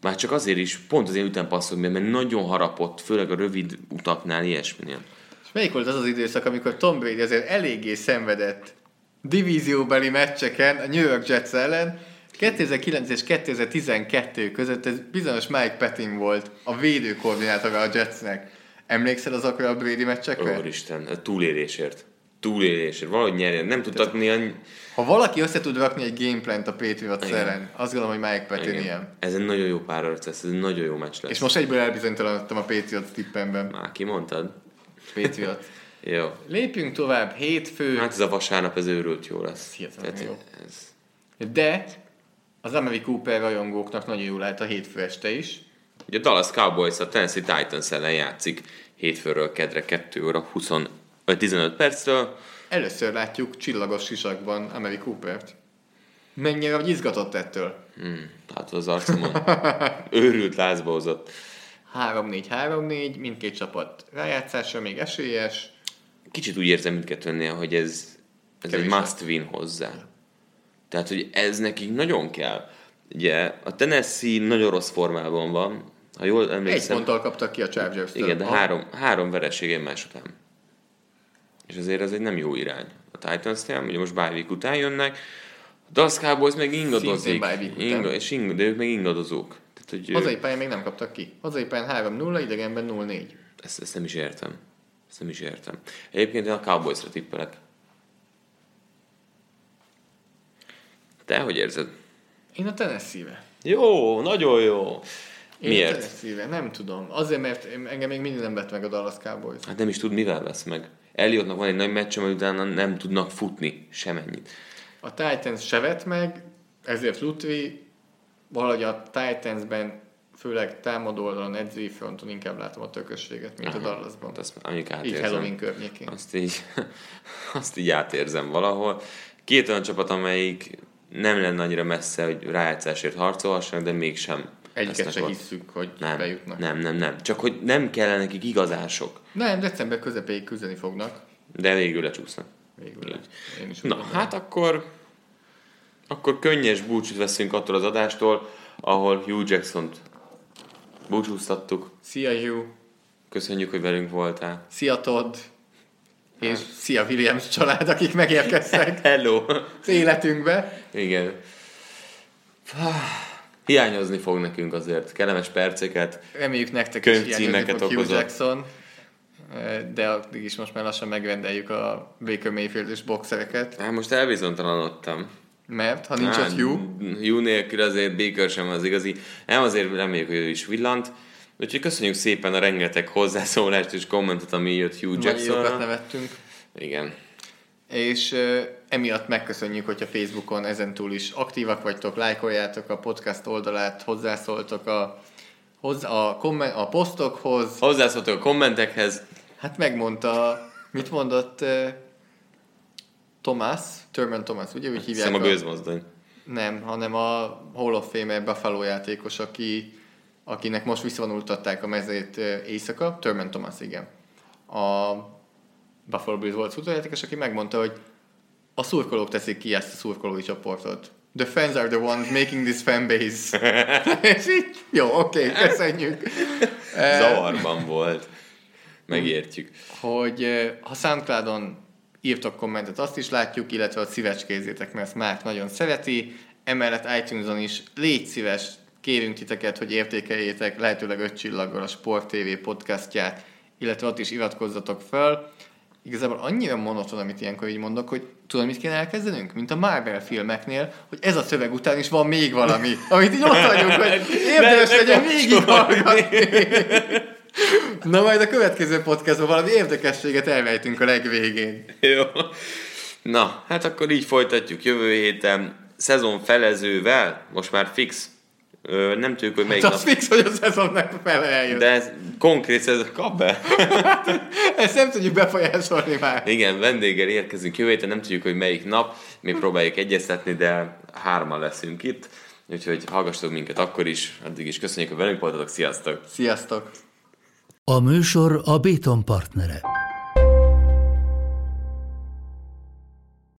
A: Már csak azért is, pont az én ütempasszok, miatt, mert nagyon harapott, főleg a rövid utaknál, ilyesminél.
B: És melyik volt az az időszak, amikor Tom Brady azért eléggé szenvedett divízióbeli meccseken a New York Jets ellen, 2009 és 2012 között ez bizonyos Mike Pettin volt a védőkoordinátora a Jetsnek. Emlékszel azokra a Brady meccsekre?
A: Úristen, a túlélésért. Túlélésért. Valahogy nyerjen. Nem tudtak néha...
B: Ha valaki össze tud rakni egy gameplant a Patriots
A: Igen.
B: ellen, azt gondolom, hogy Mike Pettin
A: Igen.
B: ilyen.
A: Ez egy nagyon jó párharc lesz, ez egy nagyon jó meccs lesz.
B: És most egyből elbizonytalanodtam a Patriots tippemben.
A: Már kimondtad?
B: Patriots.
A: Jó.
B: Lépjünk tovább, hétfő,
A: Hát ez a vasárnap, ez őrült jó lesz.
B: Hihetetlen jó.
A: Ez...
B: de az Amari Cooper rajongóknak nagyon jó lehet a hétfő este is.
A: Ugye a Dallas Cowboys a Tennessee Titans ellen játszik hétfőről kedre 2 óra 20, vagy 15 perctől.
B: Először látjuk csillagos sisakban Amari Coopert. Mennyire vagy izgatott ettől?
A: Hmm, hát az arcomon őrült lázba hozott.
B: 3-4-3-4, mindkét csapat rájátszásra még esélyes.
A: Kicsit úgy érzem mindkettőnél, hogy ez, ez egy must win hozzá. Tehát, hogy ez nekik nagyon kell. Ugye a Tennessee nagyon rossz formában van, ha jól
B: Egy
A: emlékszem.
B: ponttal kaptak ki a chargers
A: Igen, de három, három vereség egymás után. És azért ez egy nem jó irány. A Titans-nél, ugye most bye week után jönnek, a Dallas Cowboys meg ingadozik. Inga, és ingad, de ők meg ingadozók. Tehát, hogy
B: Hazai pályán még nem kaptak ki. Hazai pályán 3-0, idegenben 0-4.
A: ezt, ezt, nem is értem. Ezt nem is értem. Egyébként én a Cowboys-ra tippelek. Te hogy érzed?
B: Én a Tennessee-be.
A: Jó, nagyon jó.
B: Én
A: Miért?
B: Tennessee-be. Nem tudom. Azért, mert engem még mindig nem vett meg a Dallas Cowboys.
A: Hát nem is tud, mivel vesz meg. Elliottnak van egy nagy meccs, amit utána nem tudnak futni semennyit.
B: A Titans se vett meg, ezért Lutvi, valahogy a Titansben, főleg támadó oldalon, edzői fronton inkább látom a tökösséget, mint a Dallasban.
A: Hát azt mondjuk
B: Így
A: átérzem.
B: Halloween környékén.
A: Azt így, azt így átérzem valahol. Két olyan csapat, amelyik nem lenne annyira messze, hogy rájátszásért harcolhassanak, de mégsem.
B: Egyiket se
A: ott.
B: hisszük, hogy
A: Nem,
B: bejutnak.
A: nem, nem, nem. Csak hogy nem kellene nekik igazások,
B: Nem, december közepéig küzdeni fognak.
A: de végül lecsúsznak.
B: Végül. Én is
A: Na,
B: gondolom.
A: hát akkor, akkor könnyes búcsút veszünk attól az adástól, ahol Hugh Jackson-t búcsúztattuk.
B: Szia Hugh,
A: Köszönjük, hogy velünk voltál.
B: szia Todd, és szia Williams család, akik megérkeztek
A: Hello!
B: az életünkbe.
A: Igen. Hiányozni fog nekünk azért kellemes perceket.
B: Reméljük nektek is
A: Könyvcímeket
B: fog Hugh. Jackson, de addig is most már lassan megrendeljük a Baker Mayfield-es boxereket,
A: Hát most elbizonytalanodtam.
B: mert ha nincs
A: Hát,
B: ott Hugh,
A: Hugh nélkül azért Baker sem az igazi. Nem azért reméljük, hogy ő is villant. Úgyhogy köszönjük szépen a rengeteg hozzászólást és kommentet, ami jött Hugh Jackson.
B: nevettünk.
A: Igen.
B: És emiatt megköszönjük, hogyha Facebookon ezentúl is aktívak vagytok, lájkoljátok a podcast oldalát, hozzászóltok a, hozzá, a, komment, a posztokhoz.
A: Hozzászóltok a kommentekhez.
B: Hát megmondta, mit mondott uh, Thomas, Thurman Thomas, ugye úgy
A: Hiszem
B: hívják?
A: a gőzmozdony.
B: Nem, hanem a Hall of Fame Buffalo játékos, aki, akinek most visszavonultatták a mezét ö, éjszaka, Thurman Thomas, igen. A Buffalo Bills volt futójátékos, aki megmondta, hogy a szurkolók teszik ki ezt a szurkolói csoportot. The fans are the ones making this fan base. És így, jó, oké, okay, köszönjük.
A: Zavarban volt. Megértjük.
B: hogy eh, ha Soundcloudon írtok kommentet, azt is látjuk, illetve ott szívecskézzétek, mert ezt Márk nagyon szereti. Emellett iTunes-on is légy szíves, kérünk titeket, hogy értékeljétek lehetőleg öt csillaggal a Sport TV podcastját, illetve ott is iratkozzatok fel. Igazából annyira monoton, amit ilyenkor így mondok, hogy tudod, mit kéne elkezdenünk? Mint a Marvel filmeknél, hogy ez a szöveg után is van még valami, amit így ott vagyunk, hogy érdemes legyen végighallgatni. Na majd a következő podcastban valami érdekességet elvejtünk a legvégén.
A: Jó. Na, hát akkor így folytatjuk jövő héten szezon felezővel, most már fix. Ö, nem tudjuk, hogy melyik
B: Hát az
A: nap.
B: fix, hogy a szezonnak fele eljön.
A: De ez konkrét szezon, kap be.
B: Ezt nem tudjuk befolyásolni már.
A: Igen, vendéggel érkezünk jövő héten, nem tudjuk, hogy melyik nap, még próbáljuk egyeztetni, de hárman leszünk itt. Úgyhogy hallgassatok minket akkor is, addig is köszönjük, hogy velünk voltatok, sziasztok!
B: Sziasztok!
C: A műsor a Béton partnere.